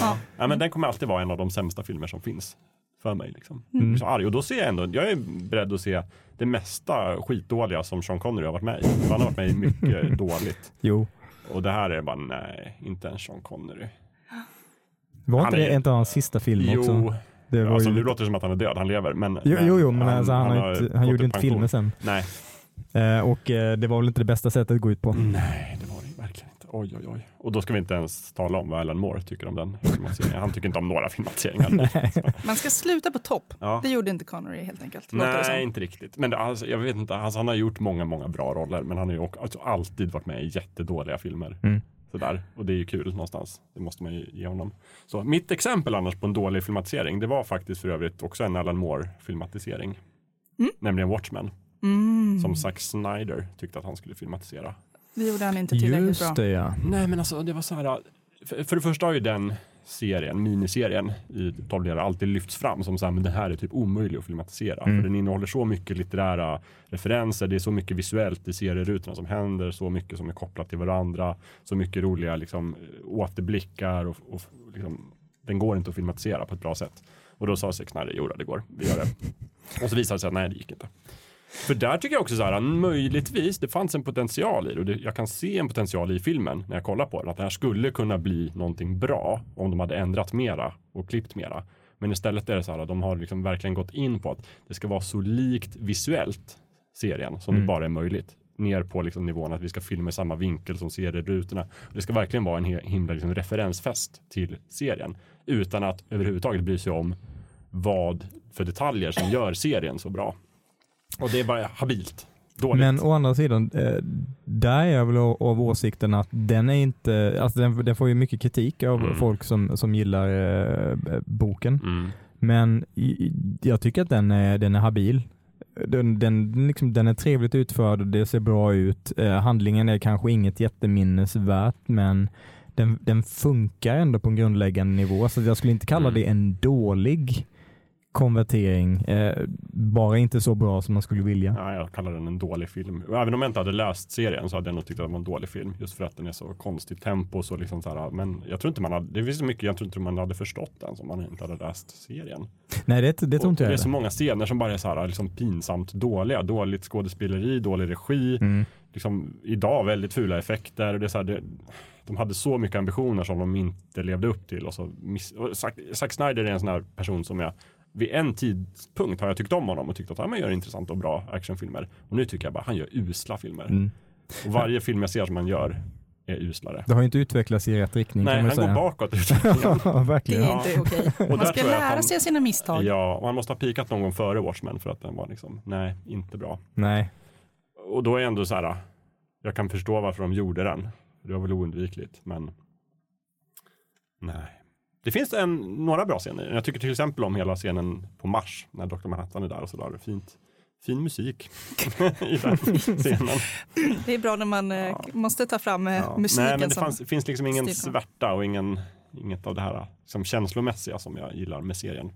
[SPEAKER 2] Ja.
[SPEAKER 1] Ja, men den kommer alltid vara en av de sämsta filmer som finns för mig. Liksom.
[SPEAKER 3] Mm.
[SPEAKER 1] Jag så arg. Och då ser jag ändå, jag är beredd att se det mesta skitdåliga som Sean Connery har varit med i. Han har varit med i mycket dåligt.
[SPEAKER 3] Jo,
[SPEAKER 1] Och det här är bara, nej, inte en Sean Connery.
[SPEAKER 3] var
[SPEAKER 1] Han
[SPEAKER 3] inte det en av hans sista filmer också? Det var
[SPEAKER 1] alltså,
[SPEAKER 3] ju...
[SPEAKER 1] nu låter det som att han är död, han lever. Men,
[SPEAKER 3] Jo,
[SPEAKER 1] men
[SPEAKER 3] jo, jo men alltså, han, har inte, han gjorde inte
[SPEAKER 1] pension.
[SPEAKER 3] filmer sen.
[SPEAKER 1] Nej.
[SPEAKER 3] Eh, och eh, det var väl inte det bästa sättet att gå ut på.
[SPEAKER 1] Nej, det var det verkligen inte. Oj, oj, oj. Och då ska vi inte ens tala om vad Alan Moore tycker om den filmatiseringen. Han tycker inte om några filmatiseringar.
[SPEAKER 3] Nej.
[SPEAKER 2] Man ska sluta på topp.
[SPEAKER 1] Ja.
[SPEAKER 2] Det gjorde inte Connery helt enkelt.
[SPEAKER 1] Nej, inte riktigt. Men det, alltså, jag vet inte, alltså, han har gjort många, många bra roller, men han har ju också, alltså, alltid varit med i jättedåliga filmer.
[SPEAKER 3] Mm.
[SPEAKER 1] Sådär. Och det är ju kul någonstans. Det måste man ju ge honom. Så mitt exempel annars på en dålig filmatisering, det var faktiskt för övrigt också en Alan Moore-filmatisering.
[SPEAKER 2] Mm.
[SPEAKER 1] Nämligen Watchmen,
[SPEAKER 2] Mm.
[SPEAKER 1] som Zack Snyder tyckte att han skulle filmatisera.
[SPEAKER 2] Det gjorde han inte tillräckligt
[SPEAKER 3] Just
[SPEAKER 2] bra.
[SPEAKER 3] det ja.
[SPEAKER 1] Nej, men alltså det var så här. För, för det första har ju den serien, miniserien i 12 delar alltid lyfts fram som så här, men det här är typ omöjlig att filmatisera.
[SPEAKER 3] Mm.
[SPEAKER 1] För den innehåller så mycket litterära referenser, det är så mycket visuellt i serierutorna som händer, så mycket som är kopplat till varandra, så mycket roliga liksom, återblickar och, och liksom, den går inte att filmatisera på ett bra sätt. Och då sa Zack Snyder, jo det går, vi gör det. och så visade det sig att nej, det gick inte. För där tycker jag också så här, möjligtvis, det fanns en potential i det och det, jag kan se en potential i filmen när jag kollar på den, att det här skulle kunna bli någonting bra om de hade ändrat mera och klippt mera. Men istället är det så här, de har liksom verkligen gått in på att det ska vara så likt visuellt serien som
[SPEAKER 3] Mm.
[SPEAKER 1] det bara är möjligt. Ner på liksom nivån att vi ska filma i samma vinkel som serierutorna. Det ska verkligen vara en himla liksom referensfest till serien. Utan att överhuvudtaget bry sig om vad för detaljer som gör serien så bra. Och det är bara habilt. Dåligt.
[SPEAKER 3] Men å andra sidan, eh, där är jag väl av, åsikten att den är inte, alltså den, den får ju mycket kritik av
[SPEAKER 1] Mm.
[SPEAKER 3] folk som, som gillar eh, boken.
[SPEAKER 1] Mm.
[SPEAKER 3] Men jag tycker att den är, den är habil. Den, den, liksom, den är trevligt utförd och det ser bra ut. Eh, handlingen är kanske inget jätteminnesvärt men den, den funkar ändå på en grundläggande nivå. Så jag skulle inte kalla
[SPEAKER 1] Mm.
[SPEAKER 3] det en dålig konvertering. Eh, bara inte så bra som man skulle vilja.
[SPEAKER 1] Ja, jag kallar den en dålig film. Även om jag inte hade läst serien så hade jag nog tyckt att det var en dålig film. Just för att den är så konstigt tempo. Så liksom så här, men jag tror inte man hade, det finns så mycket jag tror inte man hade förstått den som man inte hade läst serien.
[SPEAKER 3] Nej, det, det tror inte
[SPEAKER 1] det är
[SPEAKER 3] jag
[SPEAKER 1] så många scener som bara är så här, liksom pinsamt dåliga. Dåligt skådespeleri, dålig regi.
[SPEAKER 3] Mm.
[SPEAKER 1] Liksom, idag väldigt fula effekter. Det är så här, det, de hade så mycket ambitioner som de inte levde upp till. Och så miss, och Zack, Zack Snyder är en sån här person som jag vid en tidpunkt har jag tyckt om honom och tyckt att han gör intressanta och bra actionfilmer. Och nu tycker jag bara han gör usla filmer.
[SPEAKER 3] Mm.
[SPEAKER 1] Och varje film jag ser som han gör är uslare.
[SPEAKER 3] Det har ju inte utvecklats i rätt riktning
[SPEAKER 1] Nej,
[SPEAKER 3] kan man
[SPEAKER 1] han
[SPEAKER 3] säga.
[SPEAKER 1] går bakåt
[SPEAKER 3] ja,
[SPEAKER 2] Det
[SPEAKER 3] verkligen.
[SPEAKER 2] är
[SPEAKER 1] Ja.
[SPEAKER 2] inte okej.
[SPEAKER 1] Och
[SPEAKER 2] Man ska
[SPEAKER 1] jag att
[SPEAKER 2] lära
[SPEAKER 1] han-
[SPEAKER 2] sig sina misstag.
[SPEAKER 1] Ja, och han måste ha pikat någon gång före Watchmen för att den var liksom, nej, inte bra.
[SPEAKER 3] Nej.
[SPEAKER 1] Och då är ändå så här, jag kan förstå varför de gjorde den. Det var väl oundvikligt, men nej. Det finns en, några bra scener. Jag tycker till exempel om hela scenen på Mars när Dr. Manhattan är där och så där. Fint. Fin musik i den scenen.
[SPEAKER 2] Det är bra när man eh,
[SPEAKER 1] Ja.
[SPEAKER 2] måste ta fram eh,
[SPEAKER 1] Ja.
[SPEAKER 2] musiken
[SPEAKER 1] Nej, men det fanns, finns liksom ingen svärta och ingen, inget av det här som känslomässiga som jag gillar med serien.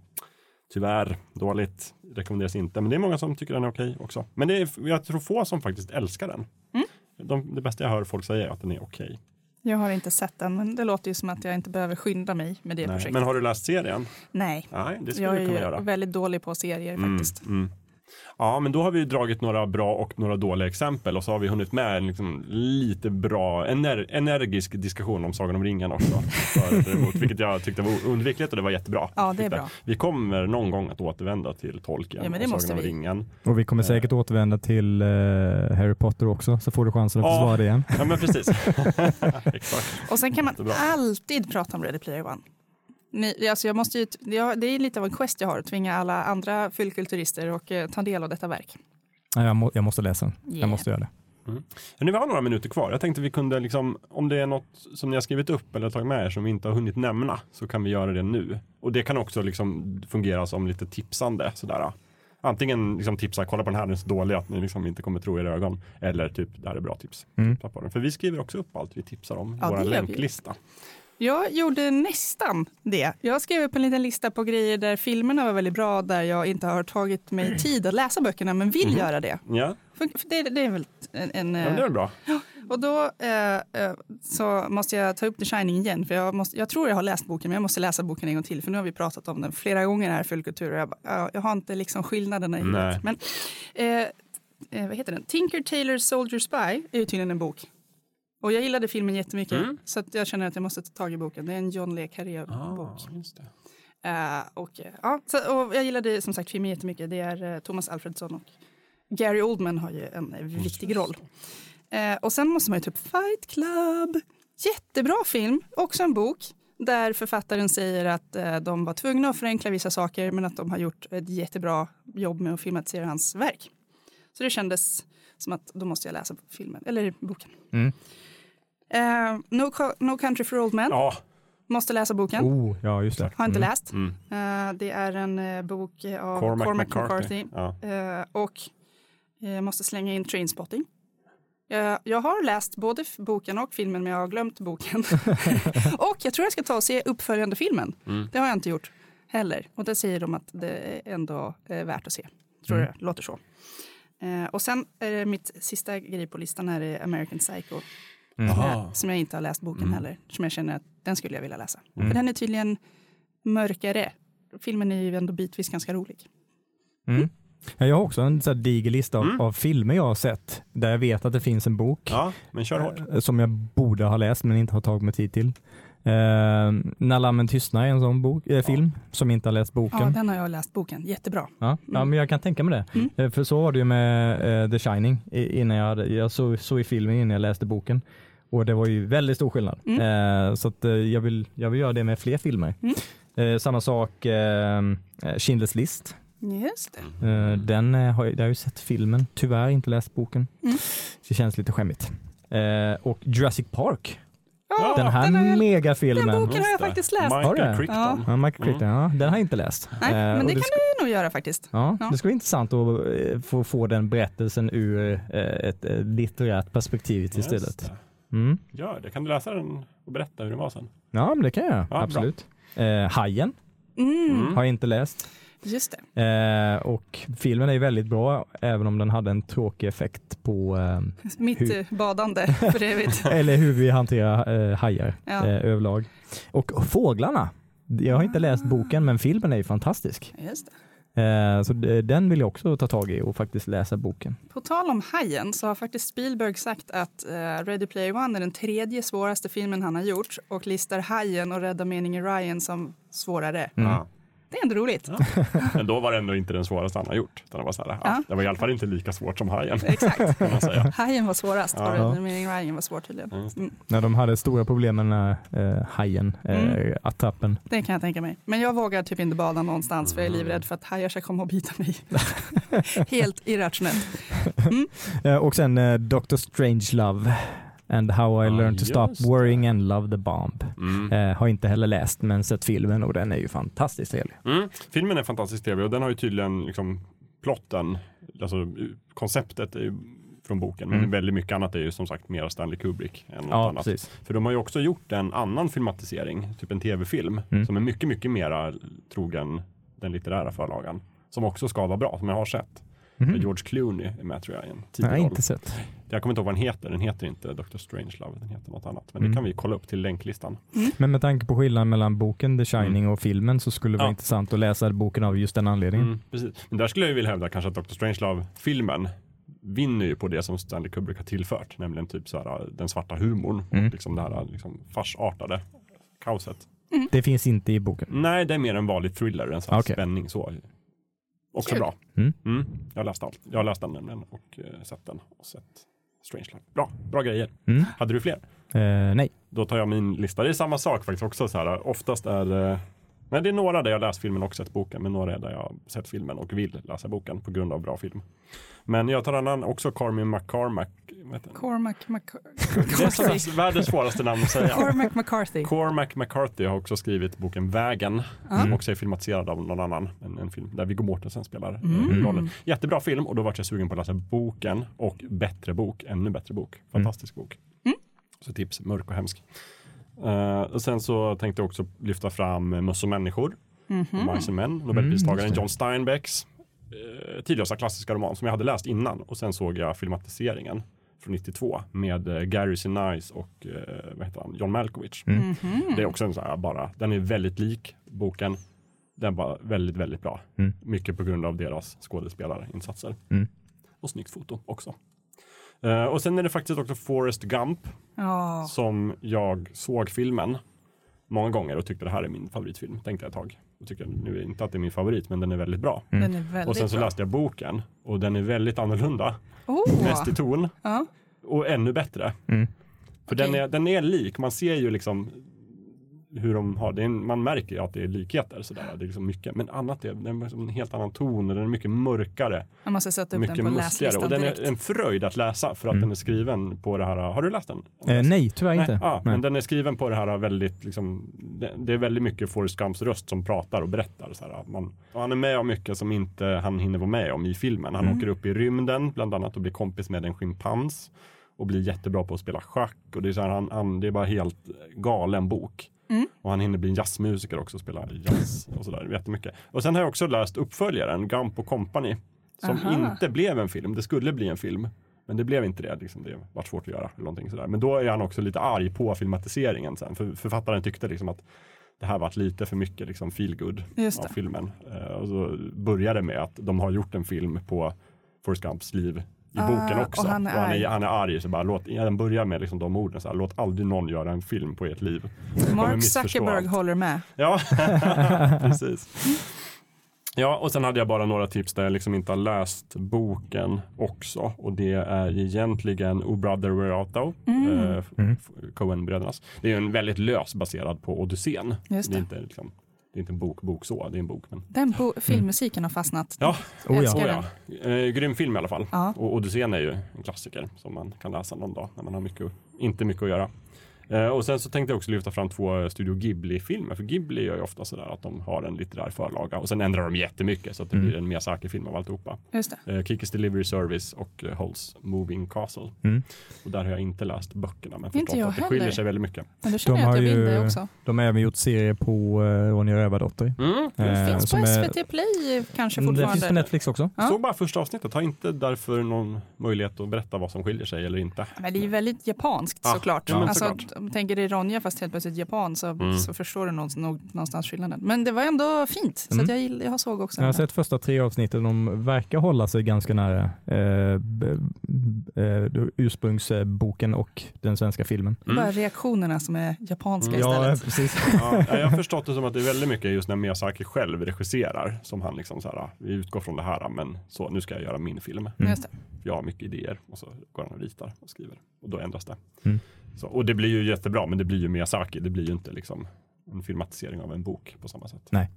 [SPEAKER 1] Tyvärr, dåligt, rekommenderas inte. Men det är många som tycker den är okej också. Men det är, jag tror få som faktiskt älskar den.
[SPEAKER 2] Mm.
[SPEAKER 1] De, det bästa jag hör folk säga är att den är okej.
[SPEAKER 2] Jag har inte sett den, men det låter ju som att jag inte behöver skynda mig med det
[SPEAKER 1] Nej.
[SPEAKER 2] projektet.
[SPEAKER 1] Men har du läst serien?
[SPEAKER 2] Nej,
[SPEAKER 1] Nej, det skulle
[SPEAKER 2] jag
[SPEAKER 1] du
[SPEAKER 2] är
[SPEAKER 1] kunna
[SPEAKER 2] ju
[SPEAKER 1] göra.
[SPEAKER 2] väldigt dålig på serier
[SPEAKER 1] Mm,
[SPEAKER 2] faktiskt.
[SPEAKER 1] mm. Ja, men då har vi dragit några bra och några dåliga exempel och så har vi hunnit med en liksom lite bra, ener, energisk diskussion om Sagan om ringen också. För vilket jag tyckte var undvikligt och det var jättebra.
[SPEAKER 2] Ja, det är bra.
[SPEAKER 1] Vi kommer någon gång att återvända till Tolkien
[SPEAKER 2] Ja,
[SPEAKER 1] och Sagan om
[SPEAKER 2] vi.
[SPEAKER 1] ringen.
[SPEAKER 3] Och vi kommer
[SPEAKER 1] Eh.
[SPEAKER 3] säkert återvända till eh, Harry Potter också, så får du chansen att
[SPEAKER 1] Ja.
[SPEAKER 3] försvara det igen.
[SPEAKER 1] Ja, men precis. Exakt.
[SPEAKER 2] Och sen kan man alltid prata om Ready Player One. Ni, alltså jag måste ju, jag, det är lite av en quest jag har, att tvinga alla andra fyllkulturister och eh, ta del av detta verk.
[SPEAKER 3] Ja, jag, må, jag måste läsa den.
[SPEAKER 2] Yeah.
[SPEAKER 3] Jag måste göra det.
[SPEAKER 1] Men vi har några minuter kvar. Jag tänkte vi kunde, liksom, om det är något som ni har skrivit upp eller tagit med er som vi inte har hunnit nämna så kan vi göra det nu. Och det kan också liksom fungera som lite tipsande. Sådär. Antingen liksom tipsa, kolla på den här, den är så dålig att ni liksom inte kommer tro era ögon. Eller typ, det här är bra tips.
[SPEAKER 3] Mm.
[SPEAKER 1] För vi skriver också upp allt vi tipsar om i
[SPEAKER 2] Ja,
[SPEAKER 1] vår länklista.
[SPEAKER 2] Jag gjorde nästan det. Jag skrev upp en liten lista på grejer där filmerna var väldigt bra, där jag inte har tagit mig tid att läsa böckerna, men vill
[SPEAKER 1] Mhm.
[SPEAKER 2] göra det.
[SPEAKER 1] Ja,
[SPEAKER 2] det, det är väl en... en
[SPEAKER 1] ja
[SPEAKER 2] eh,
[SPEAKER 1] det är bra.
[SPEAKER 2] Och då eh, eh, så måste jag ta upp The Shining igen, för jag, måste, jag tror jag har läst boken, men jag måste läsa boken en gång till, för nu har vi pratat om den flera gånger här Fullkultur och jag, bara, ja, jag har inte liksom skillnaderna i huvudet. Men eh, eh, vad heter den? Tinker Tailor Soldier Spy är ju tydligen en bok. Och jag gillade filmen jättemycket,
[SPEAKER 1] Mm.
[SPEAKER 2] så jag känner att jag måste ta tag i boken. Det är en John Le Carré-bok.
[SPEAKER 1] Ah.
[SPEAKER 2] Eh, och, eh, ja, så, och jag gillade som sagt filmen jättemycket. Det är eh, Thomas Alfredsson och Gary Oldman har ju en eh, viktig roll. Eh, och sen måste man ju ta upp Fight Club. Jättebra film, också en bok där författaren säger att eh, de var tvungna att förenkla vissa saker men att de har gjort ett jättebra jobb med att filmatisera hans verk. Så det kändes som att då måste jag läsa filmen, eller boken.
[SPEAKER 3] Mm.
[SPEAKER 2] Eh, no, no Country for Old Men,
[SPEAKER 1] Ja,
[SPEAKER 2] måste läsa boken.
[SPEAKER 3] Oh, ja, just det.
[SPEAKER 2] Har inte
[SPEAKER 3] Mm.
[SPEAKER 2] läst.
[SPEAKER 1] mm.
[SPEAKER 2] Eh, det är en eh, bok av
[SPEAKER 1] Cormac,
[SPEAKER 2] Cormac,
[SPEAKER 1] McCarthy.
[SPEAKER 2] McCarthy.
[SPEAKER 1] Ja.
[SPEAKER 2] Och jag måste slänga in Trainspotting. Jag, jag har läst både boken och filmen men jag har glömt boken. och jag tror jag ska ta och se uppföljande filmen.
[SPEAKER 1] Mm.
[SPEAKER 2] Det har jag inte gjort heller. Och där säger de att det är ändå är värt att se. Tror
[SPEAKER 3] Mm.
[SPEAKER 2] det låter så. Och sen är det mitt sista grej på listan här är American Psycho.
[SPEAKER 3] Mm.
[SPEAKER 2] Som,
[SPEAKER 1] Aha.
[SPEAKER 2] jag, som jag inte har läst boken
[SPEAKER 1] Mm.
[SPEAKER 2] heller. Som jag känner att den skulle jag vilja läsa.
[SPEAKER 3] Mm.
[SPEAKER 2] För den är tydligen mörkare. Filmen är ju ändå bitvis ganska rolig.
[SPEAKER 3] Mm. Ja, jag har också en så diger lista av,
[SPEAKER 1] Mm.
[SPEAKER 3] av filmer jag har sett där jag vet att det finns en bok
[SPEAKER 1] Ja, men kör hårt.
[SPEAKER 3] eh, som jag borde ha läst men inte har tagit mig tid till. Uh, När lammen tystnar är en sån bok, eh, film som inte har läst boken.
[SPEAKER 2] Ja, den har jag läst boken. Jättebra.
[SPEAKER 3] Ja, ja,
[SPEAKER 2] Mm.
[SPEAKER 3] men jag kan tänka mig det.
[SPEAKER 2] Mm.
[SPEAKER 3] Eh, För så var det ju med eh, The Shining innan jag, hade, jag såg, såg i filmen innan jag läste boken. Och det var ju väldigt stor skillnad. Eh, så att, eh, jag, vill, jag vill göra det med fler filmer.
[SPEAKER 2] Mm.
[SPEAKER 3] Eh, samma sak eh, Schindler's list.
[SPEAKER 2] Just det.
[SPEAKER 3] Eh, den eh, har jag, jag har ju sett filmen, tyvärr inte läst boken.
[SPEAKER 2] Mm.
[SPEAKER 3] Det känns lite skämmigt. Eh, och Jurassic Park,
[SPEAKER 2] Ja,
[SPEAKER 3] den här
[SPEAKER 2] jag,
[SPEAKER 3] megafilmen.
[SPEAKER 2] den boken har jag
[SPEAKER 1] det.
[SPEAKER 2] faktiskt läst.
[SPEAKER 1] Michael
[SPEAKER 3] det?
[SPEAKER 1] Crichton.
[SPEAKER 2] Ja.
[SPEAKER 3] Ja, Michael Crichton, ja, den har jag inte läst.
[SPEAKER 2] Nej,
[SPEAKER 3] Eh,
[SPEAKER 2] men
[SPEAKER 3] och
[SPEAKER 2] det kan
[SPEAKER 3] ska-
[SPEAKER 2] du nog göra faktiskt.
[SPEAKER 3] Ja,
[SPEAKER 2] Ja.
[SPEAKER 3] det skulle vara intressant att eh, få, få den berättelsen ur eh, ett eh, litterärt perspektiv
[SPEAKER 1] Just
[SPEAKER 3] istället. Mm.
[SPEAKER 1] Gör det. Kan du läsa den och berätta hur den var sen?
[SPEAKER 3] Ja, men det kan jag
[SPEAKER 1] bra.
[SPEAKER 3] absolut. Eh, Hajen
[SPEAKER 2] Mm,
[SPEAKER 1] Mm.
[SPEAKER 3] har jag inte läst.
[SPEAKER 2] Just det.
[SPEAKER 3] Eh, och filmen är väldigt bra, även om den hade en tråkig effekt på eh,
[SPEAKER 2] Mitt
[SPEAKER 3] Hur-
[SPEAKER 2] badande för evigt.
[SPEAKER 3] eller hur vi hanterar eh, hajar
[SPEAKER 2] Ja.
[SPEAKER 3] eh, överlag. Och fåglarna. Jag har inte läst boken, men filmen är ju fantastisk.
[SPEAKER 2] Just det.
[SPEAKER 3] Eh, så den vill jag också ta tag i och faktiskt läsa boken.
[SPEAKER 2] På tal om Hajen så har faktiskt Spielberg sagt att eh, Ready Player One är den tredje svåraste filmen han har gjort och listar Hajen och Rädda meningen Ryan som svårare.
[SPEAKER 3] Mm.
[SPEAKER 1] Ja.
[SPEAKER 2] Det är ändå roligt.
[SPEAKER 1] Men då var det ändå inte den svåraste han har gjort. Utan det, var så här, ja,
[SPEAKER 2] Ja.
[SPEAKER 1] det var i alla fall inte lika svårt som Hajen.
[SPEAKER 2] Exakt.
[SPEAKER 1] Kan man säga.
[SPEAKER 2] Hajen var svårast
[SPEAKER 1] Ja.
[SPEAKER 2] Rädda meningen Ryan var svårt tydligen.
[SPEAKER 1] Ja, det.
[SPEAKER 2] Mm,
[SPEAKER 3] När de hade stora problem med den här eh, hajen, eh,
[SPEAKER 2] Mm.
[SPEAKER 3] attrappen.
[SPEAKER 2] det kan jag tänka mig. Men jag vågar typ inte bada någonstans för jag är livrädd för att hajar ska komma och bita mig. Helt irrationellt.
[SPEAKER 3] Eh, och sen eh, Dr. Strangelove and how I
[SPEAKER 1] Ja,
[SPEAKER 3] learned to stop
[SPEAKER 1] det.
[SPEAKER 3] worrying and love the bomb.
[SPEAKER 1] Mm.
[SPEAKER 3] Eh, har inte heller läst men sett filmen och den är ju fantastiskt trevlig.
[SPEAKER 1] Mm. Filmen är fantastiskt trevlig och den har ju tydligen liksom plotten, alltså konceptet är ju från boken. Men
[SPEAKER 3] Mm.
[SPEAKER 1] väldigt mycket annat är ju som sagt mer Stanley Kubrick än något
[SPEAKER 3] Ja,
[SPEAKER 1] annat.
[SPEAKER 3] precis.
[SPEAKER 1] För de har ju också gjort en annan filmatisering, typ en tv-film,
[SPEAKER 3] Mm.
[SPEAKER 1] som är mycket, mycket mera trogen den litterära förlagan. Som också ska vara bra, som jag har sett. Där George Clooney är med tror jag i en
[SPEAKER 3] Nej,
[SPEAKER 1] tidig roll.
[SPEAKER 3] inte sett.
[SPEAKER 1] Jag kommer inte ihåg vad den heter, den heter inte Dr. Strangelove, den heter något annat. Men
[SPEAKER 3] Mm.
[SPEAKER 1] det kan vi kolla upp till länklistan.
[SPEAKER 3] Men med tanke på skillnaden mellan boken The Shining och filmen så skulle det vara
[SPEAKER 1] Mm. Ja.
[SPEAKER 3] intressant att läsa boken av just den anledningen.
[SPEAKER 1] Mm, precis. Men där skulle jag ju vilja hävda kanske att Dr. Strangelove-filmen vinner ju på det som Stanley Kubrick har tillfört, nämligen typ så här, den svarta humorn,
[SPEAKER 3] Mm.
[SPEAKER 1] liksom det här liksom farsartade kaoset.
[SPEAKER 3] Det finns inte i boken.
[SPEAKER 1] Nej, det är mer en vanlig thriller, en sån
[SPEAKER 3] Okej.
[SPEAKER 1] spänning så. Också
[SPEAKER 2] Kul.
[SPEAKER 1] bra.
[SPEAKER 3] Mm.
[SPEAKER 1] Mm. Jag har läst allt. Jag har läst den nämligen och eh, sett den och sett Strangelove. Bra, bra grejer.
[SPEAKER 3] Mm.
[SPEAKER 1] Hade du fler?
[SPEAKER 3] Eh, nej.
[SPEAKER 1] Då tar jag min lista. Det är samma sak faktiskt också. Så här, oftast är eh, men det är några där jag läst filmen och sett boken, men några är där jag sett filmen och vill läsa boken på grund av bra film. Men jag tar annan också, Carmen McCormack.
[SPEAKER 2] Cormac
[SPEAKER 1] Det är
[SPEAKER 2] McCarthy.
[SPEAKER 1] världens svåraste namn att säga.
[SPEAKER 2] Cormac McCarthy.
[SPEAKER 1] Cormac McCarthy har också skrivit boken Vägen,
[SPEAKER 2] Ja.
[SPEAKER 1] som också är filmatiserad av någon annan. En, en film där Viggo Mortensen spelar eh,
[SPEAKER 2] Mm.
[SPEAKER 1] rollen. Jättebra film och då vart jag sugen på att läsa boken och bättre bok, ännu bättre bok. Fantastisk bok.
[SPEAKER 2] Mm.
[SPEAKER 1] Så tips, mörk och hemsk. Eh, och sen så tänkte jag också lyfta fram Möss och människor,
[SPEAKER 2] Mhm.
[SPEAKER 1] Mice and Men,
[SPEAKER 3] Mm,
[SPEAKER 1] Nobelpristagaren
[SPEAKER 3] det.
[SPEAKER 1] John Steinbecks eh, tidlösa klassiska roman som jag hade läst innan och sen såg jag filmatiseringen från 92 med eh, Gary Sinise och vad heter han? John Malkovich.
[SPEAKER 3] Mm.
[SPEAKER 2] Mhm.
[SPEAKER 1] Det är också en sån här bara, den är väldigt lik boken. Den var väldigt, väldigt bra.
[SPEAKER 3] Mm.
[SPEAKER 1] Mycket på grund av deras skådespelarinsatser.
[SPEAKER 3] Mm.
[SPEAKER 1] Och snyggt foto också. Eh, och sen är det faktiskt också Forrest Gump
[SPEAKER 2] Ja.
[SPEAKER 1] som jag såg filmen många gånger och tyckte det här är min favoritfilm. Tänkte jag ett tag. Och tycker nu inte att det är min favorit, men den är väldigt bra.
[SPEAKER 3] Mm.
[SPEAKER 2] Den är väldigt
[SPEAKER 1] och sen så
[SPEAKER 2] bra.
[SPEAKER 1] läste jag boken och den är väldigt annorlunda.
[SPEAKER 2] Oh.
[SPEAKER 1] Mest i ton
[SPEAKER 2] Ja.
[SPEAKER 1] och ännu bättre.
[SPEAKER 3] Mm.
[SPEAKER 1] För
[SPEAKER 2] Okej.
[SPEAKER 1] den, är, den är lik, man ser ju liksom hur de har, det är en, man märker ju att det är likheter sådär, det är liksom mycket, men annat är, den är liksom en helt annan ton och den är mycket mörkare,
[SPEAKER 2] Jag måste sätta upp
[SPEAKER 1] mycket
[SPEAKER 2] den på
[SPEAKER 1] mustigare och
[SPEAKER 2] läslistan
[SPEAKER 1] den
[SPEAKER 2] direkt.
[SPEAKER 1] är en fröjd att läsa för att
[SPEAKER 3] Mm.
[SPEAKER 1] den är skriven på det här, har du läst den?
[SPEAKER 3] Eh, nej, tyvärr inte.
[SPEAKER 1] Nej, ja,
[SPEAKER 3] Nej.
[SPEAKER 1] men den är skriven på det här väldigt, liksom, det, det är väldigt mycket Forrest Gumps röst som pratar och berättar. Så här, man, och han är med om mycket som inte han hinner vara med om i filmen. Han
[SPEAKER 2] Mm.
[SPEAKER 1] åker upp i rymden bland annat och blir kompis med en schimpans. och blir jättebra på att spela schack och det är, så här, han, han, det är bara helt galen bok.
[SPEAKER 2] Mm.
[SPEAKER 1] Och han hinner bli en jazzmusiker också och spela jazz och sådär jättemycket. Och sen har jag också läst uppföljaren, Gump och Company, som
[SPEAKER 2] Aha.
[SPEAKER 1] inte blev en film. Det skulle bli en film. Men det blev inte det. Liksom, det var svårt att göra. Eller någonting sådär. Men då är han också lite arg på filmatiseringen sen. För författaren tyckte liksom att det här varit lite för mycket liksom feel good
[SPEAKER 2] Just
[SPEAKER 1] av filmen. Eh, och så börjar det med att de har gjort en film på Forrest Gumps liv i
[SPEAKER 2] Ah,
[SPEAKER 1] boken också.
[SPEAKER 2] och han är
[SPEAKER 1] han, är, han är arg, så bara låt, den börjar med liksom de orden, så här, låt aldrig någon göra en film på ert liv.
[SPEAKER 2] Mark Zuckerberg
[SPEAKER 1] allt.
[SPEAKER 2] håller med.
[SPEAKER 1] Ja, precis. Ja, och sen hade jag bara några tips där jag liksom inte har läst boken också. Och det är egentligen O Brother Where Art Thou,
[SPEAKER 2] Mm.
[SPEAKER 1] eh,
[SPEAKER 3] Mm.
[SPEAKER 1] Coen-brödernas. Det är en väldigt lös baserad på Odysseen.
[SPEAKER 2] Just
[SPEAKER 1] Det är
[SPEAKER 2] det.
[SPEAKER 1] inte, liksom, det är inte en bok, bok så, det är en bok. Men...
[SPEAKER 2] Den bo- filmmusiken har fastnat.
[SPEAKER 1] Ja,
[SPEAKER 3] Oh, ja.
[SPEAKER 1] Oh, ja. Eh, grym film i alla fall.
[SPEAKER 2] Ja.
[SPEAKER 1] Och Odysseen är ju en klassiker som man kan läsa någon dag när man har mycket, inte mycket att göra. Eh, och sen så tänkte jag också lyfta fram två eh, Studio Ghibli-filmer. För Ghibli gör ju ofta sådär att de har en litterär förlaga och sen ändrar de jättemycket så att det
[SPEAKER 3] Mm.
[SPEAKER 1] blir en Miyazaki-film av alltihopa.
[SPEAKER 2] Just det.
[SPEAKER 1] Eh, Kikis Delivery Service och eh, Moving Castle.
[SPEAKER 3] Mm.
[SPEAKER 1] Och där har jag inte läst böckerna men förstått att det skiljer
[SPEAKER 2] heller.
[SPEAKER 1] sig väldigt mycket.
[SPEAKER 2] Men då känner
[SPEAKER 3] De
[SPEAKER 2] jag att
[SPEAKER 3] har
[SPEAKER 2] jag vill
[SPEAKER 3] ju-
[SPEAKER 2] det också.
[SPEAKER 3] De har även gjort serier på uh, Ronja Rövardotter.
[SPEAKER 1] Mm.
[SPEAKER 2] Det
[SPEAKER 3] Eh,
[SPEAKER 2] finns på
[SPEAKER 3] är-
[SPEAKER 2] SVT Play kanske
[SPEAKER 3] Mm, Det
[SPEAKER 2] fortfarande.
[SPEAKER 3] finns på Netflix också.
[SPEAKER 2] Ja.
[SPEAKER 1] Såg bara första avsnittet, har inte därför någon möjlighet att berätta vad som skiljer sig eller inte.
[SPEAKER 2] Men det är ju väldigt japanskt
[SPEAKER 1] Ja,
[SPEAKER 2] såklart.
[SPEAKER 1] ja, men
[SPEAKER 2] alltså,
[SPEAKER 1] såklart.
[SPEAKER 2] Om du tänker dig Ronja fast helt plötsligt japan så,
[SPEAKER 1] Mm.
[SPEAKER 2] så förstår du någonstans, nå- någonstans skillnaden. Men det var ändå fint. Så
[SPEAKER 3] Mm.
[SPEAKER 2] att jag, jag såg också
[SPEAKER 3] Jag har sett första tre avsnitten. De verkar hålla sig ganska nära eh, eh, ursprungsboken och den svenska filmen.
[SPEAKER 2] Är bara reaktionerna som är japanska
[SPEAKER 1] Mm.
[SPEAKER 2] istället.
[SPEAKER 3] precis.
[SPEAKER 1] Ja, jag har förstått det som att det är väldigt mycket just när Miyazaki själv regisserar som han liksom så här, vi utgår från det här men så nu ska jag göra min film.
[SPEAKER 3] Mm.
[SPEAKER 2] Just det.
[SPEAKER 1] Jag har mycket idéer och så går han och ritar och skriver och då ändras det.
[SPEAKER 3] Mm.
[SPEAKER 1] Så, och det blir ju jättebra men det blir ju Miyazaki, det blir ju inte liksom en filmatisering av en bok på samma sätt.
[SPEAKER 3] Nej.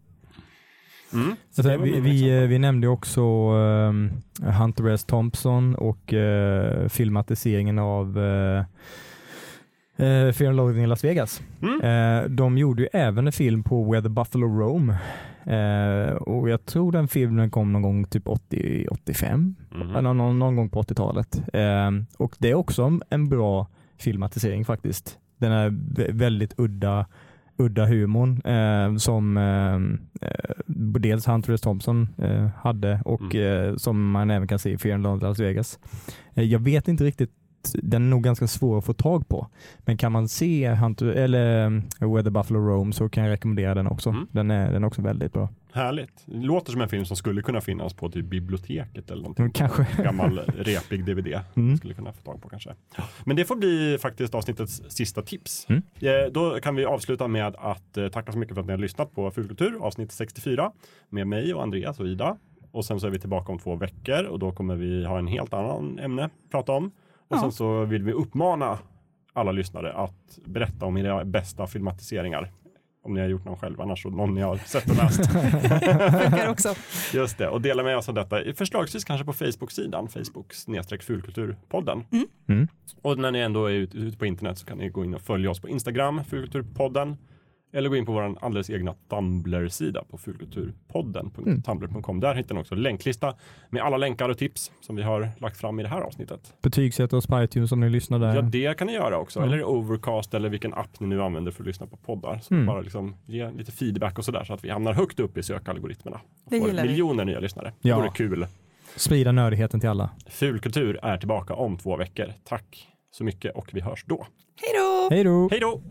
[SPEAKER 1] Mm. Var
[SPEAKER 3] vi, vi, eh, vi nämnde också um, Hunter S. Thompson och uh, filmatiseringen av uh, uh, Fear and Loathing i Las Vegas.
[SPEAKER 1] Mm.
[SPEAKER 3] Eh, de gjorde ju även en film på Where the Buffalo Roam. Eh, och jag tror den filmen kom någon gång typ 80-85.
[SPEAKER 1] Mhm.
[SPEAKER 3] Eller någon, någon gång på 80-talet. Eh, och det är också en bra filmatisering faktiskt. Den är vä- väldigt udda, udda humorn eh, som eh, eh, dels Hunter S. Thompson eh, hade och eh, som man även kan se i Fear and i Las Vegas. Eh, jag vet inte riktigt den är nog ganska svår att få tag på. Men kan man se Hunter, eller Where the Buffalo Roam så kan jag rekommendera den också.
[SPEAKER 1] Mm.
[SPEAKER 3] Den, är, den är också väldigt bra.
[SPEAKER 1] Härligt. Det låter som en film som skulle kunna finnas på typ biblioteket eller någonting.
[SPEAKER 3] Mm, kanske.
[SPEAKER 1] Gammal repig DVD.
[SPEAKER 3] Mm.
[SPEAKER 1] Skulle kunna få tag på kanske. Men det får bli faktiskt avsnittets sista tips.
[SPEAKER 3] Mm.
[SPEAKER 1] Eh, Då kan vi avsluta med att eh, tacka så mycket för att ni har lyssnat på Fulkultur avsnitt 64 med mig och Andreas och Ida. Och sen så är vi tillbaka om två veckor och då kommer vi ha en helt annan ämne att prata om. Och
[SPEAKER 2] Ja.
[SPEAKER 1] sen så vill vi uppmana alla lyssnare att berätta om era bästa filmatiseringar. Om ni har gjort någon själv, annars så någon ni har sett och läst.
[SPEAKER 2] Funkar också.
[SPEAKER 1] Just det, och dela med oss av detta, förslagsvis kanske på Facebook-sidan, Facebook snedstreck fulkulturpodden.
[SPEAKER 3] Mm.
[SPEAKER 1] Och när ni ändå är ute, ute på internet så kan ni gå in och följa oss på Instagram, fulkulturpodden. Eller gå in på vår alldeles egna Tumblr-sida på fulkulturpodden.tumblr.com. Där hittar ni också en länklista med alla länkar och tips som vi har lagt fram i det här avsnittet.
[SPEAKER 3] Betygsätt oss på iTunes om ni lyssnar där.
[SPEAKER 1] Ja, det kan ni göra också.
[SPEAKER 3] Ja.
[SPEAKER 1] Eller Overcast eller vilken app ni nu använder för att lyssna på poddar. Så
[SPEAKER 3] Mm.
[SPEAKER 1] bara liksom ge lite feedback och sådär så att vi hamnar högt upp i sökalgoritmerna. Och
[SPEAKER 2] Det
[SPEAKER 1] får
[SPEAKER 2] gillar vi.
[SPEAKER 1] miljoner nya lyssnare. Det
[SPEAKER 3] Ja.
[SPEAKER 1] vore kul.
[SPEAKER 3] Sprida nördigheten till alla.
[SPEAKER 1] Fulkultur är tillbaka om två veckor. Tack så mycket och vi hörs då.
[SPEAKER 2] Hej då!
[SPEAKER 3] Hej då!
[SPEAKER 1] Hej då!